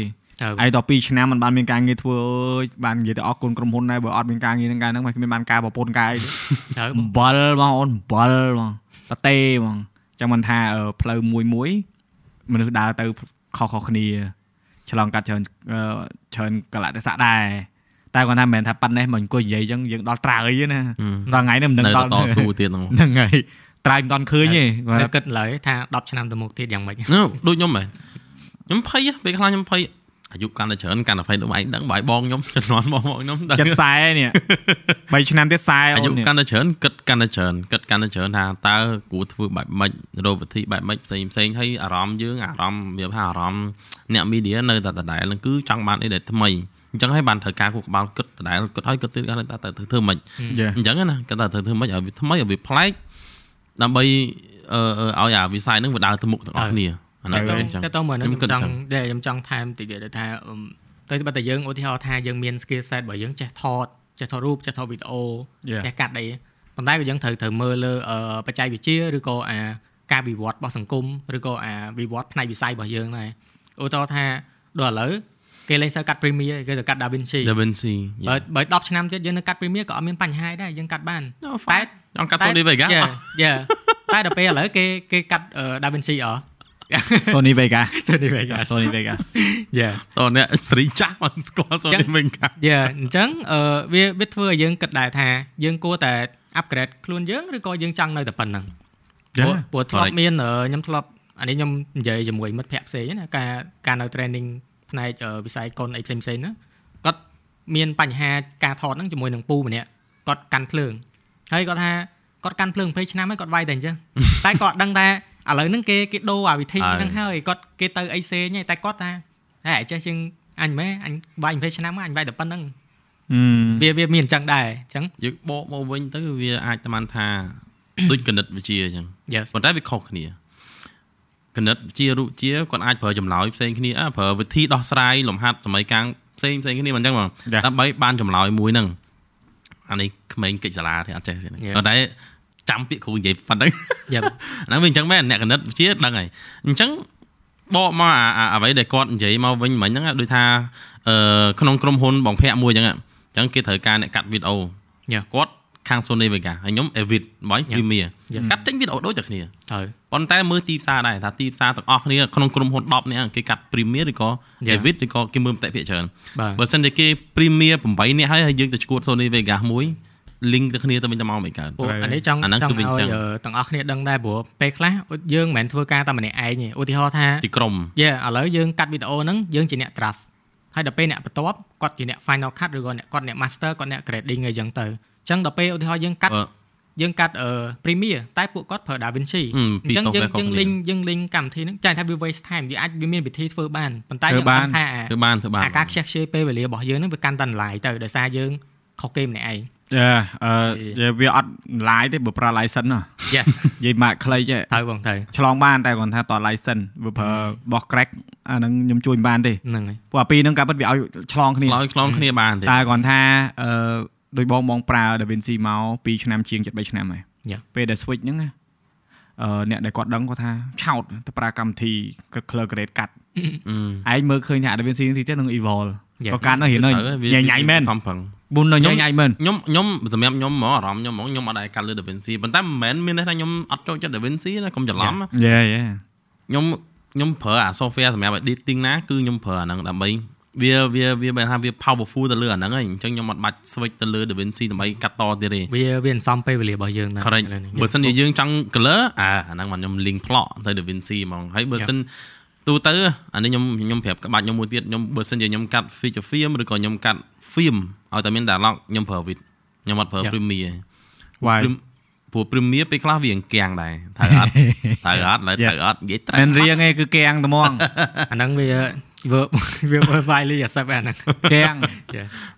ហើយដល់2ឆ្នាំมันបានមានការងារធ្វើអើយបាននិយាយទៅអរគុណក្រុមហ៊ុនដែរបើអត់មានការងារហ្នឹងកាលហ្នឹងមិនមានបានការប្រពន្ធកាយ
ត្រូវ
អំបិលបងអូនអំបិលបងតតេបងចឹងមិនថាផ្លូវមួយមួយ មនុស្សដើរទៅខុសៗគ្នាឆ្លងកាត់ច្រើនច្រើនកលៈទេសៈដែរតែគាត់ថាមិនមែនថាប៉ាត់នេះមកអង្គុយនិយាយអញ្ចឹងយើងដល់ត្រើយទេណាដល់ថ្ងៃនេះមិនដឹង
ដល់តស៊ូទៀត
ហ្នឹងហើយត្រើយមិនដល់ឃើញទេ
គាត់គិតឡើយថា10ឆ្នាំទៅមុខទៀតយ៉ាងម៉េច
ដូចខ្ញុំមែនខ្ញុំភ័យពេលខ្លះខ្ញុំភ័យ អាយុកាន់តែច្រើនកាន់តែភ័យដូចឯងដឹងបើឲ្យបងខ្ញុំជំនាន់បងខ្ញុំ
ដឹងចិត្តខ្សែនេះ3ឆ្នាំទៀតខ្សែ
អាយុកាន់តែច្រើនគិតកាន់តែច្រើនគិតកាន់តែច្រើនថាតើគួរធ្វើបែបម៉េចរោគវិធីបែបម៉េចផ្សេងផ្សេងហើយអារម្មណ៍យើងអារម្មណ៍វាថាអារម្មណ៍អ្នកមីឌានៅតែដដែលនឹងគឺចង់បានអីដែលថ្មីអញ្ចឹងហើយបានត្រូវការគូក្បាលគិតដដែលគិតឲ្យគិតទៀតគាត់ថាទៅធ្វើម៉េចអញ្ចឹងណាគាត់ថាត្រូវធ្វើម៉េចឲ្យវាថ្មីឲ្យវាប្លែកដើម្បីអឺឲ្យអាវិស័យហ្នឹងវាដើរទៅមុខទាំងអស់គ្នា
អានោះអញ្ចឹងតែតើមើលខ្ញុំចង់ដែលខ្ញុំចង់ថែមតិចទៀតថាទៅបើតែយើងឧទាហរណ៍ថាយើងមាន skill set របស់យើងចេះថតចេះថតរូបចេះថតវីដេអូចេះកាត់អីប៉ុន្តែក៏យើងត្រូវត្រូវមើលលើបច្ចេកវិទ្យាឬក៏អាការវិវត្តរបស់សង្គមឬក៏អាវិវត្តផ្នែកវិស័យរបស់យើងដែរឧទាហរណ៍ថាដល់ឥឡូវគេលេងសូវកាត់ Premiere គេទៅកាត់ DaVinci
DaVinci
បើបើ10ឆ្នាំទៀតយើងនៅកាត់ Premiere ក៏អត់មានបញ្ហាដែរយើងកាត់បាន
តែចង់កាត់ Sony Vega
យ៉ាតែដល់ពេលឥឡូវគេគេកាត់ DaVinci អ
Sony Vega
Sony Vega
Sony Vega
យ៉ា
តោះអ្នកស្រីចាស់មិនស្គាល់ Sony Vega
យ៉ាអញ្ចឹងវាវាធ្វើឲ្យយើងគិតដែរថាយើងគួរតែ upgrade ខ្លួនយើងឬក៏យើងចង់នៅតែប៉ុណ្្នឹងព្រោះធ្លាប់មានខ្ញុំធ្លាប់អានេះខ្ញុំនិយាយជាមួយមិត្តភ័ក្តិផ្សេងណាការការនៅ training ផ្នែកវិស័យកុនអីផ្សេងផ្សេងហ្នឹងគាត់មានបញ្ហាការថតហ្នឹងជាមួយនឹងពូម្នាក់គាត់កាន់ភ្លើងហើយគាត់ថាគាត់កាន់ភ្លើង20ឆ្នាំហើយគាត់វាយតែអញ្ចឹងតែគាត់ដឹងថា ឥឡូវហ្នឹងគេគេដូរអាវិធីហ្នឹងហើយគាត់គេទៅអីផ្សេងតែគាត់ថាហេចេះជាងអញមែនអញវាយ20ឆ្នាំអញវាយតែប៉ុណ្្នឹងវាវាមានអញ្ចឹងដែរអញ្ចឹង
យើងបកមកវិញទៅវាអាចតាមថាដូចគណិតវិទ្យាអញ្ចឹងប៉ុន្តែវាខុសគ្នាគណិតជារូបជាគាត់អាចប្រើចម្លើយផ្សេងគ្នាប្រើវិធីដោះស្រាយលំហាត់សម័យកាំងផ្សេងផ្សេងគ្នាមិនអញ្ចឹងបងដើម្បីបានចម្លើយមួយហ្នឹងអានេះក្មេងកិច្ចសាលាទេអត់ចេះទេតែ ចាំពាក្យគ្រូនិយាយប៉ុណ្ណឹងហ្នឹងវាអញ្ចឹងមែនអ្នកគណិតវិទ្យាដឹងហើយអញ្ចឹងបកមកអ្វីដែលគាត់និយាយមកវិញមិញហ្នឹងដូចថាក្នុងក្រុមហ៊ុនបងភ័ក្រមួយអញ្ចឹងអញ្ចឹងគេត្រូវការអ្នកកាត់វីដេអូគាត់ខាង Sony Vega ហើយខ្ញុំ Avid បង Premiere កាត់ចេញវីដេអូដូចតែគ្នា
ហើយ
ប៉ុន្តែមើលទីផ្សារដែរថាទីផ្សារទាំងអស់គ្នាក្នុងក្រុមហ៊ុន10នាក់គេកាត់ Premiere ឬក៏ Avid ឬក៏គេមើលតែភាគច្រើនបើសិនជាគេ Premiere 8នាក់ហើយហើយយើងទៅឈួត Sony Vega មួយ link ទៅគ្នាទៅវិញទៅមកមិនកើត
អានេះចង់ចង់ឲ្យទាំងអស់គ្នាដឹងដែរព្រោះពេលខ្លះយើងមិនមែនធ្វើការតែម្នាក់ឯងទេឧទាហរណ៍ថា
ទីក្រុម
យេឥឡូវយើងកាត់វីដេអូហ្នឹងយើងជាអ្នក draft ហើយដល់ពេលអ្នកបន្ទាប់គាត់ជាអ្នក final cut ឬក៏អ្នកគាត់អ្នក master គាត់អ្នក grading អីចឹងទៅចឹងដល់ពេលឧទាហរណ៍យើងកាត់យើងកាត់ Premiere តែពួកគាត់ប្រើ DaVinci អញ្ចឹងយើងយើង link យើង link កម្មវិធីហ្នឹងចាញ់ថាវា waste time វាអាចវាមានវិធីធ្វើបានប៉ុន្តែយើង
ដឹងថាធ្វើបានធ្វើបាន
អាការខ្ជះខ្ជាយពេលវេលារបស់យើងហ្នឹងវាកាន់តែឡាយទៅដោយសារយើងខុសគេម្នាក់ឯង
យ៉ាអឺវាអត់ឡាយទេបើប្រើ license ណា
Yes
និយាយមកខ្លីចេះ
ត្រូវបងត្រូវ
ឆ្លងបានតែគាត់ថាត license វាប្រើបោះ crack អាហ្នឹងខ្ញុំជួយមិនបានទេ
ហ្នឹងហើយ
ព្រោះអាពីរហ្នឹងក៏ពិតវាឲ្យឆ្លងគ្នា
ឆ្លងឆ្លងគ្នាបានទេ
តែគាត់ថាអឺដោយបងបងប្រើ DaVinci មក2ឆ្នាំជាង73ឆ្នាំហើយពេលដែល switch ហ្នឹងអឺអ្នកដែលគាត់ដឹងគាត់ថាឆោតទៅប្រើកម្មវិធី color grade កាត់ឯងមើលឃើញថា DaVinci នេះទៀតនឹង Evolve ក៏កាន់ទៅរៀនញ៉ៃញ៉ៃមែន
ខំប្រឹង
មុននៅញ៉ៃញ៉ៃមែន
ខ្ញុំខ្ញុំសម្រាប់ខ្ញុំហ្មងអារម្មណ៍ខ្ញុំហ្មងខ្ញុំអត់ដែរកាត់លើ DaVinci ប៉ុន្តែមិនមែនមានន័យថាខ្ញុំអត់ចូលចិត្ត DaVinci ណាកុំច្រឡំ
យេយេ
ខ្ញុំខ្ញុំប្រើអា software សម្រាប់ editing ណាគឺខ្ញុំប្រើអាហ្នឹងដើម្បីវាវាវាបែរថាវា powerful ទៅលើអាហ្នឹងហើយអញ្ចឹងខ្ញុំអត់បាច់ switch ទៅលើ DaVinci ដើម្បីកាត់តទៀតទេ
វាវាអន្សំពេលវេលារបស់យើង
ណាបើសិនជាយើងចង់ color អាអាហ្នឹងមកខ្ញុំ link plot ទៅ DaVinci ហ្មងហើយបើសិនទូទៅអានេះខ្ញុំខ្ញុំប្រាប់ក្បាច់ខ្ញុំមួយទៀតខ្ញុំបើសិនជាខ្ញុំកាត់ feature film ឬក៏ខ្ញុំកាត់ film ឲ្យតែមាន dialog ខ្ញុំប្រើ vid ខ្ញុំអត់ប្រើ Premiere
វ៉ា
ព្រោះ Premiere ពេលខ្លះវាអង្គាំងដែរត្រូវអត់ត្រូវអត់ឡើយត្រូវអត់និយាយត្រូវ
មិនរៀងទេគឺកាំងត្មង
អាហ្នឹងវាវាវា widely accept អាហ្នឹង
កាំង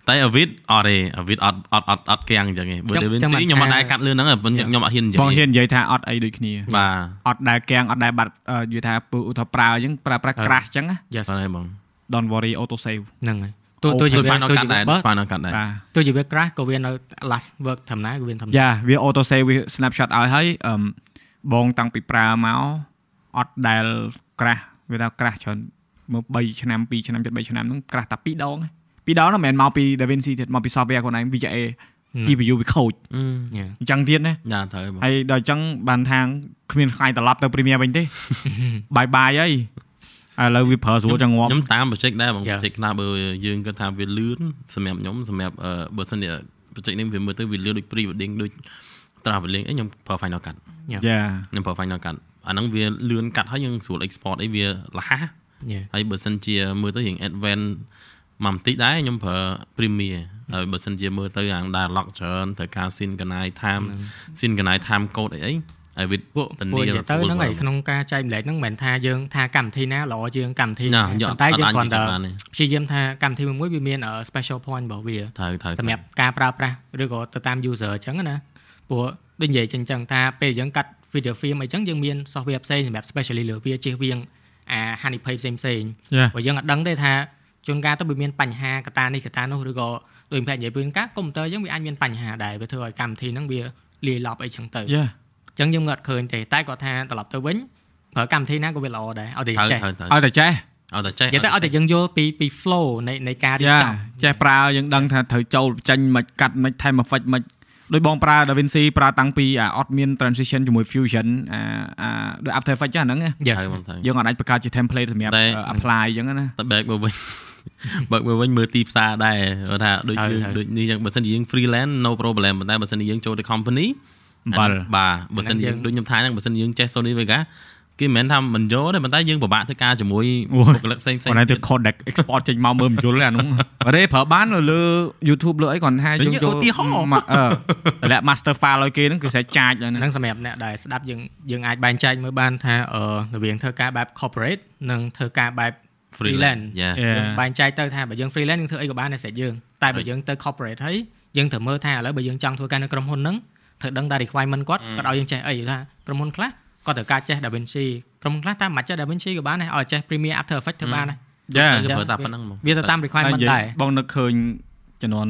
តែអាវិតអត់ទេអាវិតអត់អត់អត់អត់កាំងអញ្ចឹងទេបើ DaVinci ខ្ញុំអត់ដែរកាត់លឿនហ្នឹងខ្ញុំអត់ហ៊ាននិយាយ
បងហ៊ាននិយាយថាអត់អីដូចគ្នា
បាទ
អត់ដែរកាំងអត់ដែរបាត់និយាយថាពូថាប្រើអញ្ចឹងប្រើប្រាស់ crash អញ្ចឹងណា
បាទហើយបង
Don't worry auto save
ហ្នឹងហើយ ទោះទោះជាវា
final cut ដែរ final cut ដែរ
ទោះជាវា crash ក៏វានៅ last work ធម្មតាក៏វាធម្មតា
យ៉ាវា auto save វា snapshot ឲ្យហើយអឺបងតាំងពីប្រើមកអត់ដែល crash វាថា crash ច្រើនមើល3ឆ្នាំ2ឆ្នាំ7 3ឆ្នាំហ្នឹងក្រាស់តែ2ដង2ដងហ្នឹងមិនមែនមកពី DaVinci ទៀតមកពី software ខ្លួនឯង VJA GPU វាខូចអញ្ចឹងទៀតណា
យ៉ាត្រូវ
ហើយដល់អញ្ចឹងបានថាគ្មានថ្ងៃត្រឡប់ទៅ Premiere វិញទេបាយបាយហើយ ឥឡូវវាប្រើស្រួលចឹងងាប់
ខ្ញុំតាម project ដែរបង project ខ្លះបើយើងគាត់ថាវាលឿនសម្រាប់ខ្ញុំសម្រាប់បើសិនជា project នេះវាមើលទៅវាលឿនដូច pre wedding ដូច traveling អីខ្ញុំប្រើ Final Cut
យ៉ា
ខ្ញុំប្រើ Final Cut អាហ្នឹងវាលឿនកាត់ហើយយើងស្រួល export អីវាលះហើយបើសិនជាមើលទៅរៀង advance មកបន្តិចដែរខ្ញុំប្រើ Premiere ហើយបើសិនជាមើលទៅអាង dialog ច្រើនត្រូវការ synchronize time synchronize time code អីអី ហើយវា
ធានាទៅហ្នឹងហើយក្នុងការចែកម្លែកហ្នឹងមិនមែនថាយើងថាកម្មវិធីណាល្អជាងកម្មវិធីណាប៉ុន្តែយើងគ្រាន់តែព្យាយាមថាកម្មវិធីមួយវាមាន special point របស់វាសម្រាប់ការប្រើប្រាស់ឬក៏ទៅតាម user អញ្ចឹងណាព្រោះដូចនិយាយចឹងចឹងថាពេលយើងកាត់ video film អីចឹងយើងមាន software ផ្សេងសម្រាប់ specially លើវាជិះវៀងអាហានិភ័យផ្សេងផ្សេងព្រោះយើងអត់ដឹងទេថាជួនកាលទៅវាមានបញ្ហាកតានេះកតានោះឬក៏ដូចផ្នែកនិយាយពីការកុំព្យូទ័រយើងវាអាចមានបញ្ហាដែរវាធ្វើឲ្យកម្មវិធីហ្នឹងវាលាយឡប់អីចឹងទៅ
យ៉ា
អញ្ចឹងយើងអត់ឃើញទេតែគាត់ថាត្រឡប់ទៅវិញប្រើកម្មវិធីណាក៏វាល្អដែរឲ្យតែចេះ
ឲ្យតែចេះ
ឲ្យតែចេះ
និយាយទៅឲ្យតែយើងយល់ពីពី flow នៃនៃការរៀបចំ
ចេះប្រើយើងដឹងថាត្រូវចូលចេញមិនកាត់មិនថែម effect មិនដោយបងប្រើ DaVinci ប្រើតាំងពីអត់មាន transition ជាមួយ Fusion អាអាដោយ After Effects ចឹងហ្នឹងយើងអាចបង្កើតជា template សម្រាប់ apply ចឹងណា
តែ back មកវិញបើកមកវិញមើលទីផ្សារដែរថាដូចដូចនេះចឹងបើសិនជាយើង freelance no problem ប៉ុន្តែបើសិនជាយើងចូលទៅ company
បាល់
បាទបើសិនយើងដូចខ្ញុំថាហ្នឹងបើសិនយើងចេះ Sony Vegas គេគេមិនមែនថាមិនយកទេប៉ុន្តែយើងពិបាកធ្វើការជាមួយបុគ្គលិកផ្សេងផ្សេង
គាត់ទៅ codec export ចេញមកមើលមិនយល់ទេអានោះអរេប្រើបាននៅលើ YouTube លើអីគាត់ថាយើងយកអឺតម្លាក់ master file ឲ្យគេហ្នឹងគឺស្រេចចាចហើយ
ហ្នឹងសម្រាប់អ្នកដែលស្ដាប់យើងយើងអាចបែងចែកមើលបានថាអឺរវាងធ្វើការបែប corporate និងធ្វើការបែប freelance យើងបែងចែកទៅថាបើយើង freelance យើងធ្វើអីក៏បានដែរស្រេចយើងតែបើយើងទៅ corporate ហើយយើងត្រូវមើលថាឥឡូវបើយើងចង់ធ្វើការនៅក្រុមហ៊ុនហ្នឹង ត្រូវដឹងថា requirement គាត់គាត់ឲ្យយើងចេះអីថាក្រុមហ៊ុនខ្លះគាត់ត្រូវការចេះ DaVinci ក្រុមហ៊ុនខ្លះតាមមិនចេះ DaVinci ក៏បានដែរឲ្យចេះ Premiere After Effects ធ្វើបានដែរ
យ៉ាធ្វើតាមប៉ុណ្្នឹងមក
វាទៅតាម requirement ដែរ
បងនឹកឃើញចំនួន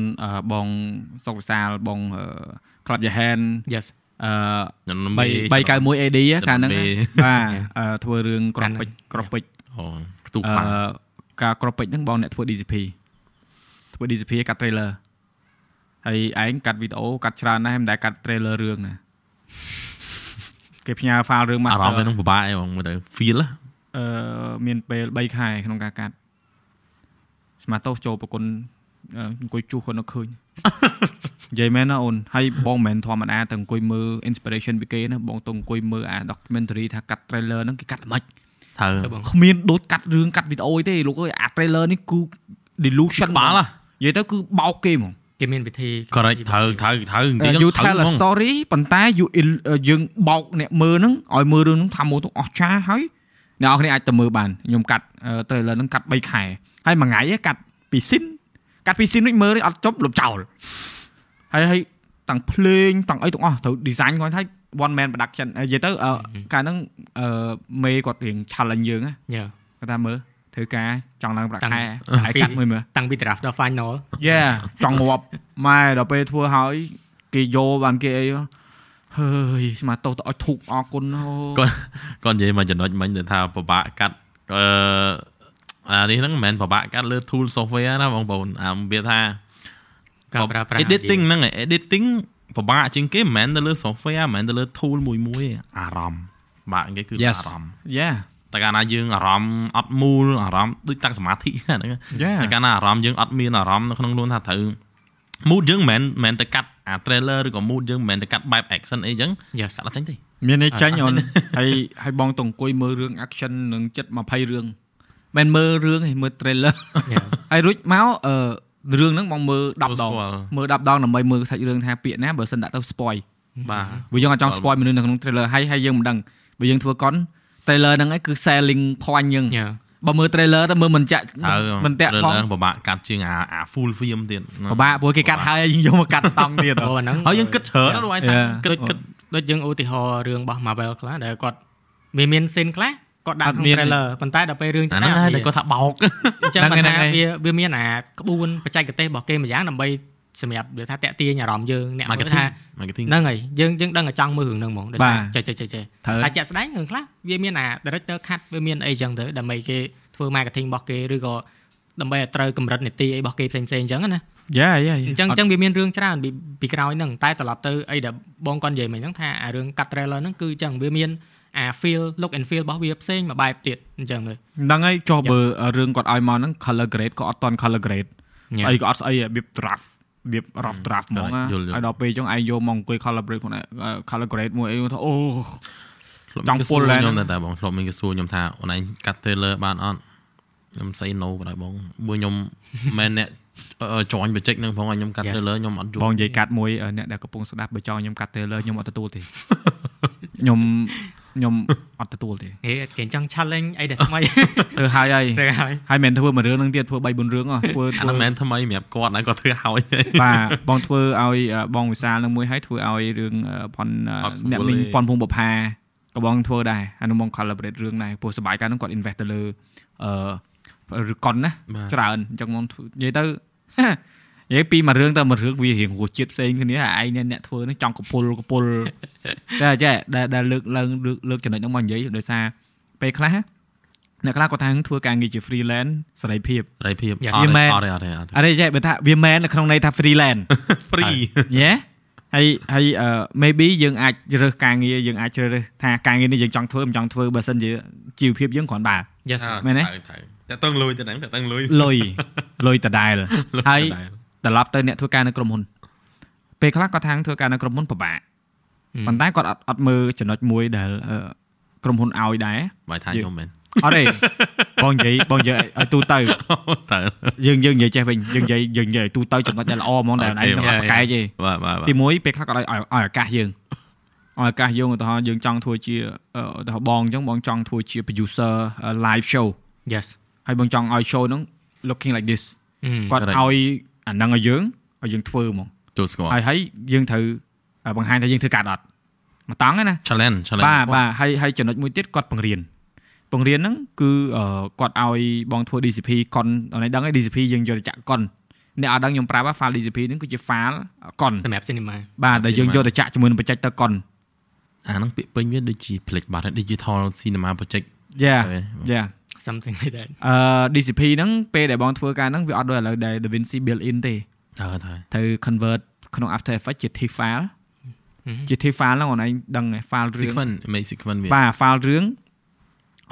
បងសុកវិសាលបងក្លាប់យ៉ាហែន
Yes
អឺ391 AD កាលហ្នឹងបាទធ្វើរឿងក្របពេជ្រក្របពេជ្រ
អូខ្ទុះខ្លាំង
ការក្របពេជ្រហ្នឹងបងអ្នកធ្វើ DCP ធ្វើ DCP កាត់ trailer ហើយឯងកាត់វីដេអូកាត់ច្រើនណាស់មិនដែលកាត់ trailer រឿងណាគេផ្ញើ file រឿង
master អារម្មណ៍ហ្នឹងពិបាកអីបងមើលទៅ feel
អឺមានពេល3ខែក្នុងការកាត់ស្មាតោសចូលប្រគុណអង្គុយជួសគាត់នៅឃើញនិយាយមែនណាអូនហើយបងមិនមែនធម្មតាទៅអង្គុយមើល inspiration ពីគេណាបងទៅអង្គុយមើលអា documentary ថាកាត់ trailer ហ្នឹងគេកាត់ល្មិច
ត្រូវ
គ្មានដូចកាត់រឿងកាត់វីដេអូទេលោកអើយអា trailer នេះគឺ delusion
បាល់និ
យាយទៅគឺបោកគេហ្មង
គេមានវិធី
correct ត្រូវត្រូវត្រូវនិ
យាយ you tell a story ប៉ុន្តែ you យើងបោកអ្នកមើលហ្នឹងឲ្យមើលរឿងហ្នឹងថាមកទៅអស់ចាហើយអ្នកនរគ្នាអាចទៅមើលបានខ្ញុំកាត់ trailer ហ្នឹងកាត់3ខែហើយមួយថ្ងៃកាត់ពីស៊ីនកាត់ពីស៊ីននេះមើលអត់ចប់លុបចោលហើយហើយទាំងភ្លេងទាំងអីទាំងអស់ត្រូវ design គាត់ថា one man production និយាយទៅកាលហ្នឹងមេគាត់រៀង challenge យើងណាគាត់ថាមើល ធ្វើការចង់ឡើងប្រាក់ខែហើយកាត់មួយមើល
តាំងពី draft ដល់ final
យេចង់ងាប់ម៉ែដល់ពេលធ្វើហើយគេយកបានគេអីហើយស្មាតោសទៅឲ្យធុកអរគុណ
គាត់គាត់និយាយមកចំណុចមិញទៅថាពិបាកកាត់អឺអានេះហ្នឹងមិនមែនពិបាកកាត់លើ tool software ណាបងប្អូនអាវាថា
ការប្រើប្រាស់
editing ហ្នឹង editing ពិបាកជាងគេមិនមែនទៅលើ software មិនមែនទៅលើ tool មួយមួយអារម្មណ៍បាក់គេគឺអារម្មណ៍
Yeah
តែកាលណាយើងអារម្មណ៍អត់មូលអារម្មណ៍ដូចតាំងសមាធិហ្នឹងតែកាលណាអារម្មណ៍យើងអត់មានអារម្មណ៍នៅក្នុងខ្លួនថាត្រូវ mood យើងមិនមែនទៅកាត់អា trailer ឬក៏ mood យើងមិនមែនទៅកាត់បែប action អីចឹងកាត់អត់ចេញទេ
មានន័យចាញ់អូនហើយហើយបងទៅអង្គុយមើលរឿង action នឹងចិត្ត20រឿងមិនមើលរឿងឯងមើល trailer ហើយរួចមកអឺរឿងហ្នឹងបងមើល10ដងមើល10ដងដើម្បីមើលសាច់រឿងថាពាក្យណាបើសិនដាក់ទៅ spoil
បាទ
បើយើងអត់ចង់ spoil មនុស្សនៅក្នុង trailer ហើយហើយយើងមិនដឹងបើយើងធ្វើកុន trailer ហ្នឹងឯងគឺ selling point យើងបើមើល trailer ទៅមើលមិនចាក់មិនតាក់
ផងពិបាកកាត់ជាងអាអា full film ទៀត
ពិបាកព្រោះគេកាត់ហើយយើងយកមកកាត់តង់ទៀត
អូហ្នឹង
ហើយយើងគិតច្រើនដល់ឯង
គិតគិតដូចយើងឧទាហរណ៍រឿងរបស់ Marvel ខ្លះដែលគាត់វាមាន scene ខ្លះគាត់ដាក់ក្នុង trailer ប៉ុន្តែដល់ពេលរឿង
ចាស់ហ្នឹងហើយគាត់ថាបោក
អញ្ចឹងគាត់ថាវាវាមានអាក្បួនបច្ចេកទេសរបស់គេមួយយ៉ាងដើម្បី សម្រាប់វាថាតាក់ទាញអារម្មណ៍យើងអ្នកមើលថាហ្នឹងហើយយើងយើងដឹងតែចង់មើលរឿងហ្នឹងហ្មង
ដូចថា
ចេះចេះចេះតែជាក់ស្ដែងរឿងខ្លះវាមានអា director cut វាមានអីចឹងទៅដើម្បីគេធ្វើ marketing របស់គេឬក៏ដើម្បីឲ្យត្រូវកម្រិតនីតិអីរបស់គេផ្សេងផ្សេងអញ្ចឹងណា
យ៉ាយ៉ា
អញ្ចឹងអញ្ចឹងវាមានរឿងច្រើនពីក្រោយហ្នឹងតែត្រឡប់ទៅអីដែលបងគាត់និយាយមិញហ្នឹងថាអារឿង cut trailer ហ្នឹងគឺអញ្ចឹងវាមានអា feel look and feel របស់វាផ្សេងមួយបែបទៀតអញ្ចឹងទៅ
ហ្នឹងហើយចុះបើរឿងគាត់ឲ្យមកហ្នឹង color grade ក៏អត់តន់ color grade អីក៏អត់ស្អីរបៀប draft របៀប rough draft ហ្មងហើយដល់ពេលចឹងឯងយកមកអង្គុយ color grade ខ្លួន color grade មួយអីថាអូ
ចង់ពុលខ្ញុំតែបងធ្លាប់មានគេសួរខ្ញុំថាអូនឯងកាត់ trailer បានអត់ខ្ញុំ say no បណ្ដោយបងមួយខ្ញុំមិនអ្នកចង់បច្ចេកនឹងផងឲ្យខ្ញុំកាត់ trailer ខ្ញុំអត់យល់
បងនិយាយកាត់មួយអ្នកដែលកំពុងស្ដាប់បើចង់ខ្ញុំកាត់ trailer ខ្ញុំអត់ទទួលទេខ្ញុំ ខ្ញុំអត់ទទួលទេ
ហេគេចង់ challenge អីដែលថ្មី
ធ្វើហើយហើយហើយមិនធ្វើមួយរឿងនឹងទៀតធ្វើ3 4រឿងអស់ធ្វើ
ធ្វើមិនមែនថ្មីសម្រាប់គាត់ណាគាត់ធ្វើហើយ
បាទបងធ្វើឲ្យបងវិសាលនឹងមួយហើយធ្វើឲ្យរឿងផនអ្នកមីងប៉ុនភូមិបផាក៏បងធ្វើដែរអានោះបង collaborate រឿងដែរព្រោះសបាយកាលនោះគាត់ invest ទៅលើអឺឬកុនណាច្រើនអញ្ចឹងបងនិយាយទៅ និយាយពីមួយរឿងទៅមួយរឿងវារៀងរសជាតិផ្សេងគ្នាឯងអ្នកធ្វើនេះចង់កពុលកពុលតែចេះដែលលើកឡើងលើកចំណុចហ្នឹងមកនិយាយដោយសារពេលខ្លះអ្នកខ្លះគាត់ថាធ្វើការងារជា freelance សេរីភាព
សេរីភាព
អត់អត់អត់អត់ចេះបើថាវាមែននៅក្នុងន័យថា freelance
free
យេហើយហើយ maybe យើងអាចរើសការងារយើងអាចជ្រើសរើសថាការងារនេះយើងចង់ធ្វើមិនចង់ធ្វើបើសិនជាជីវភាពយើងគ្រាន់បើ
មែនទេតែតឹងលុយទៅហ្នឹងតែតឹងលុយ
លុយលុយដដែលហើយ ត្រឡប់ទៅអ្នកធ្វើការនៅក្រុមហ៊ុនពេលខ្លះគាត់ថាធ្វើការនៅក្រុមហ៊ុនពិបាកប៉ុន្តែគាត់អត់អត់មើលចំណុចមួយដែលក្រុមហ៊ុនឲ្យដែរ
បាយថាខ្ញុំមែន
អត់ទេបងនិយាយបងនិយាយឲ្យទូទៅ
តើ
យើងយើងនិយាយចេះវិញយើងនិយាយយើងនិយាយទូទៅចំណុចដែលល្អហ្មងដែលឯងនឹងអត់ប្រកែកទេ
បាទបាទបាទ
ទីមួយពេលខ្លះក៏ឲ្យឲ្យឱកាសយើងឲ្យឱកាសយើងឧទាហរណ៍យើងចង់ធ្វើជាអឺឧទាហរណ៍បងអញ្ចឹងបងចង់ធ្វើជា producer uh, live show
yes
ហើយបងចង់ឲ្យ show ហ្នឹង looking like this គាត់
Correct.
ឲ្យ អាហ្នឹងឲ្យយើងឲ្យយើងធ្វើហ្មង
ចូលស្គាល់
ហើយហើយយើងត្រូវអឺបង្ហាញថាយើងធ្វើកាត់អត់មកតង់ហ្នឹងណា
challenge challenge
បាទបាទហើយហើយចំណុចមួយទៀតគាត់បង្រៀនបង្រៀនហ្នឹងគឺអឺគាត់ឲ្យបងធ្វើ DCP កុនអត់ដឹងទេ DCP យើងយកទៅចាក់កុនអ្នកអត់ដឹងខ្ញុំប្រាប់ថា file DCP ហ្នឹងគឺជា file កុន
សម្រាប់ cinema
បាទដែលយើងយកទៅចាក់ជាមួយនឹងបច្ចេកទៅកុន
អាហ្នឹងពាក្យពេញវាដូចជាផ្លេចបាត់ហើយ digital cinema project
យ៉ា
ហេ
យ៉ា
something like that
អឺ DCP ហ្នឹងពេលដែលបងធ្វើការហ្នឹងវាអត់ដូចឥឡូវដែល DaVinci built in ទេ
តើតើ
ត្រូវ convert ក្នុង After Effects ជា TIFF file ជា TIFF file ហ្នឹងអូនឯងដឹងឯង file រឿង
sequence make sequence វា
បាទ file រឿង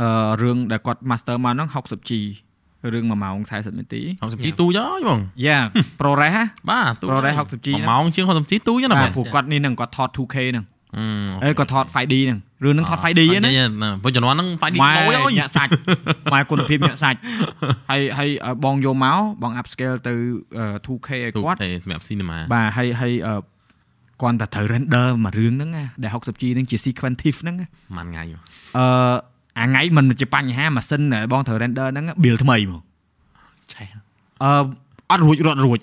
អឺរឿងដែលគាត់ master មកហ្នឹង 60G រឿង1ម៉ោង40នាទី
60 G ទូចហើយបង
យ៉ា ProRes ហ៎
បាទទូ
Pro Res 60G ហ្នឹង
ម៉ោងជាង 60G ទូចណា
បា
មែ
ទ
ន
ពួកគាត់នេះហ្នឹងគាត់ថត 2K ហ្នឹង
អឺ
អេគាត់ថត 5D ហ្នឹងរឿងហ្នឹងថត 5D ហ្នឹងណា
បើជំនាន់ហ្នឹង 5D
ម៉ែ
តូចហើយ
ញាក់សាច់ម៉ែគុណភាពញាក់សាច់ហើយហើយឲ្យបងយកមកបង upscale ទៅអឺ 2K ឲ្យ
ទូ
គាត់
ទេសម្រាប់ cinema
បាទហើយហើយអឺគាត់តែត្រូវ render មួយរឿងហ្នឹងណាដែល 60G ហ្នឹងជា sequence TIFF ហ្នឹងណា
មួយថ្ងៃមក
អឺអាថ្ងៃមិនជាបញ្ហាម៉ាស៊ីនដែលបងត្រូវ render ហ្នឹង build ថ្មីហ្មង
ឆេះ
អឺអត់រួចរត់រួច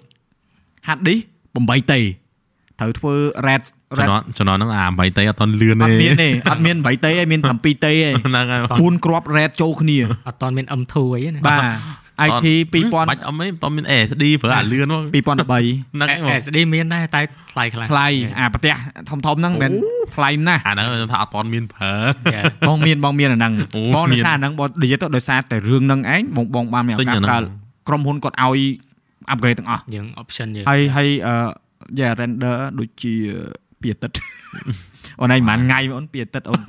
ហាត់ឌី8ទេ ត្រូវធ្វើ red
ជំ
red
នាន់ជំនាន់ហ្នឹងអា8តេអត់តន់លឿន
អ
ទេ
ត់មានទេអត់មាន8ទេទេមាន7ទេទេ
ហ្នឹងហើយ
4គ្រាប់ red ចូលគ្នា
អត់តមាន M2 អីណា
បាទ IT
បាច់អត់មែនតមាន SD ប្រើអាលឿនមក
2013
ហ្នឹងហើយ
SD មានដែរតែថ្លៃខ្លះ
ថ្លៃអាប្រទេសធំធំៗហ្នឹងមិនមែនថ្លៃណាស់
អាហ្នឹងថាអត់តមានប្រើ
Yeah.
បងមានបងមានអាហ្នឹង
អូ
បង
មា
ដោយ
ន
សារអាហ្នឹងបងនិយាយទៅដោយសារតែរឿងហ្នឹងឯងបងបងបានមានឱ
ទិញ
កាស
អាហ្នឹង
ប្រើក្រុមហ៊ុនគាត់ឲ្យ upgrade ទាំងអស់
យើង option យើង
ហើយហើយអឺ យ៉ា render ដូចជាពីអាទិត្យអូនឯងប្រហែលថ្ងៃអូនពីអាទិត្យអូន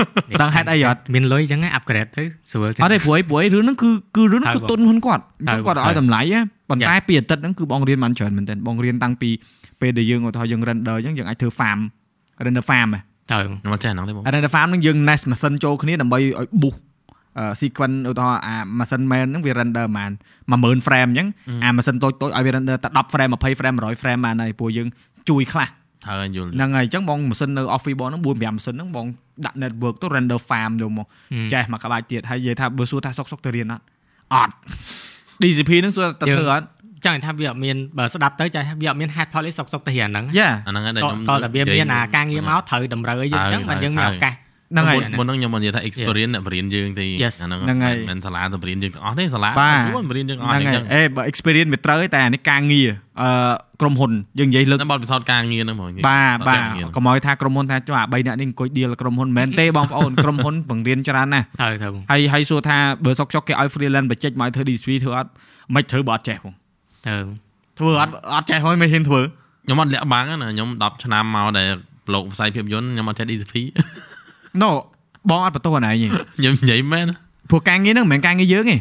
ដឹងហេតុអីអត់
មានលុយអញ្ចឹង upgrade ទៅស្រួលចឹង
អត់ទេព្រោះអីព្រោះអីរឿងហ្នឹងគឺគឺរឿងហ្នឹងគឺ
ហើយបង
ទុនហ៊ុនគាត់អញ្ចឹង
ហើយ
គាត់ឲ្យតម្លៃណាប៉ុន្តែពីអាទិត្យហ្នឹងគឺបងរៀនបានច្រើនមែនទែនបងរៀនតាំងពីពេលដែលយើងឧទាហរណ៍យើង render អញ្ចឹងយើងអាចធ្វើ farm render farm ហ៎
ទៅ
ខ្ញុំអត់ចេះហ្នឹងទេបង
render farm ហ្នឹងយើង nest machine ចូលគ្នាដើម្បីឲ្យ boost អឺ sequence ឧទាហរណ៍អា machine main ហ្នឹងវា render ប្រហែល10000 frame អញ្ចឹងអា machine តូចតូចឲ្យវា render តែ10 frame 20 frame 100 frame បានហើយព្រោះយើងជួយខ្លះ
ហើយយល់
ហ្នឹងហើយអញ្ចឹងបងម៉ាស៊ីននៅ office បងហ្នឹង4 5ម៉ាស៊ីនហ្នឹងបងដាក់ network ទៅ render farm យកមកចេះមកក្បាច់ទៀតហើយនិយាយថាបើសួរថាសុកសុកទៅរៀនអត់អត់ DCP ហ្នឹងសួរតែធ្វើអត់
ចង់ថាវាអត់មានបើស្ដាប់ទៅចាវាអត់មាន head polish សុកសុកទៅរៀនហ្នឹង
យ៉ា
អាហ្នឹងហើយដែល
ត
ខ្ញុំ
តតែវាមានអាការងារមកត្រូវតម្រូវឲ្យយើងអញ្ចឹងបានយើងមានឱកាស
ហ្នឹងហើយ
មុនហ្នឹងខ្ញុំមិននិយាយថា experience អ្នកបរៀនយើងទេ
Yes
អាហ្នឹង
ហ្នឹងហើយ
មិនសាលាទៅបរៀនយើងទាំងអស់ទេសាលា
បាទ
យូរបរៀនយើងអស់
ហ្នឹង
អញ្ហើ
យ
ចឹង
អេបើ experience វាត្រូវតែអានេះការងារអឺក្រុមហ៊ុនយើងនិយាយលើក
តែបទពិសោធន៍ការងារហ្នឹងហ្មង
បាទបាទ
អត់មាន
កុំឲ្យថាក្រុមហ៊ុនថាចុះអា3នាក់នេះអង្គុយ deal ក្រុមហ៊ុនមិនមែនទេបងប្អូនក្រុមហ៊ុនបង្រៀនច្រើនណាស់
ទៅទៅបង
ហើយហើយសួរថាបើសុកចុកគេឲ្យ freelance បច្ចេកមកឲ្យធ្វើ DCP ធ្វើអត់មិនធ្វើបើអត់ចេះបង
ទៅ
ធ្វើអត់អត់ចេះហើយមិនហ៊ានធ្វើ
ខ្ញុំអត់លាក់បាំងណាខ្ញុំ10ឆ្នាំមកដែលប្លុកផ្សាយភាពយន្តខ្ញុំអត់ចេះ DCP
no បងអត់បន្ទោសអាណឯងទេ
ខ្ញុំនិយាយមែន
ព្រោះការងារហ្នឹងមិនមែនការងារយើងទេ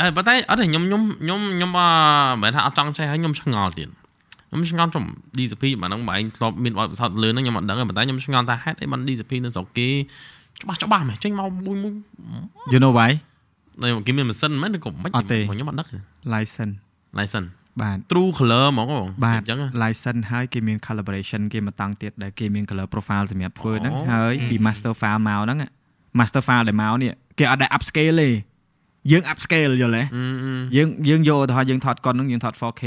អឺប៉ុន្តែអត់ទេខ្ញុំខ្ញុំខ្ញុំខ្ញុំអឺមិនមែនថាអត់ចង់ចេះហើយខ្ញុំឆ្ងល់ទៀតខ្ញុំឆ្ងល់ចំ DCP បាទហ្នឹងបងឯងធ្លាប់មានបទពិសោធន៍លឿនហ្នឹងខ្ញុំអត់ដឹងទេប៉ុន្តែខ្ញុំឆ្ងល់ថាហេតុអីបាន DCP នៅស្រុកគេច្បាស់ច្បាស់មែនចេញមកមួយមួយ
you know why
នៅគេមានម៉ាស៊ីនមែនឬក៏មិន
អត់ទេ
ខ្ញុំអត់ដឹងទេ
license
license
បាទ
true color ហ្មងបង
បាទ
អញ្ចឹងហ៎
license ហើយគេមាន calibration គេមកតាំងទៀតដែលគេមាន color profile សម្រាប់ធ្វើហ្នឹង
អូ
ហើយពី master file មកហ្នឹង master file ដែលមកនេះគេអត់ដែល upscale ទេយើង upscale យល់ទេ
អឺអឺ
យើងយើងយកឧទាហរណ៍យើងថតកុនហ្នឹងយើងថត 4K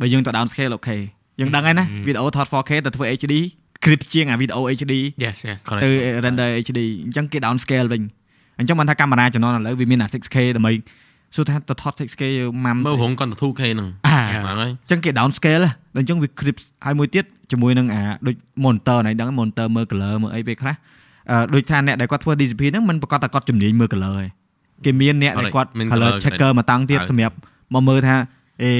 បើយើងទៅ down scale អូខេយើងដឹងហើយណាវីដេអូថត 4K ទៅធ្វើ HD crisp ជាងអាវីដេអូ HD
yes yes
correct
ទៅ render HD អញ្ចឹងគេ down scale វិញអញ្ចឹងបានថាកាមេរ៉ាជំនាន់ឥឡូវវាមានអា 6K ដើម្បី សួរថាទៅថត 6K ម៉ាំ
មើលរងគាត់ទៅ 2K ហ្នឹង
អា
ហ្នឹងហើយ
អញ្ចឹងគេ down scale ហ៎ដល់អញ្ចឹងវា crisp ហើយមួយទៀតជាមួយនឹងអាដូច monitor ណៃដឹង monitor មើល color មើលអីពេលខ្លះអឺដូចថាអ្នកដែលគាត់ធ្វើ DCP ហ្នឹងមិនប្រកាសតែគាត់ជំនាញមើល color ឯងគេមានអ្នកដែលគាត់
មាន
color
color
checker មកតាំងទៀត
ហើយ
សម្រាប់មកមើលថាអេ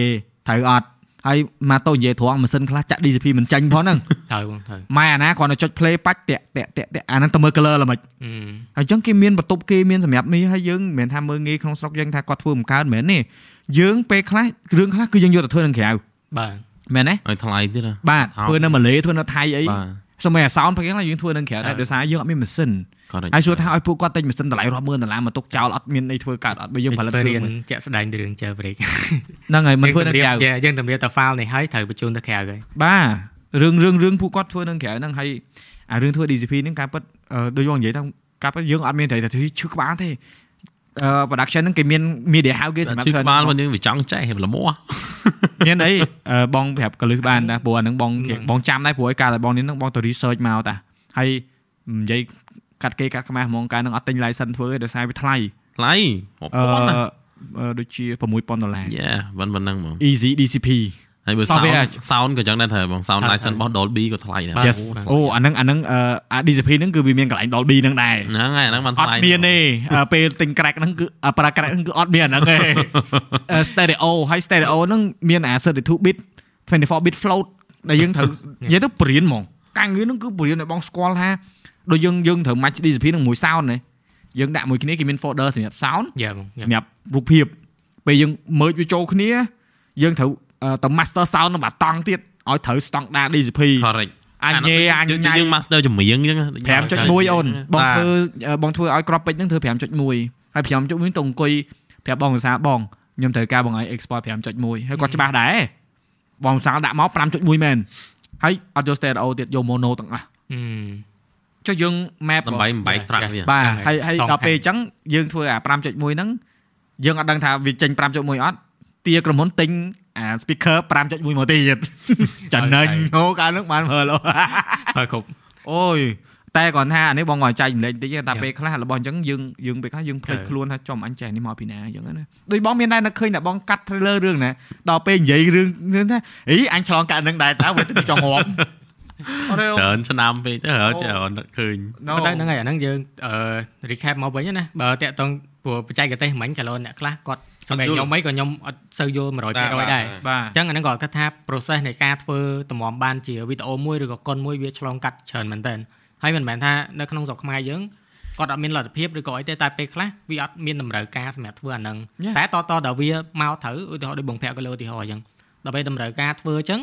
ត្រូវអត់ ហើយមកទៅនិយាយត្រង់ម៉ាស៊ីនខ្លះចាក់ DCP មិនចាញ់ផងហ្នឹង
ទៅបងទៅ
ម៉ែអាណាគាត់ទៅចុច play បាច់តាក់តាក់តាក់តាក់អាហ្នឹងទៅមើល color ល្មិច
អឺ
ហើយអញ្ចឹងគេមានបន្ទប់គេមានសម្រាប់នេះហើយយើងមិនមែនថាមើលងាយក្នុងស្រុកយើងថាគាត់ធ្វើមិនកើតមែនទេយើងពេលខ្លះរឿងខ្លះគឺយើងយកទៅធ្វើនឹងក្រៅ
បាទ
មែនទេ
ហើយថ្លៃទៀតហ៎
បាទ
ថោក
ធ្វើនៅម៉ាឡេធ្វើនៅថៃអី
បាទ
សម័យអាសោនប្រហែលយើងធ្វើនឹងក្រៅដែរដោយសារយើងអត់មានម៉ាស៊ីនហើយសួរថាឲ្យពួកគាត់ទិញម៉ាស៊ីនតម្លៃរាប់ម៉ឺនដុល្លារមកទុកចោលអត់មានអីធ្វើកើតអត់បើយើងផលិត
គ្រឿងជាក់ស្ដែងរឿង jailbreak
ហ្នឹងហើយមិនធ្វើនៅក្រៅ
យើងតម្រាទៅ file នេះហើយត្រូវបញ្ជូនទៅក្រៅហើយ
បាទរឿងរឿងរឿងពួកគាត់ធ្វើនឹងក្រៅហ្នឹងហើយអារឿងធ្វើ DCP ហ្នឹងការពិតដូចយើងនិយាយថាការពិតយើងអត់មានត្រូវតែធ្វើឈឺក្បាលទេអឺ production ហ្នឹងគេមាន media house គេសម្រាប់
ធ្វើក្បាលរបស់យើងវាចង់ចេះល្មោះ
មានអីបងប្រាប់កលឹះបានតាព្រោះអាហ្នឹងបងបងចាំដែរព្រោះឯកាលតែបងនេះហ្នឹងបងទៅ research មកតាហើយនិយាយកាត់គេកាត់ខ្មាស់ហ្មងកាលហ្នឹងអត់ទិញ license ធ្វើទេដោយសារវាថ្លៃ
ថ្លៃ
រាប់ពាន់ណាដូចជា6000ដុល្លារ
យ៉ាប៉ុណ្្នឹងហ្មង
Easy DCP
ហើយបើ sound sound ក៏ចឹងដែរត្រូវបង sound license របស់ Dolby ក៏ថ្លៃដែរ
អូអាហ្នឹងអាហ្នឹងអា DCP ហ្នឹងគឺវាមានកន្លែង Dolby ហ្នឹងដែរ
ហ្នឹងហើយអាហ្នឹងมันថ្លៃ
អត់មានទេពេលទិញ crack ហ្នឹងគឺប្រើ crack ហ្នឹងគឺអត់មានអាហ្នឹងទេ stereo ហើយ stereo ហ្នឹងមានអា32 bit 24 bit float ដែលយើងត្រូវនិយាយទៅបរៀនហ្មងការងារហ្នឹងគឺបរៀនឲ្យបងស្គាល់ថាដូចយើងយើងត្រូវ match DCP នឹងមួយ sound ណាយើងដាក់មួយគ្នាគេមាន folder សម្រាប់ sound សម្រាប់រូបភាពពេលយើង merge វាចូលគ្នាយើងត្រូវ ទៅ master sound នៅបាតង់ទៀតឲ្យត្រូវ standard DCP
correct
អញញ៉េអញ
ញ៉ៃយើង master ចម្រៀងអញ្ចឹង
5.1អូនបងធ្វើបងធ្វើឲ្យក្របពេជ្រហ្នឹងធ្វើ5.1ហើយ5.1ទៅអង្គុយប្រាប់បងភាសាបងខ្ញុំត្រូវការបងឲ្យ export 5.1ហើយគាត់ច្បាស់ដែរបងភាសាដាក់មក5.1មែនហើយអត់យក stereo ទៀតយក mono ទាំងអស់ចុះយើង map
ដើម្បីបំបែកត្រាក់វា
បាទហើយហើយដល់ពេលអញ្ចឹងយើងធ្វើអា5.1ហ្នឹងយើងអត់ដឹងថាវាចេញ5.1អត់ ទាក្រុមហ៊ុនទិញអា speaker 5.1មកទៀតចំណេញហូកាលនោះបានមើល
ហើយគ្រប់
អូយតែគាត់ថាអានេះបងគាត់ចែកម្លែកបន្តិចតែពេលខ្លះរបស់អញ្ចឹងយើងយើងពេលខ្លះយើងភ្លេចខ្លួនថាចំអញចែនេះមកពីណាអញ្ចឹងណាដូចបងមានដែរនឹកឃើញតែបងកាត់ trailer រឿងណាដល់ពេលនិយាយរឿងថាអីអញឆ្លងកាត់នឹងដែរតើវាទៅចង់ងាប់
ច្រើនឆ្នាំពេកទៅរើច្រើនឃើញ
តែហ្នឹងហើយអាហ្នឹងយើងអឺ recap មកវិញណាបើតាក់តងព្រោះបច្ចេកទេសមិញកាលអ្នកខ្លះគាត់ សម្រាប់ខ្ញុំអីក៏ខ្ញុំអត់សូវយល់100%ដែរអញ្ចឹងអាហ្នឹងក៏គាត់ថា process នៃការធ្វើតម្រាំបានជាវីដេអូមួយឬក៏កុនមួយវាឆ្លងកាត់ច្រើនមែនតើហើយមិនមែនថានៅក្នុងស្រុកខ្មែរយើងគាត់អត់មានលទ្ធភាពឬក៏អីទេតែពេលខ្លះវាអត់មានតម្រូវការសម្រាប់ធ្វើអាហ្នឹងតែតតដល់វាមកត្រូវឧទាហរណ៍ដូចបងប្រាក់ក៏លើឧទាហរណ៍អញ្ចឹងដល់ពេលតម្រូវការធ្វើអញ្ចឹង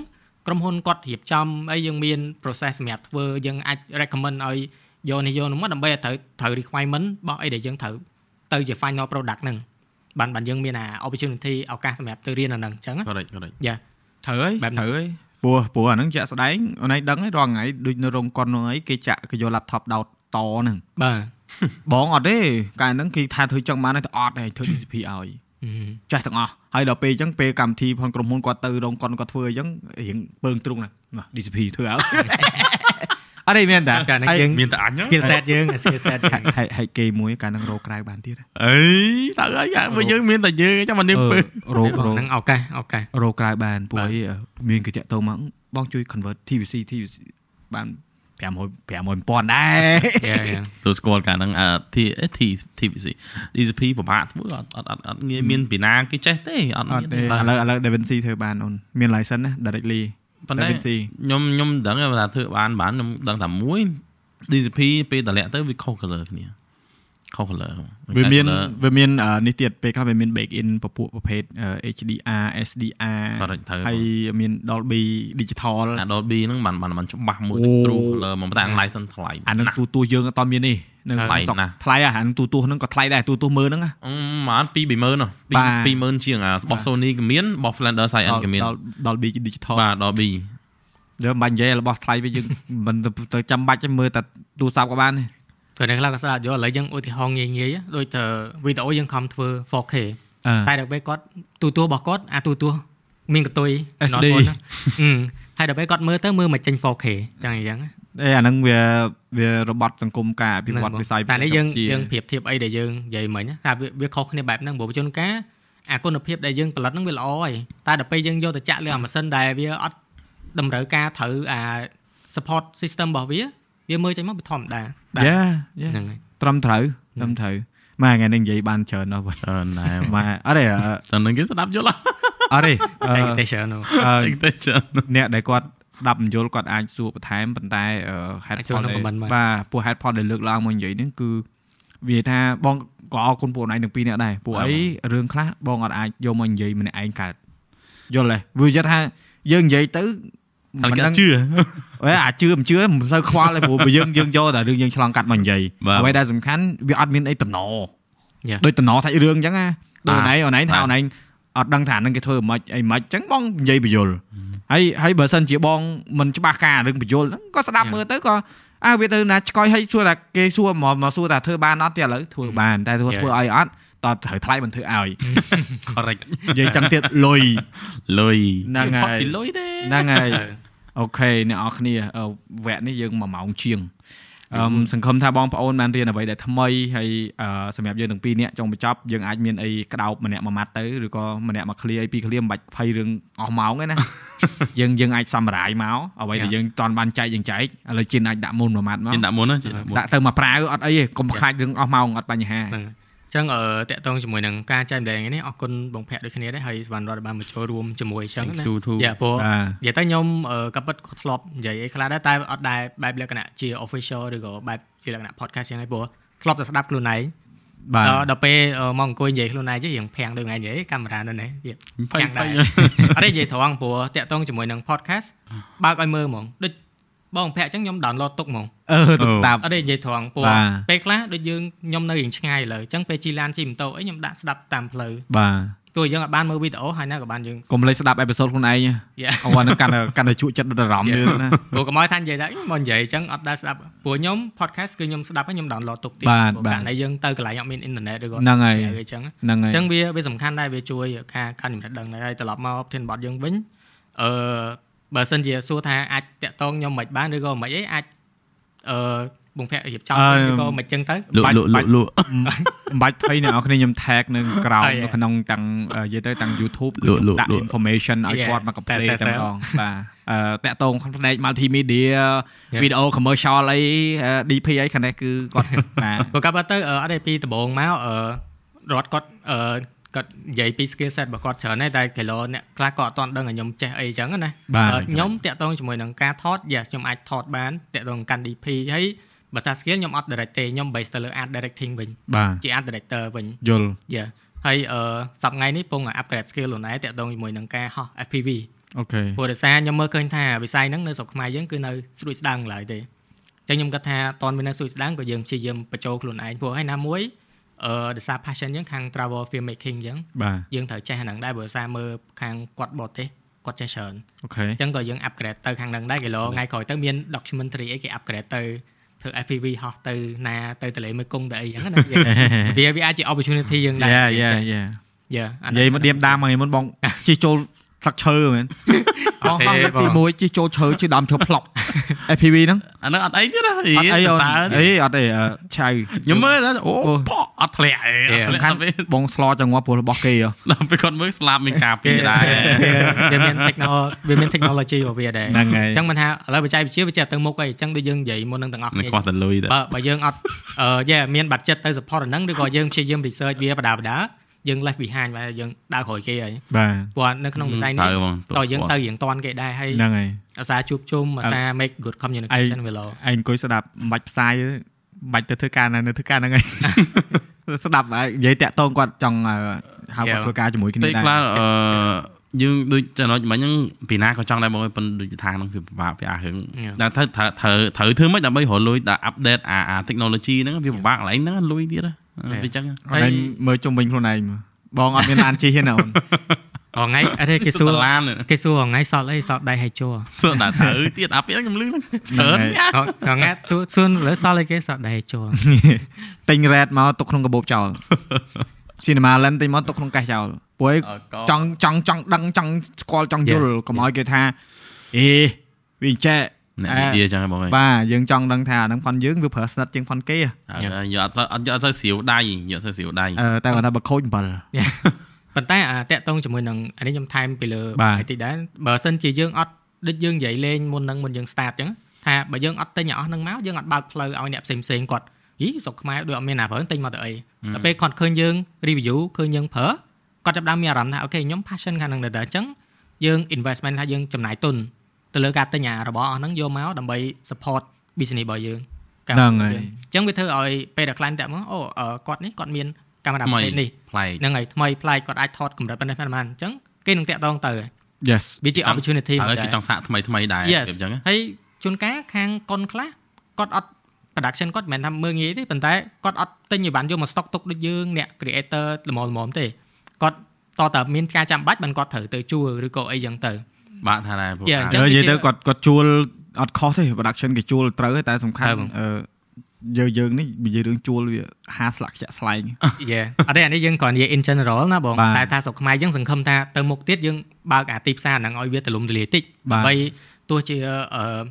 ក្រុមហ៊ុនគាត់រៀបចំអីយើងមាន process សម្រាប់ធ្វើយើងអាច recommend ឲ្យយកនេះយកនោះមកដើម្បីឲ្យត្រូវត្រូវ requirement របស់អីដែលយើងត្រូវទៅជា final product ហ្នឹង បានបានយើងមានអា opportunity ឱកាសសម្រាប់ទៅរៀនអាហ្នឹងអញ្ចឹង
correct correct
យ៉ា
ត្រូវហើយត្រូវហើយព្រោះព្រោះអាហ្នឹងជាក់ស្ដែងអូនឯងដឹងហើយរាល់ថ្ងៃដូចនៅរោងកុនហ្នឹងអីគេចាក់គេយក laptop ដោតតហ្នឹង
បាទ
បងអត់ទេកាលហ្នឹងគេថាធ្វើចឹងបានតែអត់ទេធ្វើ DCP ឲ្យចាស់ទាំងអស់ហើយដល់ពេលអញ្ចឹងពេលកម្មវិធីផងក្រុមហ៊ុនគាត់ទៅរោងកុនគាត់ធ្វើអញ្ចឹងរៀងពើងទ្រុងណា DCP ធ្វើឲ្យ អត់ទេមានតា
ហើយ
មានតែអញ
skill set យើង skill set
ហើយហើយគេមួយកាលនឹងរោក្រៅបានទៀត
អីតើហើយបើយើងមានតែយើងចាំមកនាងពើ
រោរោ
នឹងឱកាសឱកាស
រោក្រៅបានពួកអីមានគេតាក់ទងមកបងជួយ convert TVC TVC បាន500 5000ដែរ
ទៅស្គាល់កាលហ្នឹង T T TVC DCP ពិបាកធ្វើអត់អត់អត់ងាយមានពីណាគេចេះទេអត់មាន
ទេឥឡូវឥឡូវ DaVinci ធ្វើបានអូនមាន license ណា directly
ប៉ុន្តែខ្ញុំខ្ញុំដឹងថាធ្វើបានបានខ្ញុំដឹងថាមួយ DCP ពេលតម្លាក់ទៅវាខុស color គ្នាខុស color
វាមានវាមាននេះទៀតពេលខ្លះវាមាន back in ពពួកប្រភេទ HDR SDR ហើយមាន Dolby Digital
អា Dolby ហ្នឹងបានបានច្បាស់មួយ True color មកតែ license ថ្លៃ
អានឹងទូទួយើងអត់មាននេះ
នឹងថ្លៃណា
ថ្លៃអានឹងទូទួហ្នឹងក៏ថ្លៃដែរទូទួមើលហ្នឹង
អឺប្រហែល2 20000នោះ2 20000ជាងរបស់ Sony ក៏មានរបស់ Flander Science ក៏មាន
Dolby Digital
បាទ Dolby
យើងមិនបាច់និយាយរបស់ថ្លៃវិញយើងមិនទៅចាំបាច់មើលតែទូរស័ព្ទក៏បានដែរ
ព្រោះអ្នកខ្លះក៏ស្ដាប់យកឥឡូវយើងឧទាហរណ៍ងាយងាយដូចទៅវីដេអូយើងខំធ្វើ 4K តែដល់ពេលគាត់ទូទួរបស់គាត់អាទូទួមានកតុយ
SD
ហើយដល់ពេលគាត់មើលទៅមើលមកចេញ 4K ចឹងអញ្ចឹង
អេអាហ្នឹងវាវារបត់សង្គមការអភិវឌ្ឍវិស័យ
តែនេះយើងយើងប្រៀបធៀបអីដែលយើងនិយាយមិញថាវាខុសគ្នាបែបហ្នឹងព្រោះជនការអាគុណភាពដែលយើងផលិតហ្នឹងវាល្អហើយតែដល់ពេលយើងយកទៅចាក់លើអាម៉ាស៊ីនដែលវាអត់តម្រូវការត្រូវអា support system របស់វាវាមើលចេញមកវាធម្មតា
យ៉ាហ្នឹងហើយត្រឹមត្រូវត្រឹមត្រូវម៉ែថ្ងៃនេះនិយាយបានច្រើនណាស់បង
ច្រើនដែរ
ម៉ែអត់ទេ
តែនឹងគេស្ដាប់យល់
អត់ទេ
តែតែច្រើន
អ្នកដែលគាត់ ស្ដាប់បញ្យលគាត់អាចសួរបន្ថែមប៉ុន្តែ head point បាទពួក head point ដែលលើកឡើងមកនិយាយនេះគឺវាថាបងក៏អរគុណពួកឯងទាំងពីរនាក់ដែរពួកអីរឿងខ្លះបងអត់អាចយកមកនិយាយម្នាក់ឯងកើតយល់ទេវាយថាយើងនិយាយទៅ
មិនដឹងជឿ
អេអាជឿមិនជឿមិនសូវខ្វល់ទេព្រោះបើយើងយើងយកតែរឿងយើងឆ្លងកាត់មកនិយាយអ្វីដែលសំខាន់វាអត់មានអីតំណដូចតំណសាច់រឿងអញ្ចឹងណាដូចអូនឯងអូនឯងថាអូនឯង អត់ដឹងថានឹងគេធ្វើមិនអីមិនអញ្ចឹងបងនិយាយបញ្យលហើយហើយបើសិនជាបងមិនច្បាស់ការរឿងបញ្យលហ្នឹងក៏ស្ដាប់មើលទៅក៏អើវាទៅណាឆ្កយឲ្យសួរថាគេសួរមកមកសួរថាធ្វើបានអត់ទៀតឥឡូវធ្វើបានតែធ្វើធ្វើឲ្យអត់តើត្រូវថ្លៃមិនធ្វើឲ្យ
correct
និយាយចឹងទៀតលុយ
លុយ
ហ្នឹងហើយ
លុយទេ
ហ្នឹងហើយអូខេអ្នកនរគ្នាវគ្គនេះយើង1ម៉ោងជាងអឺ សង្ឃឹមថាបងប្អូនបានរៀនអ្វីដែលថ្មីហើយសម្រាប់យើងទាំងពីរនាក់ចុងបញ្ចប់យើងអាចមានអីក្តោបម្នាក់មួយម៉ាត់ទៅឬក៏ម្នាក់មកឃ្លាអីពីរឃ្លាមិនបាច់ភ័យរឿងអស់ម៉ោងទេណាយើងយើងអាចសម្រាយមកអ្វីដែលយើងតន់បានចែកយើងចែកឥឡូវជិនអាចដាក់មុនមួយម៉ាត់មក
ជិនដាក់មុនណា
ដាក់ទៅមកប្រាវអត់អីទេកុំខ្លាចរឿងអស់ម៉ោងអត់បញ្ហា
ចឹងអឺតកតងជាមួយនឹងការចែកម្លែងនេះអរគុណបងភ័ក្រដូចគ្នាដែរហើយស្វានរត់បានមកចូលរួមជាមួយចឹងណាយ៉ាព្រោះនិយាយទៅខ្ញុំក៏ពិតក៏ធ្លាប់និយាយអីខ្លះដែរតែអត់ដែរបែបលក្ខណៈជា official ឬក៏បែបជាលក្ខណៈ podcast ចឹងហើយព្រោះធ្លាប់តែស្ដាប់ខ្លួនឯងបាទដល់ពេលមកអង្គុយនិយាយខ្លួនឯងជិះរៀងភាំងដូចថ្ងៃនិយាយកាមេរ៉ានៅនេះ
ភាំងដែរ
អត់ទេនិយាយត្រង់ព្រោះតកតងជាមួយនឹង podcast បើកឲ្យមើលហ្មងដូច បងប្រាក់អញ្ចឹងខ្ញុំ download ទុកហ្មង
អឺទុកស្ដាប់
អត់ទេនិយាយត្រង់ព្រោះពេលខ្លះដូចយើងខ្ញុំនៅរៀងឆ្ងាយលើអញ្ចឹងពេលជិះឡានជិះម៉ូតូអីខ្ញុំដាក់ស្ដាប់តាមផ្លូវ
បាទ
ទោះយើងអាចបានមើលវីដេអូហើយណាក៏បានយើង
កុំលេចស្ដាប់អេពីសូតខ្លួនឯងអត់នឹងកាន់កាន់តែជក់ចិត្តដល់អារម្មណ៍យើងណា
ព្រោះកុំឲ្យថានិយាយថាមកនិយាយអញ្ចឹងអត់ដែរស្ដាប់ព្រោះខ្ញុំ podcast គឺខ្ញុំស្ដាប់ហើយខ្ញុំ download ទុក
ទៀតព្រោះ
កាលណាយើងទៅកន្លែងអត់មានអ៊ីនធឺណិតឬក៏
ហ្នឹងហើយ
អញ្ចឹង
ហ្នឹងហើយ
អញ្ចឹងវាវាសំខាន់ដែរវាជួយការកាន់ចំណេះដឹងដែរហើយត្រឡប់មកធានបត់យើងវិញអឺ បើសិនជាសួរថាអាចតាក់តងខ្ញុំមិនបានឬក៏មិនអីអាចអឺបងភ័ក្ររៀបចំឬក៏មិនចឹងទៅ
លក់លក់លក់លក់
មិនបាច់ភ័យអ្នកនរគ្នាខ្ញុំ tag នៅក្រោមនៅក្នុងទាំងនិយាយទៅទាំង YouTube ដាក់ information ឲ្យគាត់មក play តែម្ដងបាទអឺតាក់តងផ្នែក multimedia video commercial អី DP អីខាងនេះគឺគាត់
បាទព្រោះកាប់ទៅអត់ទេពីដំបូងមកអឺរត់គាត់អឺ គាត់និយាយពី skill set របស់គាត់ច្រើនដែរតែគីឡូអ្នកខ្លះក៏អត់ទាន់ដឹងថាខ្ញុំចេះអីចឹងណាខ្ញុំតាក់ទងជាមួយនឹងការថត yes ខ្ញុំអាចថតបានតាក់ទងកាន់ DP ហើយបើថា skill ខ្ញុំអត់ direct ទេខ្ញុំ base ទៅលើ art directing វិញជា art director វិញ
យល់
យ៉ាហើយអឺសប្តាហ៍ថ្ងៃនេះពង upgrade skill ខ្លួនឯងតាក់ទងជាមួយនឹងការហោះ FPV
អូខេ
ព្រោះដោយសារខ្ញុំមើលឃើញថាវិស័យហ្នឹងនៅស្រុកខ្មែរយើងគឺនៅស្រួយស្ដាងឡើយទេអញ្ចឹងខ្ញុំគិតថាតនវានៅស្រួយស្ដាងក៏យើងព្យាយាមបញ្ចូលខ្លួនឯងព្រោះហើយណាមួយ អឺដោយសារ passion យើងខាង travel film making អញ្ចឹងយើងត្រូវចេះហ្នឹងដែរព្រោះសារមើលខាងគាត់បរទេសគាត់ចេះច្រើន
អូខេ
អញ្ចឹងក៏យើង upgrade ទៅខាងហ្នឹងដែរគីឡូថ្ងៃក្រោយទៅមាន documentary អីគេ upgrade ទៅធ្វើ FPV ហោះទៅណាទៅទន្លេមេគង្គទៅអីចឹងណាវាវាអាចជា opportunity យើងដែរ
យ៉ាយ៉ាយ៉ា
យ៉ា
និយាយមកឌៀមដាមមកមុនបងជិះចូលស្លឹកឈើមែនអស់ហោះទី1ជិះចូលឈើជិះដើមឈើផ្លុក FPV ហ្នឹង
អាហ្នឹងអត់អីទេណាអ
ត់អីអីអត់ទេឆៅ
ខ្ញុំមើលអូផកអត់ធ្លាក់អី
សំខាន់បងស្លចង្វាស់ព្រោះរបស់គេ
ដល់ពេលគាត់មើលស្លាប់មានការពីដែរ
វាមាន technology វាមាន technology របស់វាដែរ
ហ្នឹងហើយ
អញ្ចឹងមិនថាឥឡូវបច្ចេកវិទ្យាវាចេះទៅមុខអីអញ្ចឹងដូចយើងនិយាយមុននឹងទាំងអស់
គ្នាខ្វះតែលុយ
ដែរបើបើយើងអត់យេមានបាត់ចិត្តទៅ support អាហ្នឹងឬក៏យើងព្យាយាម research វាបដាបដាយើង left behind បាទយើងដើរក្រោយគេហើយ
បាទ
ព្រោះនៅក្នុងវិស័យនេះតើយើងទៅរៀងតាន់គេដែរហើយ
ហ្នឹងហើយ
អាសាជួបជុំអាសា make good communication វាឡូឯង
អង្គុយស្ដាប់មិនបាច់ផ្សាយបាច់ទៅធ្វើការនៅធ្វើការហ្នឹងហើយស្ដាប់និយាយតាក់តងគាត់ចង់ហៅគាត់ធ្វើការជាមួយគ្នា
ដែរខ្លះអឺយើងដូចចំណុចមិញហ្នឹងពីណាក៏ចង់ដែរបងប៉ុន្តែដូចថាហ្នឹងវាពិបាកវាអារឿងតែត្រូវត្រូវត្រូវធ្វើម៉េចដើម្បីរលួយដល់ update អា technology ហ្នឹងវាពិបាកកន្លែងហ្នឹងលុយទៀតវាចឹង
ហើយមើលជុំវិញខ្លួនឯងបងអត់មានឡានជិះទេណាអូន
អងៃអត់ទេគេសួរឡានគេសួរអងៃសតអីសតដៃហើយជួ
សួរដល់ត្រូវទៀតអាពីខ្ញុំលឺច្រើន
អងាសួរសួរលើសតអីគេសតដៃហើយជួ
ទិញរ៉េតមកទុកក្នុងកាបូបចោល Cinema Lens ទិញមកទុកក្នុងកេះចោលព្រោះចង់ចង់ចង់ដឹងចង់ស្គាល់ចង់យល់កុំឲ្យគេថាអេវាចេះ
អ្នកមីឌាចឹងបងអើយ
បាទយើងចង់ដឹងថាអាហ្នឹងផនយើងវាប្រើស្និតជាងផនគេ
យកអត់អត់យកអត់សូវស្រាវដៃយកសូវស្រាវដៃ
អឺតែគាត់ថាបើខូច7
ប៉ុ ន្តែអាតាក់តងជាមួយនឹងអានេះខ្ញុំថែមពីលើបន្តិចដែរបើសិនជាយើងអត់ដូចយើងនិយាយលេងមុននឹងមុនយើង start ចឹងថាបើយើងអត់ទិញឲ្យអស់នឹងមកយើងអត់បើកផ្លូវឲ្យអ្នកផ្សេងផ្សេងគាត់យីស្រុកខ្មែរដូចអត់មានណាប្រើទិញមកទៅអីតែពេលគាត់ឃើញយើង review ឃើញយើងប្រើគាត់ចាប់ដើមមានអារម្មណ៍ថាអូខេខ្ញុំ passion ខាងហ្នឹងដែរអញ្ចឹងយើង investment ថាយើងចំណាយទុនទៅលើការទិញអារបស់អស់ហ្នឹងយកមកដើម្បី support business របស់យើង
ហ្នឹងហើយអ
ញ្ចឹងវាធ្វើឲ្យពេលដែល client តាក់មកអូគាត់នេះគាត់មាន កាមេរ៉ាប្រភេទនេះ
ប្លែក
ហ្នឹងហើយថ្មីប្លែកគាត់អាចថតកម្រិតប៉ុណ្ណេះប៉ុណ្ណេះអញ្ចឹងគេនឹងតាក់តងទៅ
Yes
វាជា opportunity
ហើយគេចង់សាកថ្មីថ្មីដែរអញ្ចឹង
ហើយជួនកាលខាងកុនខ្លះគាត់អត់ production គាត់មិនមែនថាមើងងាយទេប៉ុន្តែគាត់អត់ទិញអីវ៉ាន់យកមក stock ទុកដូចយើងអ្នក creator ល្មមល្មមទេគាត់តតើមានការចាំបាច់មិនគាត់ត្រូវទៅជួលឬក៏អីចឹងទៅ
បាក់ថាដែរពួក
និយាយទៅគាត់គាត់ជួលអត់ខុសទេ production គេជួលត្រូវតែសំខាន់អឺ យើងយើងនេះនិយាយរឿងជួលវា50ស្លាកខ្ជាក់ស្លែង
យេអត់ទេអានេះយើងគ្រាន់និយាយ in general ណាបងតែថាស្រុកខ្មែរយើងសង្ឃឹមថាទៅមុខទៀតយើងបើកអាទីផ្សារហ្នឹងឲ្យវាទលំទលាយតិចដើម្បីទោះជាអឺ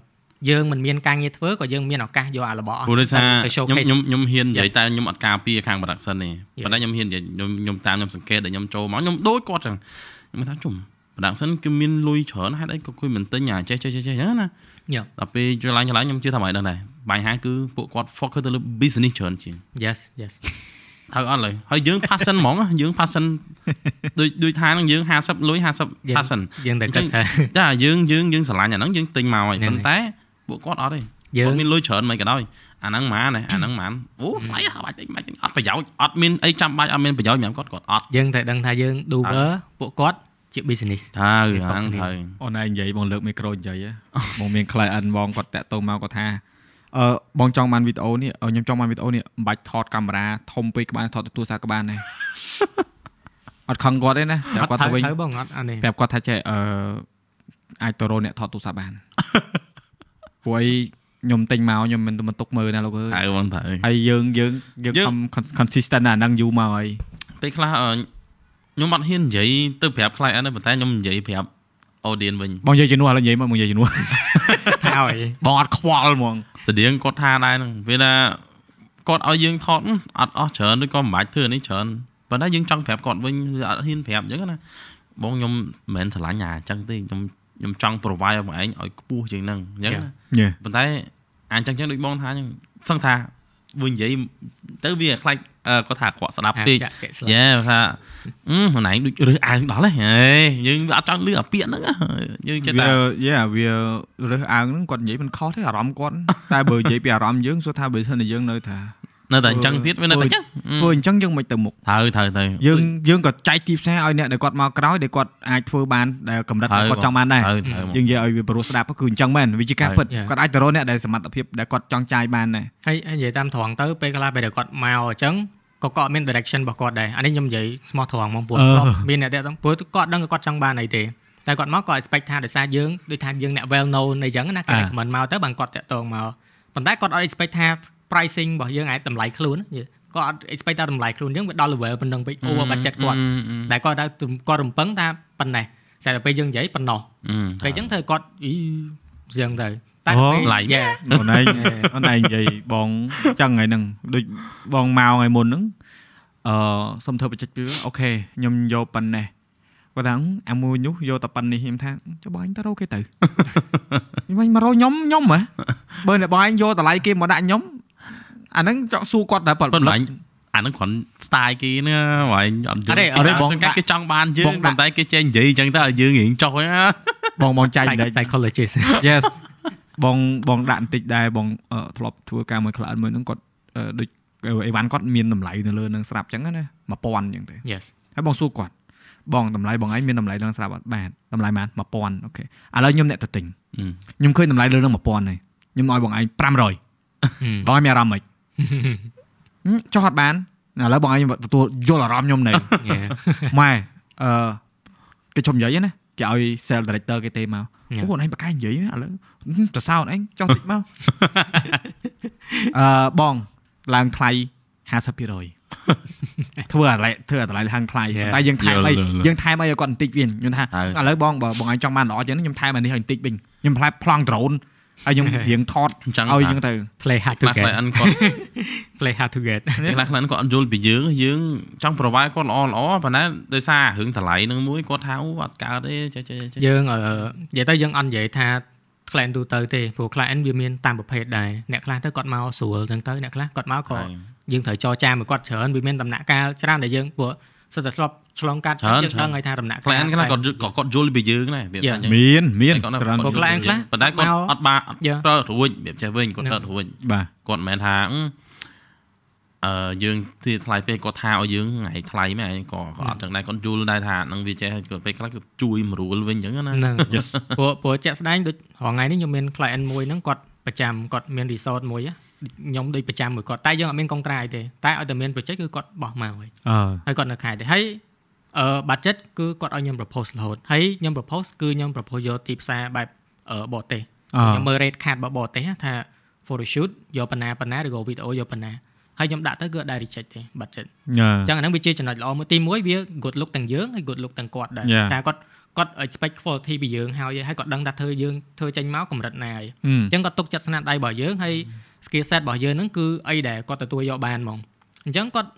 យើងមិនមានការងារធ្វើក៏យើងមានឱកាសយកអារបស់អស់
ព្រោះដោយសារខ្ញុំខ្ញុំខ្ញុំហ៊ាននិយាយតែខ្ញុំអត់ការពារខាង production ទេប៉ុន្តែខ្ញុំហ៊ាននិយាយខ្ញុំខ្ញុំតាមខ្ញុំសង្កេតដែលខ្ញុំចូលមកខ្ញុំដូចគាត់ចឹងខ្ញុំថាជុំ production គឺមានលុយច្រើនហេតុអីក៏គួយមិនទិញអាចេះចេះចេះចឹងណាដល់ពេលច្រឡាញ់ច្រឡាញ់ខ្ញុំជឿថាមិនដឹងដែរ បញ្ហាគឺពួកគាត់ focus ទៅលើ business ច្រើនជាង
Yes yes
ហើយអត់ឡើយហើយយើង passion ហ្មងយើង passion ដូចដូចថានឹងយើង50លុយ50 passion
យើងតែគិតថា
ចាយើងយើងយើងស្រឡាញ់អាហ្នឹងយើងទិញមកហើយប៉ុន្តែពួកគាត់អត់ទេយើងមានលុយច្រើនមិនក៏ដោយអាហ្នឹងម៉ានអាហ្នឹងម៉ានអូថ្លៃបាច់ទិញបាច់ទិញអត់ប្រយោជន៍អត់មានអីចាំបាច់អត់មានប្រយោជន៍សម្រាប់គាត់គាត់អត់
យើងតែដឹងថាយើង doer ពួកគាត់ជា business
ត្រូវហ្នឹងត្រូវ
អូនឯងនិយាយបងលើកមីក្រូនិយាយបងមាន client បងគាត់តាក់ទងមកគាត់ថា អឺបងចង់បានវីដេអូនេះខ្ញុំចង់បានវីដេអូនេះមិនបាច់ថតកាមេរ៉ាធំពេកក្បាលថតទៅទូរស័ព្ទក្បាលដែរអត់ខឹងគាត់ទេណាតែគាត់ទៅវិញ
ទៅបងអត់អានេះ
ប្រាប់គាត់ថាចេះអឺអាចទៅរកអ្នកថតទូរស័ព្ទបានព្រោះអីខ្ញុំទិញមកខ្ញុំមិនមិនទុកមើលណាលោកអើយ
ហើយបងត្រូវ
ហើយយើងយើងយើងខំ consistent អាហ្នឹងយូរមកហើយ
ពេលខ្លះខ្ញុំអត់ហ៊ាននិយាយទៅប្រាប់ client ទេប៉ុន្តែខ្ញុំនិយាយប្រាប់ audience វិញ
បងនិយាយជំនួសឥឡូវនិយាយមកមកនិយាយជំនួស
ហើយ
បងអត់ខ្វល់ហ្មង
ស្តៀងគាត់ថាដែរហ្នឹងពេលថាគាត់ឲ្យយើងថតអត់អស់ច្រើនឬក៏មិនបាច់ធ្វើនេះច្រើនប៉ុន្តែយើងចង់ប្រាប់គាត់វិញអត់ហ៊ានប្រាប់អញ្ចឹងណាបងខ្ញុំមិនមែនស្រឡាញ់អាអញ្ចឹងទេខ្ញុំខ្ញុំចង់ provide ឲ្យបងឯងឲ្យខ្ពស់ជាងហ្នឹងអញ្ចឹងណាប៉ុន្តែអាអញ្ចឹងចឹងដូចបងថាអញ្ចឹងសឹងថា វិញនិយាយទៅវាខ្លាចគាត់ថាអាក្រក់ស្ដាប់ពេកយ៉ាថាអឺខ្លួនឯងដូចរើសអើងដល់ហ៎យើងវាអត់ចង់លឺអាពាក្យហ្នឹងយើងចិត្តថា
យ៉ាវារើសអើងហ្នឹងគាត់និយាយមិនខុសទេអារម្មណ៍គាត់តែបើនិយាយពីអារម្មណ៍យើងសួរថាបើសិនជាយើងនៅថា
នៅតែអញ្ចឹងទៀតវានៅតែអញ្ចឹង
ធ្វើអញ្ចឹងយើងមិនទៅមុខ
ត្រូវត្រូវត្រូវ
យើងយើងក៏ចែកទីផ្សារឲ្យអ្នកដែលគាត់មកក្រោយដែលគាត់អាចធ្វើបានដែលកម្រិតគាត់ចង់បានដែរយើងនិយាយឲ្យវាប្រុសស្ដាប់គឺអញ្ចឹងមែនវាជាការពិតគាត់អាចទៅរកអ្នកដែលសមត្ថភាពដែលគាត់ចង់ចាយបានដែរ
ហើយនិយាយតាមត្រង់ទៅពេលខ្លះពេលដែលគាត់មកអញ្ចឹងក៏គាត់មាន direction របស់គាត់ដែរអានេះខ្ញុំនិយាយស្មោះត្រង់ហ្មងព្រោះមានអ្នកដែលព្រោះគាត់ដឹងគាត់ចង់បានអីទេតែគាត់មកគាត់ expect ថាដោយសារយើងដូចថាយើងអ្នក well known អីចឹងណាគេ recommend មកទៅបានគាត់តាក់ទងមកប៉ុន្តែគាត់អត់ expect ថា pricing របស់យើងអាចតម្លៃខ្លួនគាត់អត់ expect ថាតម្លៃខ្លួនយើងវាដល់ level ប៉ុណ្ណឹងពេក over budget គាត់តែគាត់ថាគាត់រំពឹងថាប៉ុណ្ណេះតែពេលយើងនិយាយប៉ុណ្ណោះពេលអញ្ចឹងធ្វើគាត់អ៊ីស្យ៉ាងទៅ
តែឡៃអូនឯងអូនឯងនិយាយបងចឹងថ្ងៃហ្នឹងដូចបងមកថ្ងៃមុនហ្នឹងអឺសុំធ្វើបច្ចេកពីអូខេខ្ញុំយកប៉ុណ្ណេះគាត់ថាអាមួយនោះយកតែប៉ុណ្នេះខ្ញុំថាចុះបងអញទៅរកគេទៅវិញមករកខ្ញុំខ្ញុំហ៎បើអ្នកបងអញយកតម្លៃគេមកដាក់ខ្ញុំ អាហ្នឹងចង់សួរគាត់តែប៉ុ
ន្តែអាហ្នឹងគ្រាន់ style គេណាបងអត់យល់អរបងគេចង់បានយើងប៉ុន្តែគេចេះនិយាយអញ្ចឹងទៅឲ្យយើងរៀងចុះណា
បងបងចាញ់
ដែរ psychologist
yes បងបងដាក់បន្តិចដែរបងធ្លាប់ធ្វើការមួយ client មួយហ្នឹងគាត់ដូចអីវ៉ាន់គាត់មានតម្លៃនៅលើនឹងស្រាប់អញ្ចឹងណា1000អញ្ចឹងទៅ
yes
ហើយបងសួរគាត់បងតម្លៃបងឯងមានតម្លៃនឹងស្រាប់អត់បានតម្លៃបាន1000អូខេឥឡូវខ្ញុំអ្នកទៅទិញខ្ញុំឃើញតម្លៃលើនឹង1000ហើយខ្ញុំឲ្យបងឯង500បងឯងមានអារម្មណ៍មិន ចោះអត់បានឥឡូវបងឯងទទួលយល់អារម្មណ៍ខ្ញុំនៅម៉ែអឺគេជុំនិយាយណាគេឲ្យ sales director គេទេមកអូអូនឯងបកកាយនិយាយឥឡូវទៅសោតឯងចោះតិចមកអឺបងឡើងថ្លៃ50%ធ្វើអាឡៃធ្វើអាតម្លៃហាងថ្លៃតែយើងថែមអីយើងថែមអីឲ្យគាត់បន្តិចវិញខ្ញុំថាឥឡូវបងបើបងឯងចង់បានល្អចឹងខ្ញុំថែមអានេះឲ្យបន្តិចវិញខ្ញុំផ្លែប្លង់ drone ហើយខ្ញុំរៀងថតឲ្យយើងទៅ
play hard to get
ខ្លះគាត់
play hard to get
ខ្លះខ្លះគាត់អត់យល់ពីយើងយើងចង់ provide គាត់ល្អល្អប៉ុន្តែដោយសាររឿងតម្លៃនឹងមួយគាត់ថាអូអត់កើតទេចេះចេះ
យើងនិយាយទៅយើងអត់និយាយថា client ទូទៅទេព្រោះ client វាមានតាមប្រភេទដែរអ្នកខ្លះទៅគាត់មកស្រួលចឹងទៅអ្នកខ្លះគាត់មកក៏យើងត្រូវចរចាមួយគាត់ច្រើនវាមានដំណាក់កាលច្រើនដែលយើងព្រោះ សិតតែធ្លាប់ឆ្លងកាត់យើងដឹងហើយថាដំណាក់
កាល client ខ្លះគាត់គាត់យល់ពីយើងដែរ
វាថាអញ្ចឹងមានមាន
ច្រើនគាត់ client ខ្លះ
ប៉ុន្តែគាត់អត់បានអត់ត្រូវរួចវាចេះវិញគាត់ត្រូវរួច
បាទ
គាត់មិនមែនថាអឺយើងទីថ្លៃពេកគាត់ថាឲ្យយើងថ្ងៃថ្លៃមែនក៏ក៏អត់ចឹងដែរគាត់យល់ដែរថានឹងវាចេះគាត់ពេលខ្លះគាត់ជួយមរួលវិញចឹងណា
ហ្នឹងព្រោះព្រោះជាក់ស្ដែងដូចរងថ្ងៃនេះខ្ញុំមាន client មួយហ្នឹងគាត់ប្រចាំគាត់មាន resort មួយ ខ្ញុំដូចប្រចាំមួយគាត់តែយើងអត់មានកុងត្រាយទេតែឲ្យតែមាន project គឺគាត់បោះមកហើយ
អឺ
ហើយគាត់នៅខែទេហើយអឺ budget គឺគាត់ឲ្យខ្ញុំ propose រហូតហើយខ្ញុំ propose គឺខ្ញុំ propose យកទីផ្សារបែបអឺបរទេស
អឺ
ខ្ញុំមើល rate card របស់បរទេសថា photo shoot យកប៉ុណ្ណាប៉ុណ្ណាឬក៏ video យកប៉ុណ្ណាហើយខ្ញុំដាក់ទៅគឺអត់ដែរ reject ទេ budget
ញ៉ា
អញ្ចឹងអាហ្នឹងវាជាចំណុចល្អមួយទី1វា good look ទាំងយើងហើយ good look ទាំងគាត់ដែរ
Yeah.
ថាគាត់គាត់ expect quality ពីយើងហើយហើយគាត់ដឹងថាធ្វើយើងធ្វើចេញមកកម្រិតណាហើយ
អឺ
អញ្ចឹងគាត់ទុកចិត្តស្នាដៃរបស់យើងហើយ skill set របស់យើងហ្នឹងគឺអីដែលគាត់ទទួលយកបានហ្មងអញ្ចឹងគាត់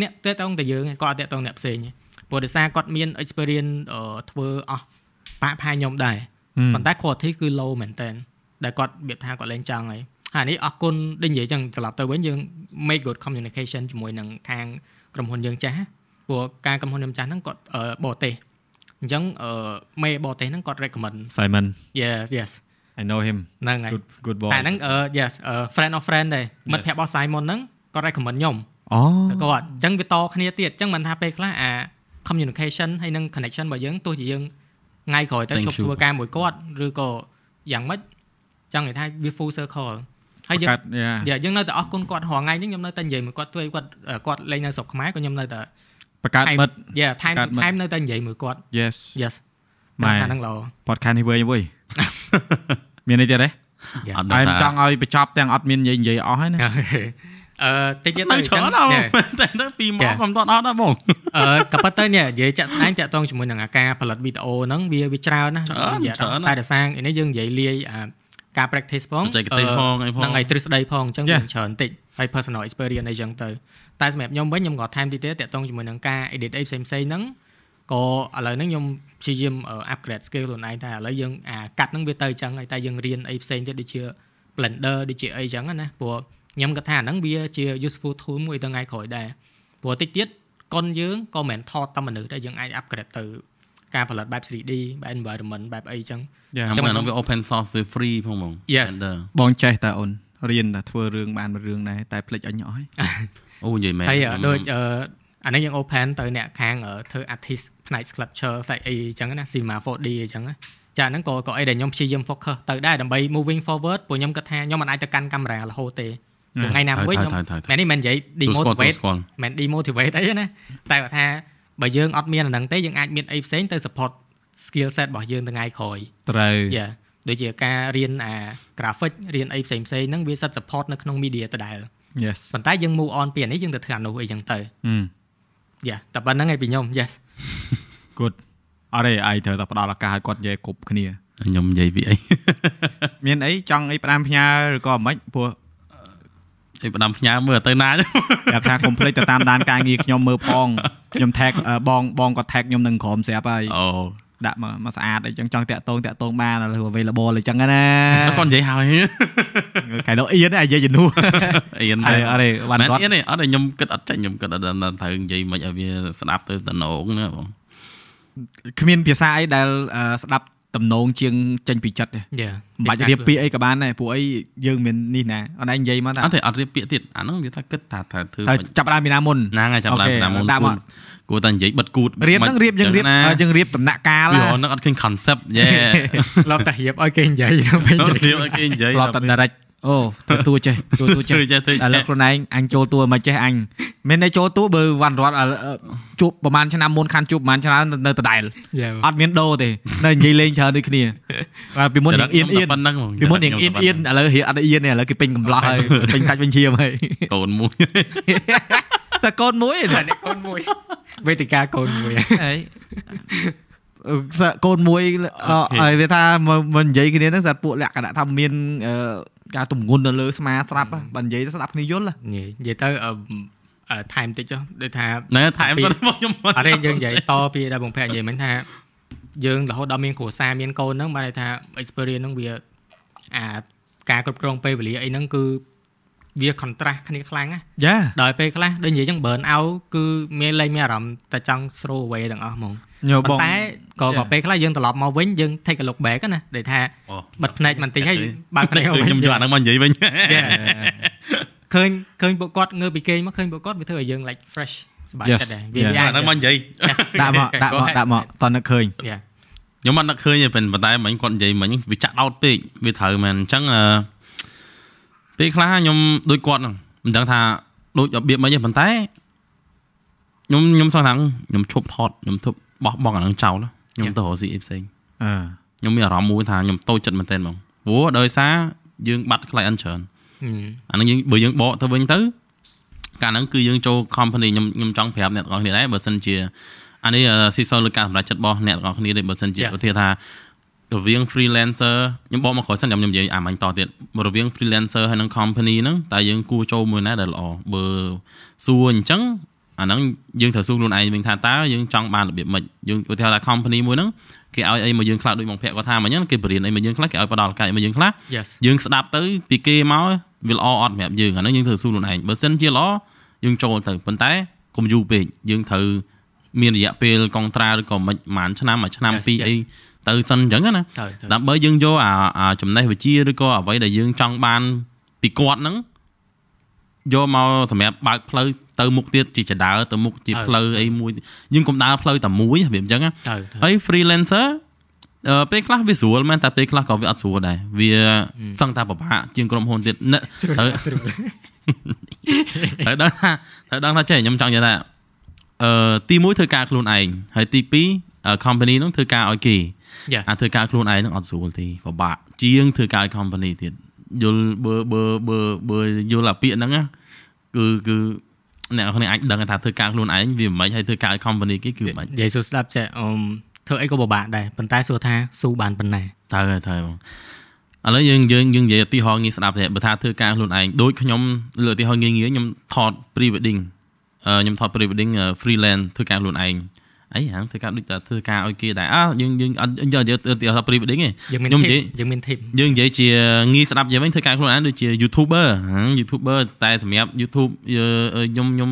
អ្នកតេតងតែយើងគាត់អត់តេតងអ្នកផ្សេងទេព្រោះដោយសារគាត់មាន experience អឺធ្វើអស់ប៉ាក់ផាយខ្ញុំដែរប៉ុន្តែ quality គឺ low មែនតើដែលគាត់របៀបថាគាត់លេងចង់ហើយហើយនេះអរគុណដូចនិយាយចឹងត្រឡប់ទៅវិញយើង make good communication ជាមួយនឹងខាងក្រុមហ៊ុនយើងចាស់ព្រោះការក្រុមហ៊ុនខ្ញុំចាស់ហ្នឹងគាត់អឺបរទេសអញ្ចឹងអឺមេបរទេសហ្នឹងគាត់ recommend
Simon
yes yes
I know him
ហ្នឹងហើយ
good good boy
តែហ្នឹងអឺ yes អឺ friend of friend ដែរមិត្តភក្តិរបស់ Simon ហ្នឹងគាត់ recommend ខ្ញុំ
អូ
ទៅគាត់អញ្ចឹងវាតគ្នាទៀតអញ្ចឹងមិនថាពេលខ្លះអា communication ហើយនិង connection របស់យើងទោះជាយើងថ្ងៃក្រោយទៅ
Thank
ជប់
you.
ធ្វើការមួយគាត់ឬក៏យ៉ាងម៉េចចង់និយាយថាវា full circle ហើយយើង
កាត់យ៉ា
យ៉ាយើងនៅតែអរគុណគាត់រាល់ថ្ងៃហ្នឹងខ្ញុំនៅតែនិយាយមួយគាត់ធ្វើឲ្យគាត់គាត់លេងនៅស្រុកខ្មែរក៏ខ្ញុំនៅតែ
បង្កើតមិត្ត
យ៉ា time
កើត
to
មិត្ត
time នៅតែនិយាយមួយគាត់
yes
yes
ម៉ែ
តែហ្នឹងល្អ
podcast នេះវិញវិញ មានអីទៀតទេ
អត់
តែ
ដឹង
ចង់ឲ្យបញ្ចប់ទាំងអត់មាននិយាយនិយាយអស់ហើយណា
អឺតិចទៀត
ទៅ
ទៅ
ច្រើនអត់តែទៅពីមកក៏មិនទាន់អត់ដែរបង
អឺក៏ប៉ុន្តែនេះនិយាយចាក់ស្ដែងតាក់ទងជាមួយនឹងអាការផលិតវីដេអូហ្នឹងវាវាច្រើនណាស់
ច្រើន
និយាយ
ច្រើនណាស់
តែដោយសារនេះយើងនិយាយលាយអាការ practice ផង
បច្ចេកទេសផងអីផង
ហ្នឹងហើយទ្រឹស្ដីផងអញ្ចឹង
Yeah.
វាច្រើនតិចហើយ personal experience អីចឹងទៅតែសម្រាប់ខ្ញុំវិញខ្ញុំក៏ថែមតិចទៀតតាក់ទងជាមួយនឹងការ edit អីផ្សេងៗហ្នឹង ក៏ឥឡូវហ្នឹងខ្ញុំព្យាយាមអឺ upgrade skill ខ្លួនឯងតែឥឡូវយើងអាកាត់ហ្នឹងវាទៅអញ្ចឹងហើយតែយើងរៀនអីផ្សេងទៀតដូចជា blender ដូចជាអីចឹងណាព្រោះខ្ញុំគិតថាអាហ្នឹងវាជា useful tool មួយទៅថ្ងៃក្រោយដែរព្រោះតិចទៀតកុនយើងក៏មិនមែនថតតែមនុស្សដែរយើងអាច upgrade ទៅការផលិតបែប 3D បែប environment បែបអីចឹង
Yeah.
ខ្ញុំហ្នឹងវា open source វា free ផងបង
Yes.
Blender
បងចេះតែអូនរៀនតែធ្វើរឿងបានមួយរឿងដែរតែភ្លេចអញអស់ហើយ
អូនិយាយមែន
ហើយអឺដូច អឺអានេះយើង open ទៅអ្នកខាងអឺធ្វើ artist ផ្នែក sculpture ផ្នែកអីអញ្ចឹងណា cinema 4D អញ្ចឹងណាចាអាហ្នឹងក៏ក៏អីដែលខ្ញុំព្យាយាម focus ទៅដែរដើម្បី moving forward ព្រោះខ្ញុំគិតថាខ្ញុំមិនអាចទៅកាន់កាមេរ៉ារហូតទេព្រោះថ្ងៃណាមួយខ្ញុំ
ថើថើថើ
មែននេះមិននិយាយ
ទូស្គាល់ទូ
demotivate
ស្គាល់
មិន demotivate អីណាតែគាត់ថាបើយើងអត់មានអាហ្នឹងទេយើងអាចមានអីផ្សេងទៅ support skill set របស់យើងថ្ងៃក្រោយ
ត្រូវ
យ៉ាដូចជាការរៀនអា graphic រៀនអីផ្សេងផ្សេងហ្នឹងវាសិត support នៅក្នុង media ដដែល
yes
ប៉ុន្តែយើង move on ពីអានេះយើងទៅធ្វើអានោះអីចឹងទៅ
ហឹម
យ៉ាតែប៉ុណ្្នឹងឯងពីខ្ញុំ yes
good អរេអាយត្រូវតែផ្ដល់ឱកាសឲ្យគាត់និយាយគ្រប់គ្នា
ខ្ញុំនិយាយពីអី
មានអីចង់អីផ្ដាំផ្ញើឬក៏មិនព្រោះ
ឯផ្ដាំផ្ញើមើលទៅណា
ប្រាប់ថាកុំភ្លេចទៅតាមដានការងារខ្ញុំមើលផងខ្ញុំ tag អឺបងបងគាត់ tag ខ្ញុំនឹងក្រុមស្រាប់ហើយ
អូ
ដាក់មកមកស្អាតអីចឹងចង់តាក់តងតាក់តងបានឥឡូវ available អីចឹងណា
គាត់និយាយហើយ
កែលោកអៀនអាយយាយជំនួស
អៀន
អរេអរេបាន
មែន
គាត់
អៀនទេអត់ទេខ្ញុំគិតអត់ចាញ់ខ្ញុំគិតអត់ដឹងថាត្រូវនិយាយមិនឲ្យវាស្ដាប់ទៅតំណងណាបង
គ្មានភាសាអីដែលអឺស្ដាប់ តំណងជាងចេញពីចិត្តទេ
យ៉ា
មិនបាច់រៀបពាក្យអីក៏បានដែរព្រោះអីយើងមាននេះណាអត់ឯងនិយាយមកតា
អត់ទេអត់រៀបពាក្យទៀតអាហ្នឹងវាថាគិតថាថាធ្វើ
តែចាប់ផ្ដើមពីណាមុន
ណាហើយចាប់ឡើង
អូខេ
តាមមុន
ដាក់មក
គួរតែនិយាយបិទគូត
រៀបហ្នឹងរៀបយើងរៀប
ណា
យើងរៀបដំណាក់កាល
វា
ណា
ហ្នឹងអត់ឃើញ concept យេ
ឡប់តែរៀបឲ្យគេនិយាយទៅ
រៀបឲ្យគេនិយាយ
ធ្លាប់តែ direct អូធ្វើតួចេះធ្វើតួចេះ
ធ្វើចេះធ្វើចេះ
ឥឡូវខ្លួនឯងអញចូលតួមិនចេះអញមានតែចូលតួបើវ៉ាន់រត់អឺជួបប្រហែលឆ្នាំមុនខាន់ជួបប្រហែលឆ្នាំនៅដដែល
យ៉ា
អត់មានដូរទេនៅនិយាយលេងច្រើនដូចគ្នាបាទពីមុនរៀងអៀនអៀន
ប៉ុណ្ណឹងហ្មង
ពីមុនរៀងអៀនអៀនឥឡូវរៀងអត់អៀនទេឥឡូវគេពេញកំឡោះហើយពេញសាច់ពេញឈាមហើយកូ
នមួយ
តែកូនមួយ
តែអ្នកកូនមួយវេទិកាកូនមួយ
ហើយកូនមួយឲ្យវាថាមិននិយាយគ្នាហ្នឹងស្អាតពួកលក្ខណៈថាមានអឺ ការទំងន់នៅលើស្មាស្រាប់បើនិយាយទៅស្ដាប់គ្នាយល់
និយាយទៅអឺអឺ time តិចចុះដូចថា
ណែថែមទៅមកខ្ញុំ
អត់ទេយើងនិយាយតពីដែលបងភ័ក្រនិយាយមិញថាយើងរហូតដល់មានគ្រួសារមានកូនហ្នឹងបានន័យថា experience ហ្នឹងវាអាការគ្រប់គ្រងពេលវេលាអីហ្នឹងគឺ វា contrast គ្នាខ្លាំងណា
យ៉ា
ដល់ពេលខ្លះដូចនិយាយចឹង burn out គឺមានលែងមានអារម្មណ៍តែចង់ throw away ទាំងអស់ហ្មង
ញោ
ប៉ុ
បង
ន្តែក៏ក៏
Yeah.
ពេលខ្លះយើងត្រឡប់មកវិញយើង take a look back ណាដែលថា
អូ
បិទភ្នែកបន្តិចហើយបើកភ្នែកមកវិញ
ខ្ញុំយកអាហ្នឹងមកនិយាយវិញ
Yeah. ឃើញឃើញពួកគាត់ងើបពីគេងមកឃើញពួកគាត់វាធ្វើឲ្យយើង like fresh សប្បាយចិត្តដែរវាវា
អាហ្នឹងមកនិយាយ
ដាក់មកដាក់មកដាក់មកតនឹកឃើញ
Yeah
ខ្ញុំអត់នឹកឃើញទេប៉ុន្តែមិញគាត់និយាយមិញវាចាក់ដោតពេកវាត្រូវមែនអញ្ចឹងអឺ ពេលខ្លះខ្ញុំដូចគាត់ហ្នឹងមិនដឹងថាដូចរបៀបមិនទេប៉ុន្តែខ្ញុំខ្ញុំសង្ឃថាខ្ញុំឈប់ថតខ្ញុំធប់បោះបង់អាហ្នឹងចោលខ្ញុំទៅរកស៊ីអីផ្សេង
អឺ
ខ្ញុំមានអារម្មណ៍មួយថាខ្ញុំតូចចិត្តមែនទែនហ្មងព្រោះដោយសារយើងបាត់ client ច្រើន
ហឹម
អាហ្នឹងយើងបើយើងបកទៅវិញទៅកាលហ្នឹងគឺយើងចូល company ខ្ញុំខ្ញុំចង់ប្រាប់អ្នកទាំងអស់គ្នាដែរបើសិនជាអានេះស៊ីសលលើការសម្រេចចិត្តរបស់អ្នកទាំងអស់គ្នាទេបើសិនជា
Yeah.
ឧទាហរណ៍ថា រវាង freelancer ខ្ញុំបកមកក្រោយសិនខ្ញុំខ្ញុំនិយាយអាមាញ់តទៀតរវាង freelancer ហើយនិង company ហ្នឹងតើយើងគួរចូលមួយណាដែលល្អបើសួរអញ្ចឹងអាហ្នឹងយើងត្រូវសួរខ្លួនឯងវិញថាតើយើងចង់បានរបៀបម៉េចយើងឧទាហរណ៍ថា company មួយហ្នឹងគេឲ្យអីមកយើងខ្លះដូចបងភ័ក្រគាត់ថាមិញហ្នឹងគេបរៀនអីមកយើងខ្លះគេឲ្យផ្ដល់កាយមកយើងខ្លះ
Yes
យើងស្ដាប់ទៅពីគេមកវាល្អអត់សម្រាប់យើងអាហ្នឹងយើងត្រូវសួរខ្លួនឯងបើសិនជាល្អយើងចូលទៅប៉ុន្តែកុំយូរពេកយើងត្រូវមានរយៈពេលកុងត្រាឬក៏មិនប្រហែលឆ្នាំមួយឆ្នាំ
Yes,
ពីរ
yes.
អី ទៅសិនអញ្ចឹងណា
ត្រូវត្រូវ
ដើម្បីយើងយកអាអាចំណេះវិជ្ជាឬក៏អ្វីដែលយើងចង់បានពីគាត់ហ្នឹងយកមកសម្រាប់បើកផ្លូវទៅមុខទៀតជាចដើទៅមុខជា
ហើយ
ផ្លូវអីមួយយើងកុំដើរផ្លូវតែមួយរបៀបអញ្ចឹងណា
ត្រូវត្រូវ
ហើយ freelancer អឺពេលខ្លះវាស្រួលមែនតែពេលខ្លះក៏វាអត់ស្រួលដែរវាសឹងតែពិបាកជាងក្រុមហ៊ុនទៀតណែត្រូវត្រូវដឹងថាត្រូវដឹងថាចេះខ្ញុំចង់និយាយថាអឺទី1ធ្វើការខ្លួនឯងហើយទី2អឺ company ហ្នឹងធ្វើការឲ្យគេ
Yeah
អាធ្វើការខ្លួនឯងហ្នឹងអត់ស្រួលទេពិបាកជាងធ្វើការឲ្យ company ទៀតយល់បើបើបើបើយល់អាពាក្យហ្នឹងណាគឺគឺអ្នកនរគ្នាអាចដឹងថាធ្វើការខ្លួនឯងវាមិនមែនហើយធ្វើការឲ្យ company គេគឺមិន
និយាយសួរស្ដាប់ចេះអឺមធ្វើអីក៏ពិបាកដែរប៉ុន្តែសួរថាស៊ូបានប៉ុណ្ណា
ត្រូវហើយត្រូវហើយបងឥឡូវយើងយើងយើងនិយាយឧទាហរណ៍ងាយស្ដាប់ទេបើថាធ្វើការខ្លួនឯងដូចខ្ញុំលើឧទាហរណ៍ងាយងាយខ្ញុំថត pre wedding អឺខ្ញុំថត pre wedding freelance ធ្វើការខ្លួនឯង អីហាងធ្វើការដូចតែធ្វើការឲ្យគេដែរអើយើងយើងអត់យកយកឧទាហរណ៍ pre wedding ទេ
យើងមាន
ខ្ញុំ
ធី
និយាយ
មយើងមានធីម
យើងនិយាយជាងាយស្ដាប់យ៉ាងវិញធ្វើការខ្លួនឯងដូចជា YouTuber ហាង YouTuber តែសម្រាប់ YouTube ខ្ញុំខ្ញុំ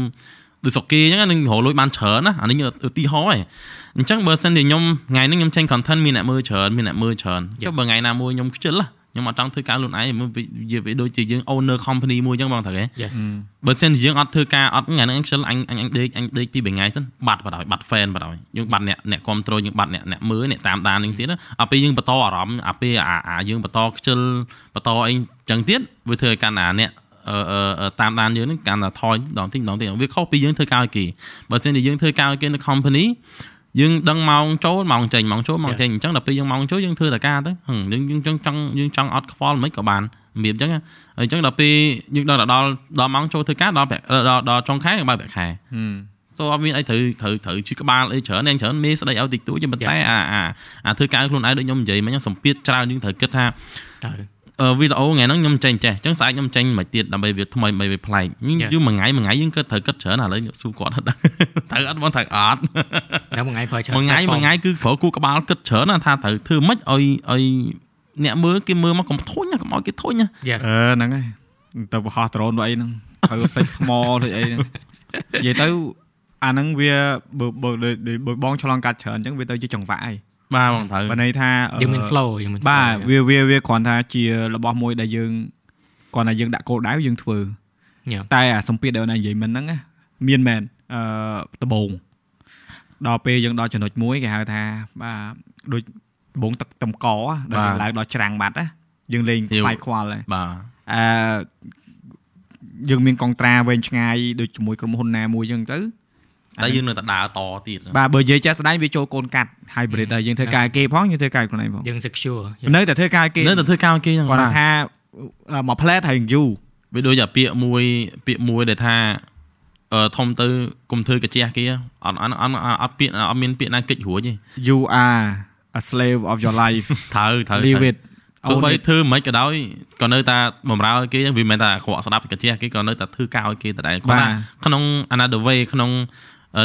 ដូចសុកគេអញ្ចឹងណានឹងរកលុយបានច្រើនណាអានេះឧទាហរណ៍ឯងអញ្ចឹងបើសិនជាខ្ញុំថ្ងៃនេះខ្ញុំចេញ content មានអ្នកមើលច្រើនមានអ្នកមើលច្រើនចុះបើថ្ងៃណាមួយខ្ញុំខ្ជិលណា ខ្ញុំអត់ចង់ធ្វើការខ្លួនឯងមើលវាវាដូចជាយើង owner company មួយអញ្ចឹងបងតាគេ
Yes
បើសិនជាយើងអត់ធ្វើការអត់ថ្ងៃហ្នឹងខ្ជិលអញអញអញដេកអញដេកពីរបីថ្ងៃសិនបាត់បាត់ហើយបាត់ fan បាត់ហើយយើងបាត់អ្នកអ្នកគ្រប់ត្រូលយើងបាត់អ្នកអ្នកមើលអ្នកតាមដាននឹងទៀតណាអាពេលយើងបន្តអារម្មណ៍អាពេលអាអាយើងបន្តខ្ជិលបន្តអីចឹងទៀតវាធ្វើឲ្យកាន់អាអ្នកអឺអឺអឺតាមដានយើងហ្នឹងកាន់តែថយដងតិចម្ដងតិចវាខុសពីយើងធ្វើការឲ្យគេបើសិនជាយើងធ្វើការឲ្យគេនៅ company យើងដឹងម៉ោងចូលម៉ោងចេញម៉ោងចូលម៉ោងចេញអញ្ចឹងដល់ពេលយើងម៉ោងចូលយើងធ្វើតែការទៅហឹមយើងយើងចង់ចង់យើងចង់អត់ខ្វល់មិនក៏បានរបៀបអញ្ចឹងណាហើយអញ្ចឹងដល់ពេលយើងដល់ដល់ដល់ម៉ោងចូលធ្វើការដល់ប្រាក់ដល់ដល់ចុងខែយើងបើកប្រាក់ខែសូអត់មានអីត្រូវត្រូវត្រូវជិះក្បាលអីច្រើនយ៉ាងច្រើនមេស្ដីឲ្យតិចតួចប៉ុន្តែអាអាអាធ្វើការខ្លួនឯងដូចខ្ញុំនិយាយមិញហ្នឹងសម្ពាធច្រើនយើងត្រូវគិតថា
ត្រូ វ
អឺវីដេអូថ្ងៃហ្នឹងខ្ញុំចេញចេះអញ្ចឹងស្អែកខ្ញុំចេញមិនទៀតដើម្បីវាថ្មីដើម្បីវាប្លែកយូរមួយថ្ងៃមួយថ្ងៃយើងគិតត្រូវគិតច្រើនឥឡូវខ្ញុំសួរគាត់អត់ដឹងត្រូវអត់បងត្រូវអត់
តែមួយថ្ងៃប្រើច្រើន
មួយថ្ងៃមួយថ្ងៃគឺប្រើគូក្បាលគិតច្រើនណាស់ថាត្រូវធ្វើម៉េចឲ្យឲ្យអ្នកមើលគេមើលមកកុំធុញណាកុំឲ្យគេធុញណា
Yes
អឺហ្នឹងហើយទៅបោះដ្រូនទៅអីហ្នឹងត្រូវពេចថ្មទៅអីហ្នឹងនិយាយទៅអាហ្នឹងវាបើបើដូចបើបងឆ្លងកាត់ច្រើនអញ្ចឹងវាទៅជាចង្វាក់ហើយ
បាទបងត្រូវ
បើន័យថាអឺ
យើងមាន flow យើងមាន
បាទ
flow
វាវាវាគ្រាន់ថាជារបស់មួយដែលយើងគ្រាន់តែយើងដាក់គោលដៅយើងធ្វើ
Yeah.
តែអាសម្ពាធដែលអូននិយាយមិនហ្នឹងណាមានមែនអឺដបងដល់ពេលយើងដល់ចំណុចមួយគេហៅថាបាទដូចដបងទឹកតំកដល់ឡើងដល់ច្រាំងបាត់ណាយើងលេងខ្លាយខ្វល់ហើយ
បាទ
អឺយើងមានកងត្រាវែងឆ្ងាយដូចជាមួយក្រុមហ៊ុនណាមួយចឹងទៅ
តែយើងនៅតែដើរតទៀត
បាទបើនិយាយចាស់ស្ដាយវាចូលកូនកាត់ hybrid ដែរយើងធ្វើការគេផងយើងធ្វើការខ្លួនឯងផង
យើង secure
នៅតែធ្វើការគេ
នៅតែធ្វើការឲ្យគេហ្នឹង
គាត់
បាទ
ថាអឺមួយផ្លែហើយយូរ
វាដូចតែពាក្យមួយពាក្យមួយដែលថាអឺធំទៅកុំធ្វើកាជះគេអត់អត់អត់អត់ពាក្យអត់មានពាក្យណាកិច្ចរួចទេ
you are a slave of your life
ត្រូវត្រូវ
live it
ទោះបី
Own it
ធ្វើមិនក៏ដោយក៏នៅតែបំរើឲ្យគេចឹងវាមិនមែនថាអាក្រក់ស្ដាប់កាជះគេក៏នៅតែធ្វើការឲ្យគេដដែលគាត់ថាក្នុង another way ក្នុង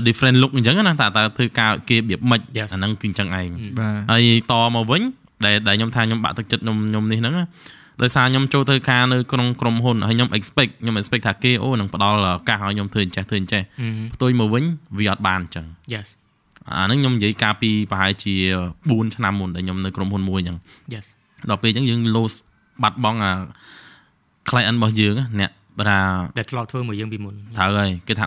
different look អញ្ចឹងណាតែតែធ្វើការឲ្យគេរបៀបម៉េច
Yes
អាហ្នឹងគឺអញ្ចឹងឯង
បាទ
ហើយតមកវិញដែលដែលខ្ញុំថាខ្ញុំបាក់ទឹកចិត្តខ្ញុំខ្ញុំនេះហ្នឹងណាដោយសារខ្ញុំចូលធ្វើការនៅក្នុងក្រុមហ៊ុនហើយខ្ញុំ expect ខ្ញុំ expect ថាគេអូនឹងផ្ដល់ឱកាសឲ្យខ្ញុំធ្វើអញ្ចេះធ្វើអញ្ចេះ
Mhm.
ផ្ទុយមកវិញវាអត់បានអញ្ចឹង
Yes
អាហ្នឹងខ្ញុំនិយាយកាលពីប្រហែលជា4ឆ្នាំមុនដែលខ្ញុំនៅក្រុមហ៊ុនមួយអញ្ចឹង
Yes
ដល់ពេលអញ្ចឹងយើង lose បាត់បង់អា client របស់យើងណាអ្នកបើថា
ដែលធ្លាប់ធ្វើមួយយើងពីមុន
ត្រូវហើយគេថា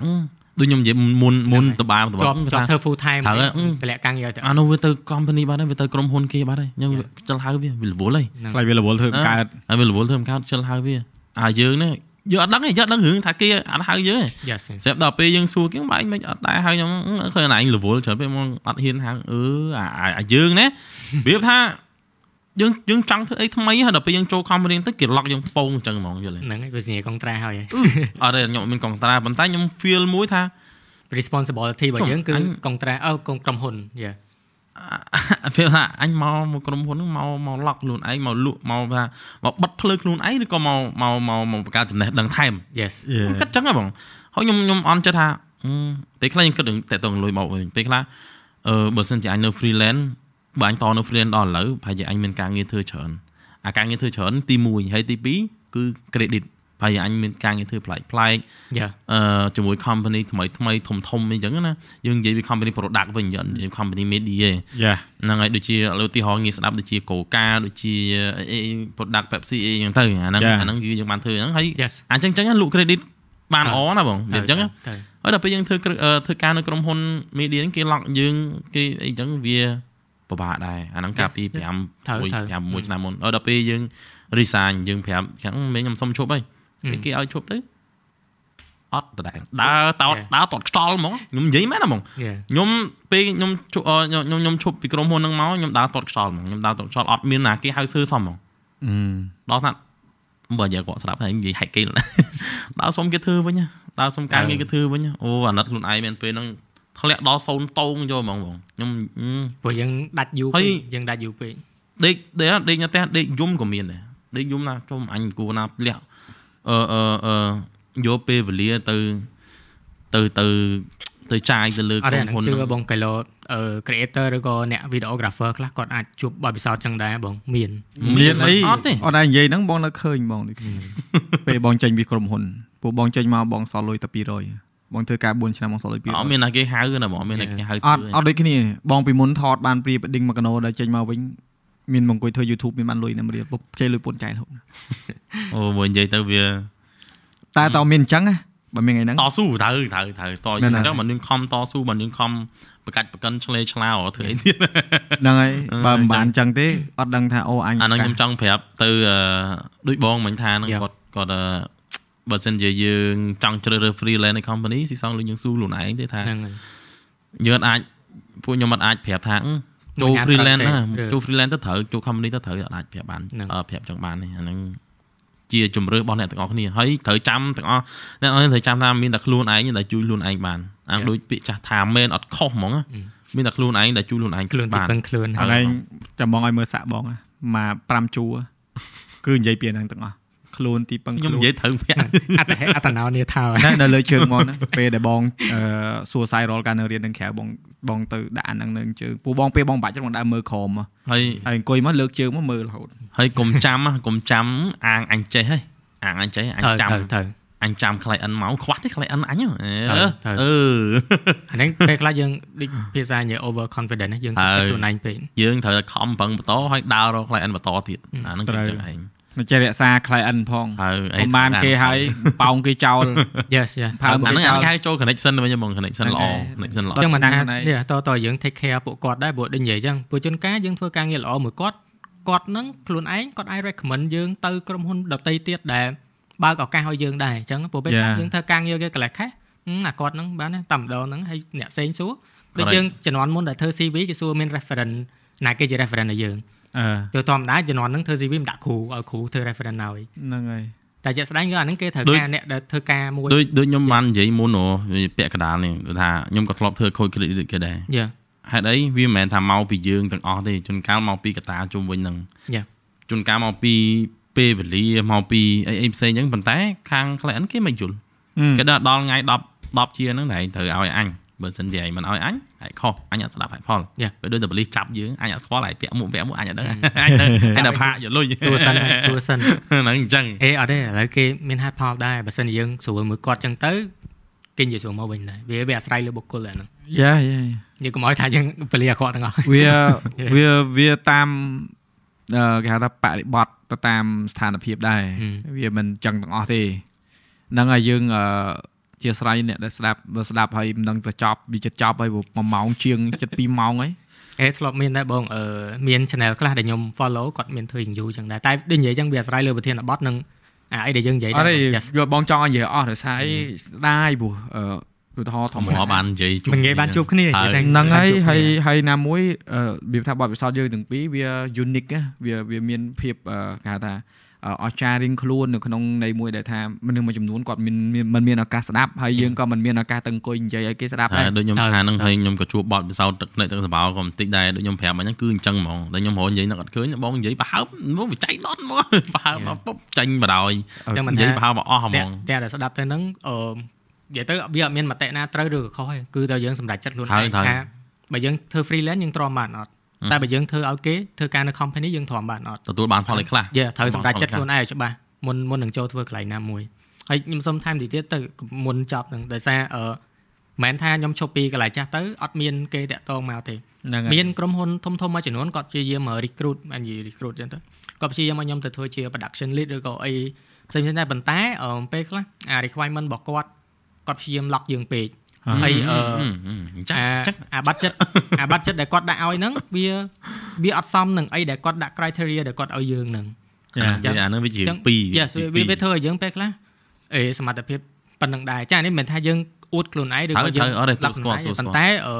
ដូចខ្ញុំនិយាយមុនមុនតបាតបា
ជាប់ជាប់ធ្វើ full time
ត្រូវហើយ
តម្លាក់ការងារទៅ
អានោះវាទៅ company បាត់ហើយវាទៅក្រុមហ៊ុនគេបាត់ហើយខ្ញុំចលហៅវាវារវល់ហើយ
ខ្លាចវារវល់ធ្វើកើត
ហើយវារវល់ធ្វើមិនកើតចលហៅវាអាយើងនេះយើងអត់ដឹងទេយើងអត់ដឹងរឿងថាគេអត់ហៅយើងទេ
Yes
ស្រាប់ដល់ពេលយើងសួរគេបែរមិនអត់ដែរហៅខ្ញុំឃើញអញរវល់ច្រើនពេលមកអត់ហ៊ានហៅអឺអាយើងណាវាថា យើងយើងចង់ធ្វើអីថ្មីហើយដល់ពេលយើងចូល company ទៅគេ lock យើងពងអញ្ចឹងហ្មងយល់ទេ
ហ្នឹងហើយវាសញ្ញាកុងត្រាហើយ
អត់ទេខ្ញុំមានកងត្រាប៉ុន្តែខ្ញុំ feel មួយថា
responsibility របស់យើងគឺកុងត្រាអើកុងក្រុមហ៊ុនយេ
ពេលថាអញមកមកក្រុមហ៊ុនហ្នឹងមកមក lock ខ្លួនឯងមកលក់មកថាមកបិទភ្លើខ្លួនឯងឬក៏មកមកមកមកបង្កើតចំណេះដឹងថែម
Yes
ខ្ញុំគិតចឹងហ៎បងហើយខ្ញុំខ្ញុំអន់ចិត្តថាពេលខ្លះខ្ញុំគិតរឿងតែតងលុយមកវិញពេលខ្លះអឺបើសិនជាអញនៅ freelance បើអញតនៅ freelance ដល់ឥឡូវប្រហែលជាអញមានការងារធ្វើច្រើនអាការងារធ្វើច្រើនទី1ហើយទី2គឺ credit ប្រហែលជាអញមានការងារធ្វើប្លែកប្លែក
Yeah
អឺជាមួយ company ថ្មីថ្មីធំធំអីចឹងណាយើងនិយាយពី company product វិញយើងនិយាយ company media ឯង
យ៉ា
ហ្នឹងហើយដូចជាលើឧទាហរណ៍ងារស្ដាប់ដូចជា Coca ដូចជាអី product Pepsi អីចឹងទៅអាហ្នឹងអាហ្នឹងគឺយើងបានធ្វើហ្នឹងហើយ
Yes
អញ្ចឹងចឹងលក់ credit បានល្អណាបងវាអញ្ចឹង
ទៅ
ហើយដល់ពេលយើងធ្វើធ្វើការនៅក្រុមហ៊ុន media ហ្នឹងគេ lock យើងគេអីចឹងវា ពិបាកដែរអាហ្នឹងកាលពី5
ត្រូវ
5 6ឆ្នាំមុនហើយដល់ពេលយើង resign យើងប្រាប់ចឹងមែនខ្ញុំសុំឈប់ហើយពេលគេឲ្យឈប់ទៅអត់ដដែលដើរតោតដើរតតខ្យល់ហ្មងខ្ញុំនិយាយមែនណាហ្មង
Yeah
ខ្ញុំពេលខ្ញុំជក់អឺខ្ញុំខ្ញុំឈប់ពីក្រុមហ៊ុនហ្នឹងមកខ្ញុំដើរតតខ្យល់ហ្មងខ្ញុំដើរតតខ្យល់អត់មានណាគេហៅសើសំហ្មង
អឺ
ដល់ថាបើនិយាយគាត់ស្ដាប់ហើយនិយាយហែកគេណាដើរសុំគេធ្វើវិញណាដើរសុំការងារគេធ្វើវិញណាអូអាណិតខ្លួនឯងមែនពេលហ្នឹង ធ្លាក់ដល់សូនតោងយកហ្មងបងខ្ញុំអឺ
ព្រោះយើងដាច់យូរ
ហើ
ពេ
យ
កយើងដាច់យូរពេក
ដេកដេកដេកនៅផ្ទះដេកយំក៏មានដែរដេកយំណាចុំអញគួរណាលះអឺអឺអឺយកពេលវេលាទៅទៅទៅទៅចាយទៅលើ
អត់ទេ
ក្រុម
អា
ហ៊ុន
ហ្នឹងជឿ
ហ្នឹង
បងកៃឡូអឺ creator ឬក៏អ្នក videographer ខ្លះគាត់អាចជួបបទពិសោធន៍ចឹងដែរបងមាន
មានអី
អត់ទេ
អត់ដែរនិយាយហ្នឹងបងនៅឃើញបងដូចគ្នាពេលបងចេញពីក្រុមហ៊ុនពួកបងចេញមកបងសល់លុយតែ200 បងធ្វើការ4ឆ្នាំបងសល់លុយ
អត់
200
មានណាគេហៅណាបងអត់មានណាគេហៅ
អត់អត់ដូចគ្នាបងពីមុនថតបាន pre wedding មកកណោដល់ចេញមកវិញមានមកអង្គុយធ្វើ YouTube មានបានលុយណាមរៀលពុកចេះលុយពូនចៃរហូត
អូមួយនិយាយទៅវា
តែតើមានអញ្ចឹងណាបើមានថ្ងៃហ្នឹង
តស៊ូត្រូវត្រូវត្រូវត
មែ
យើង
ន
អ
ទេ
ញ្ចឹងមិនយើងខំតស៊ូមិនយើងខំបកាច់បកិនឆ្លេឆ្លាវធ្វើអីទៀត
ហ្នឹងហើយ
អឺ
បើមិនបានអញ្ចឹងទេអត់ដឹងថាអូអញ
អាហ្នឹងខ្ញុំចង់ប្រាប់ទៅអឺដូចបងមិញថាហ្នឹង
Yeah.
គាត់គាត់អឺ បើសិនជាយើងចង់ជ្រើសរើស freelance នៅ company ស៊ីសងលុយយើងស៊ូខ្លួនឯងទេថា
ហ្នឹងហើយ
យើងអត់អាចពួកខ្ញុំអត់អាចប្រាប់ថាអឺចូល
មួយអាន
freelance
ត្រូវ
ណា
ទេ
ចូល freelance ទៅត្រូវចូល company ទៅត្រូវអត់អាចប្រាប់បាន
ហ្នឹង
អឺប្រាប់ចឹងបានទេអាហ្នឹងជាជំរឿរបស់អ្នកទាំងអស់គ្នាហើយត្រូវចាំទាំងអស់អ្នកទាំងអស់គ្នាត្រូវចាំថាមានតែខ្លួនឯងដែលជួយខ្លួនឯងបានអាដូចពាក្យចាស់ថាមែនអត់ខុសហ្មងណាមានតែខ្លួនឯងដែលជួយខ្លួនឯង
ខ្លួនទី
បាន
ពឹងខ្លួន
ហ្នឹងឯងចាំបងឲ្យមើលសាក់បងណាមក5ជួរគឺនិយាយពីហ្នឹងទាំងអស់ ខ្លួនទីពឹង
ខ្ញុំ
ខ្លួន
និយាយត្រូវពាក់
អត្តហេតុអត្តនោនាថា
ណែនៅលើជើងមកណាពេលដែលបងអឺសួរសាយរលការនៅរៀននឹងក្រៅបងបងទៅដាក់អាហ្នឹងនៅជើងពូបងពេលបងបាច់ចឹងបងដើរមើលក្រោមមក
ហើយ
ហើយអង្គុយមកលើកជើងមកមើលរហូត
ហើយកុំចាំណាកុំចាំអាងអញចេះហីអាងអញចេះអញ
ត្រូវ
ចាំ
ត្រូវត្រូវ
អញចាំ client មកខ្វះទេ client អញហ៎អឺ
ត្រូវ
អឺ
អាហ្នឹងពេលខ្លះយើងដូចភាសានិយាយ over confident ណាយើង
ហើ
គិត
យ
ខ្លួនឯងពេក
យើងត្រូវតែខំប្រឹងបន្តហើយដើររក client បន្តទៀតអាហ្នឹងគឺចឹងឯង
មិនចេះរក្សា client ផង
ហើយ
អមបានគេហើយប៉ោងគេចោល
Yes yes
ផើ
អា
មក
ហ្នឹង
គេចោ
អា
ល
ហ្នឹងគេហៅចូល connection វិញហ្មង connection ល្អ
ហ្នឹងហើយ
connection ល្អ
ចឹងមិនថា
ឆ្នាំហ្នឹង
នេះតើតើយើង take care ពួកគាត់ដែរព្រោះដូចនិយាយចឹងពួកជួនកាលយើងធ្វើការងារល្អមួយគាត់គាត់នឹងខ្លួនឯងគាត់អាច recommend យើងទៅក្រុមហ៊ុនដទៃទៀតដែលបើកឱកាសឲ្យយើងដែរអញ្ចឹងព្រោះពេលខ្លះ
Yeah.
យើងធ្វើការងារគេកន្លះខែហឹមអាគាត់ហ្នឹងបានទេតែម្ដងហ្នឹងហើយអ្នកផ្សេងសួរដូច
Correct.
យើងជំនាន់មុនដែលធ្វើ CV គេសួរមាន reference ណាគេជា reference ឲ្យយើង
អឺ
ទៅធម្មតាជំនាន់ហ្នឹងធ្វើ CV មិនដាក់គ្រូឲ្យគ្រូធ្វើ reference ឲ្យ
ហ្នឹងហើយ
តែជាក់ស្ដែងគឺអាហ្នឹងគេត្រូវ
ដូច
ការអ្នកដែលធ្វើការមួយ
ដូចដូចខ្ញុំបាននិយាយមុនអូវាពាក់កណ្ដាលនេះគឺថាខ្ញុំក៏ធ្លាប់ធ្វើខូច credit ដូចគេដែរ
យ៉ា
ហេតុអីវាមិនមែនថាមកពីយើងទាំងអស់ទេជួនកាលមកពីកត្តាជុំវិញហ្នឹង
Yeah.
ជួនកាលមកពីពេលវេលាមកពីអីអីផ្សេងហ្នឹងប៉ុន្តែខាង client គេមិនយល់គេដល់ដល់ថ្ងៃ10 10ជាហ្នឹងតែឯងត្រូវឲ្យអញ បើសិនជាឯងមិនឲ្យអញឯងខុសអញអត់ស្ដាប់ហេតុផល
Yeah.
ពេលដូចតែបលិសចាប់យើងអញអត់ខ្វល់ឯងពាក់មួកពាក់មួកអញអត់ដឹងអញទៅអញទៅផាកយកលុយ
សួរសិនសួរសិន
ហ្នឹងអញ្ចឹង
អេអត់ទេឥឡូវគេមានហេតុផលដែរបើសិនជាយើងស្រួលមួយគាត់ចឹងទៅគេនិយាយស្រួលមកវិញដែរវាវាអាស្រ័យលើបុគ្គលអាហ្នឹង
យ៉ាយ៉ា
យើងកុំឲ្យថាយើងពលិអាក្រក់ទាំងអស់
វាវាវាតាមអឺគេហៅថាបរិបត្តិទៅតាមស្ថានភាពដែរ
ហឹម
វាមិនចឹងទាំងអស់ទេហ្នឹងហើយយើងអឺ ជាស្រ័យអ្នកដែលស្ដាប់បើស្ដាប់ហើយមិនដឹងទៅចប់វាចិត្តចប់ហើយ1ម៉ោងជាង7ម៉ោងហើយ
អេធ្លាប់មានដែរបងអឺមាន channel ខ្លះដែលខ្ញុំ follow គាត់មានធ្វើ review ចឹងដែរតែដូចនិយាយចឹងវាអាស្រ័យលើប្រធានបទនិងអាអីដែលយើងនិយាយ
ដែរអត់ទេយកបងចង់ឲ្យនិយាយអស់ដោយសារអីស្ដាយព្រោះអឺឧទាហរណ៍ធម្មតា
បាននិយាយ
ជួបមិនងាយបានជួបគ្នា
ហ្នឹងហើយហើយហើយណាមួយវាថាបទពិសោធន៍យើងទាំងពីរវា unique វាវាមានភាពគេហៅថា អស្ចារ្យរៀងខ្លួននៅក្នុងនៃមួយដែលថាមនុស្សមួយចំនួនគាត់មានមិនមានឱកាសស្ដាប់ហើយយើងក៏មិនមានឱកាសទៅអង្គុយនិយាយឲ្យគេស្ដាប់
ដែរដូចខ្ញុំថាហ្នឹងហើយខ្ញុំក៏ជួបបទពិសោធន៍ទឹកភ្នែកទឹកសបោក៏បន្តិចដែរដូចខ្ញុំប្រាប់អញ្ចឹងគឺអញ្ចឹងហ្មងតែខ្ញុំរកនិយាយនឹកអត់ឃើញបងនិយាយប្រហើបមកបច្ចេកដុតមកប្រហើបមកពុបចាញ់បដ ாய் និយាយប្រហើបមកអស់ហ្មង
តែតែស្ដាប់ទៅហ្នឹងអឺនិយាយទៅវាអត់មានមតិណាត្រូវឬក៏ខុសទេគឺតែយើងសម្រេចចិត្តខ្លួនឯងថាបើយើងធ្វើ freelance យើងទ្រាំបានអត់ តែបើយើងធ្វើឲ្យគេធ្វើការនៅ company យើងទ្រាំបានអត់
ទទួលបានផលឯខ្លះ
យេត្រូវសម្រេចចិត្តខ្លួនឯងច្បាស់មុនមុននឹងចូលធ្វើកន្លែងណាមួយហើយខ្ញុំសុំថែមទីទៀតទៅមុនចប់នឹងដោយសារអឺមិនថាខ្ញុំឈប់ពីកន្លែងចាស់ទៅអត់មានគេតាក់ទងមកទេមានក្រុមហ៊ុនធំធំមួយចំនួនគាត់ព្យាយាម recruit អញ recruit ចឹងទៅគាត់ព្យាយាមឲ្យខ្ញុំទៅធ្វើជា production lead ឬក៏អីផ្សេងៗដែរប៉ុន្តែពេលខ្លះអា requirement របស់គាត់គាត់ព្យាយាម lock យើងពេក ហើយអឺអាអាបាត់ចិត្តអាបាត់ចិត្តដែលគាត់ដាក់ឲ្យហ្នឹងវាវាអត់សមនឹងអីដែលគាត់ដាក់ criteria ដែលគាត់ឲ្យយើងហ្នឹង
ចាអានឹងវាជា
2 Yes វាវាធ្វើឲ្យយើងពេលខ្លះអេសមត្ថភាពប៉ុណ្្នឹងដែរចានេះមិនមែនថាយើងអួតខ្លួនឯងឬក៏យើង
លក្ខណៈ
ប៉ុន្តែអឺ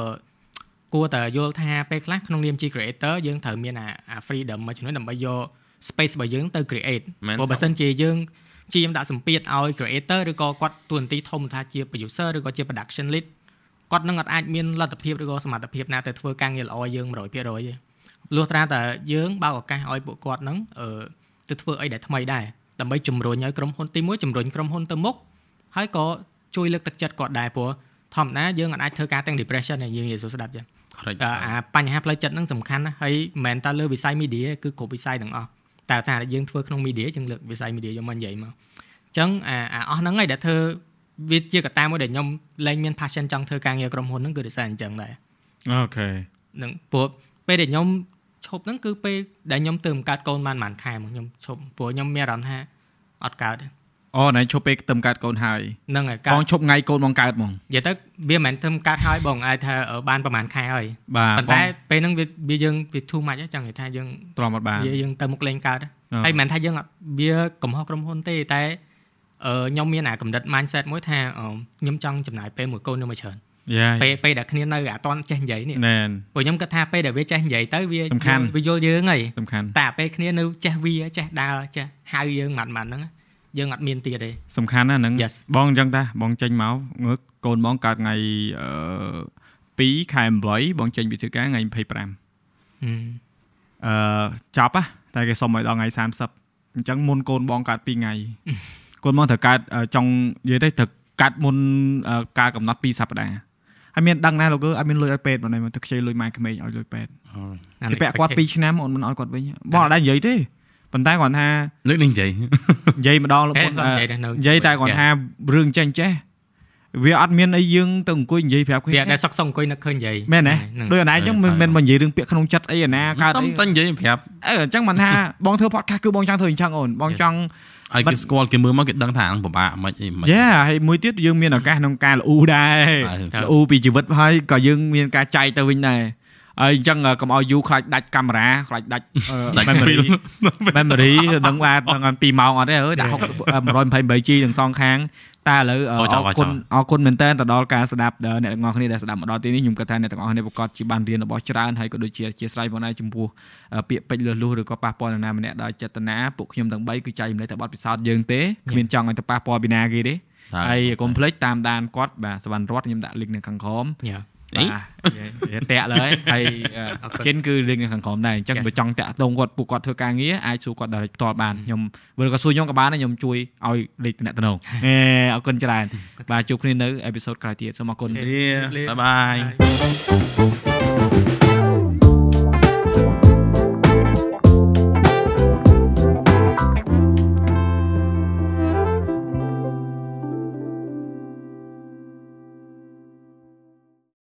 គួរតែយល់ថាពេលខ្លះក្នុងនាមជា creator យើងត្រូវមានអា freedom មួយចំនួនដើម្បីយក space របស់យើងទៅ create ព្រោះបើសិនជាយើង ជាខ្ញុំដាក់សម្ពាធឲ្យ creator ឬក៏គាត់ទួនាទីធំថាជា producer ឬក៏ជា production lead គាត់នឹងអាចមានលទ្ធភាពឬក៏សមត្ថភាពណាទៅធ្វើការងារល្អយើង100%ទេលុះត្រាតែយើងបើកឱកាសឲ្យពួកគាត់នឹងអឺទៅធ្វើអីដែលថ្មីដែរដើម្បីជំរុញឲ្យក្រុមហ៊ុនទី1ជំរុញក្រុមហ៊ុនទៅមុខហើយក៏ជួយលើកទឹកចិត្តគាត់ដែរព្រោះធម្មតាយើងអាចធ្វើការទាំង depression ដែលយើងនិយាយសួរស្ដាប់ចឹងអាបញ្ហាផ្លូវចិត្តហ្នឹងសំខាន់ណាស់ហើយមិនមែនតែលើវិស័យ media គឺគ្រប់វិស័យទាំងអស់ តែថាយើងធ្វើក្នុង media យើងលើកវិស័យ media យកមកនិយាយមកអញ្ចឹងអាអស់ហ្នឹងឯងដែលធ្វើវាជាកត្តាមួយដែលខ្ញុំលែងមាន passion ចង់ធ្វើការងារក្រុមហ៊ុនហ្នឹងគឺដោយសារអញ្ចឹងដែរ
អូខេ
នឹងព្រោះពេលដែលខ្ញុំឈប់ហ្នឹងគឺពេលដែលខ្ញុំទៅបង្កើតកូនបានប្រហែលខែមកខ្ញុំឈប់ព្រោះខ្ញុំមានអារម្មណ៍ថាអត់កើត
អូណែឈប់ពេលទៅបង្កើតកូនហើយ
ហ្នឹងហើយ
បងឈប់ថ្ងៃកូនបងកើតហ្មង
និយាយទៅវាមិនមែនទៅបង្កើតហើយបងអាចថាបានប្រហែលខែហើយ
បាទ
ប៉ុន្តែពេលហ្នឹងវាយើងវា too much ចឹងនិយាយថាយើង
ទ្រាំអត់បាន
វាយើងទៅមុខលេងកើតហើយមិនមែនថាយើងវាកំហុសក្រុមហ៊ុនទេតែខ្ញុំមានអាកំណត់ mindset មួយថាខ្ញុំចង់ចំណាយពេលមួយកូនខ្ញុំមកច្រើនពេលពេលដែលគ្នានៅអត់តចេះនិយាយនេះ
មែន
ព្រោះខ្ញុំគិតថាពេលដែលវាចេះនិយាយទៅវា
សំខាន់
វាយល់យើងហី
សំខាន់
តែពេលគ្នានៅចេះវាចេះដើរចេះហៅយើងម៉ាត់ម៉ាត់ហ្នឹង យើងអត់មានទៀតទេ
សំខាន់ណាហ្នឹងបងអញ្ចឹងតាបងចេញមកងើកកូនបងកើតថ្ងៃ2ខែ8បងចេញពីធ្វើការថ្ងៃ25អឺចប់តែគេសុំឲ្យដល់ថ្ងៃ30អញ្ចឹងមុនកូនបងកើត2ថ្ងៃកូនបងត្រូវកើតចង់និយាយទៅត្រូវកាត់មុនការកំណត់2សប្តាហ៍ហើយមានដឹងណាលោកគឺអត់មានលុយឲ្យពេទ្យមកទៅខ្ចីលុយម៉ែក្មេងឲ្យលុយពេទ្យគេពាក់គាត់2ឆ្នាំអូនមិនឲ្យគាត់វិញបងអត់ដែរនិយាយទេ ប៉ុន្តែគាត់ថា
លើកនេះនិយាយ
និយាយម្ដងលោក
និ
យាយតែគាត់ថារឿងចេះចេះវាអត់មានអីយើងទៅអង្គុយនិយាយប្រាប់
គេវាតែសុកសុកអង្គុយនឹកឃើញនិយាយ
មែនទេដូចអាណាអញ្ចឹងមិនមែនមកនិយាយរឿងពាក្យក្នុងចិត្តអីអាណា
កើតអីតែនិយាយប្រាប់
អឺអញ្ចឹងមិនថាបងធ្វើ podcast គឺបងចង់ធ្វើអញ្ចឹងអូនបងចង់
ឲ្យគេស្គាល់គេមើលមកគេដឹងថានឹងពិបាកមិនអីមិន
យ៉ាហើយមួយទៀតយើងមានឱកាសក្នុងការលូដែរលូពីជីវិតហើយក៏យើងមានការចែកទៅវិញដែរ ហើយអញ្ចឹងកុំឲ្យយូខ្លាចដាច់កាមេរ៉ាខ្លាចដាច់ memory memory ដឹងថា2ម៉ោងអត់ទេអើយដាក់ 128G ទាំងសងខាងតែឥឡូវអរគុណអរគុណមែនតើទៅដល់ការស្ដាប់អ្នកទាំងអស់គ្នាដែលស្ដាប់មកដល់ទីនេះខ្ញុំគិតថាអ្នកទាំងអស់គ្នាប្រកាសជាបានរៀនរបស់ច្រើនហើយក៏ដូចជាជាស្រ័យផងដែរចំពោះពាក្យពេចន៍លឺលុះឬក៏ប៉ះពាល់នរណាម្នាក់ដោយចេតនាពួកខ្ញុំទាំង3គឺចែកម្លែកតែបទពិសោធន៍យើងទេគ្មានចង់ឲ្យទៅប៉ះពាល់ពីណាគេទេហើយកុំភ្លេចតាមដានគាត់បាទសវណ្ណរតខ្ញុំដាក់ link នៅខាងក្រោម បាទតាក់លើហើយជិនគឺលេងនៅខាងក្រោមដែរអញ្ចឹងបើចង់តាក់ទងគាត់ពួកគាត់ធ្វើការងារអាចសួរគាត់ដល់ផ្ទាល់បានខ្ញុំបើក៏សួរខ្ញុំក៏បានដែរខ្ញុំជួយឲ្យលេខតំណតំណងអេអរគុណច្រើនបាទជួបគ្នានៅអេពីសូតក្រោយទៀតសូមអរគុណ
បាយបាយ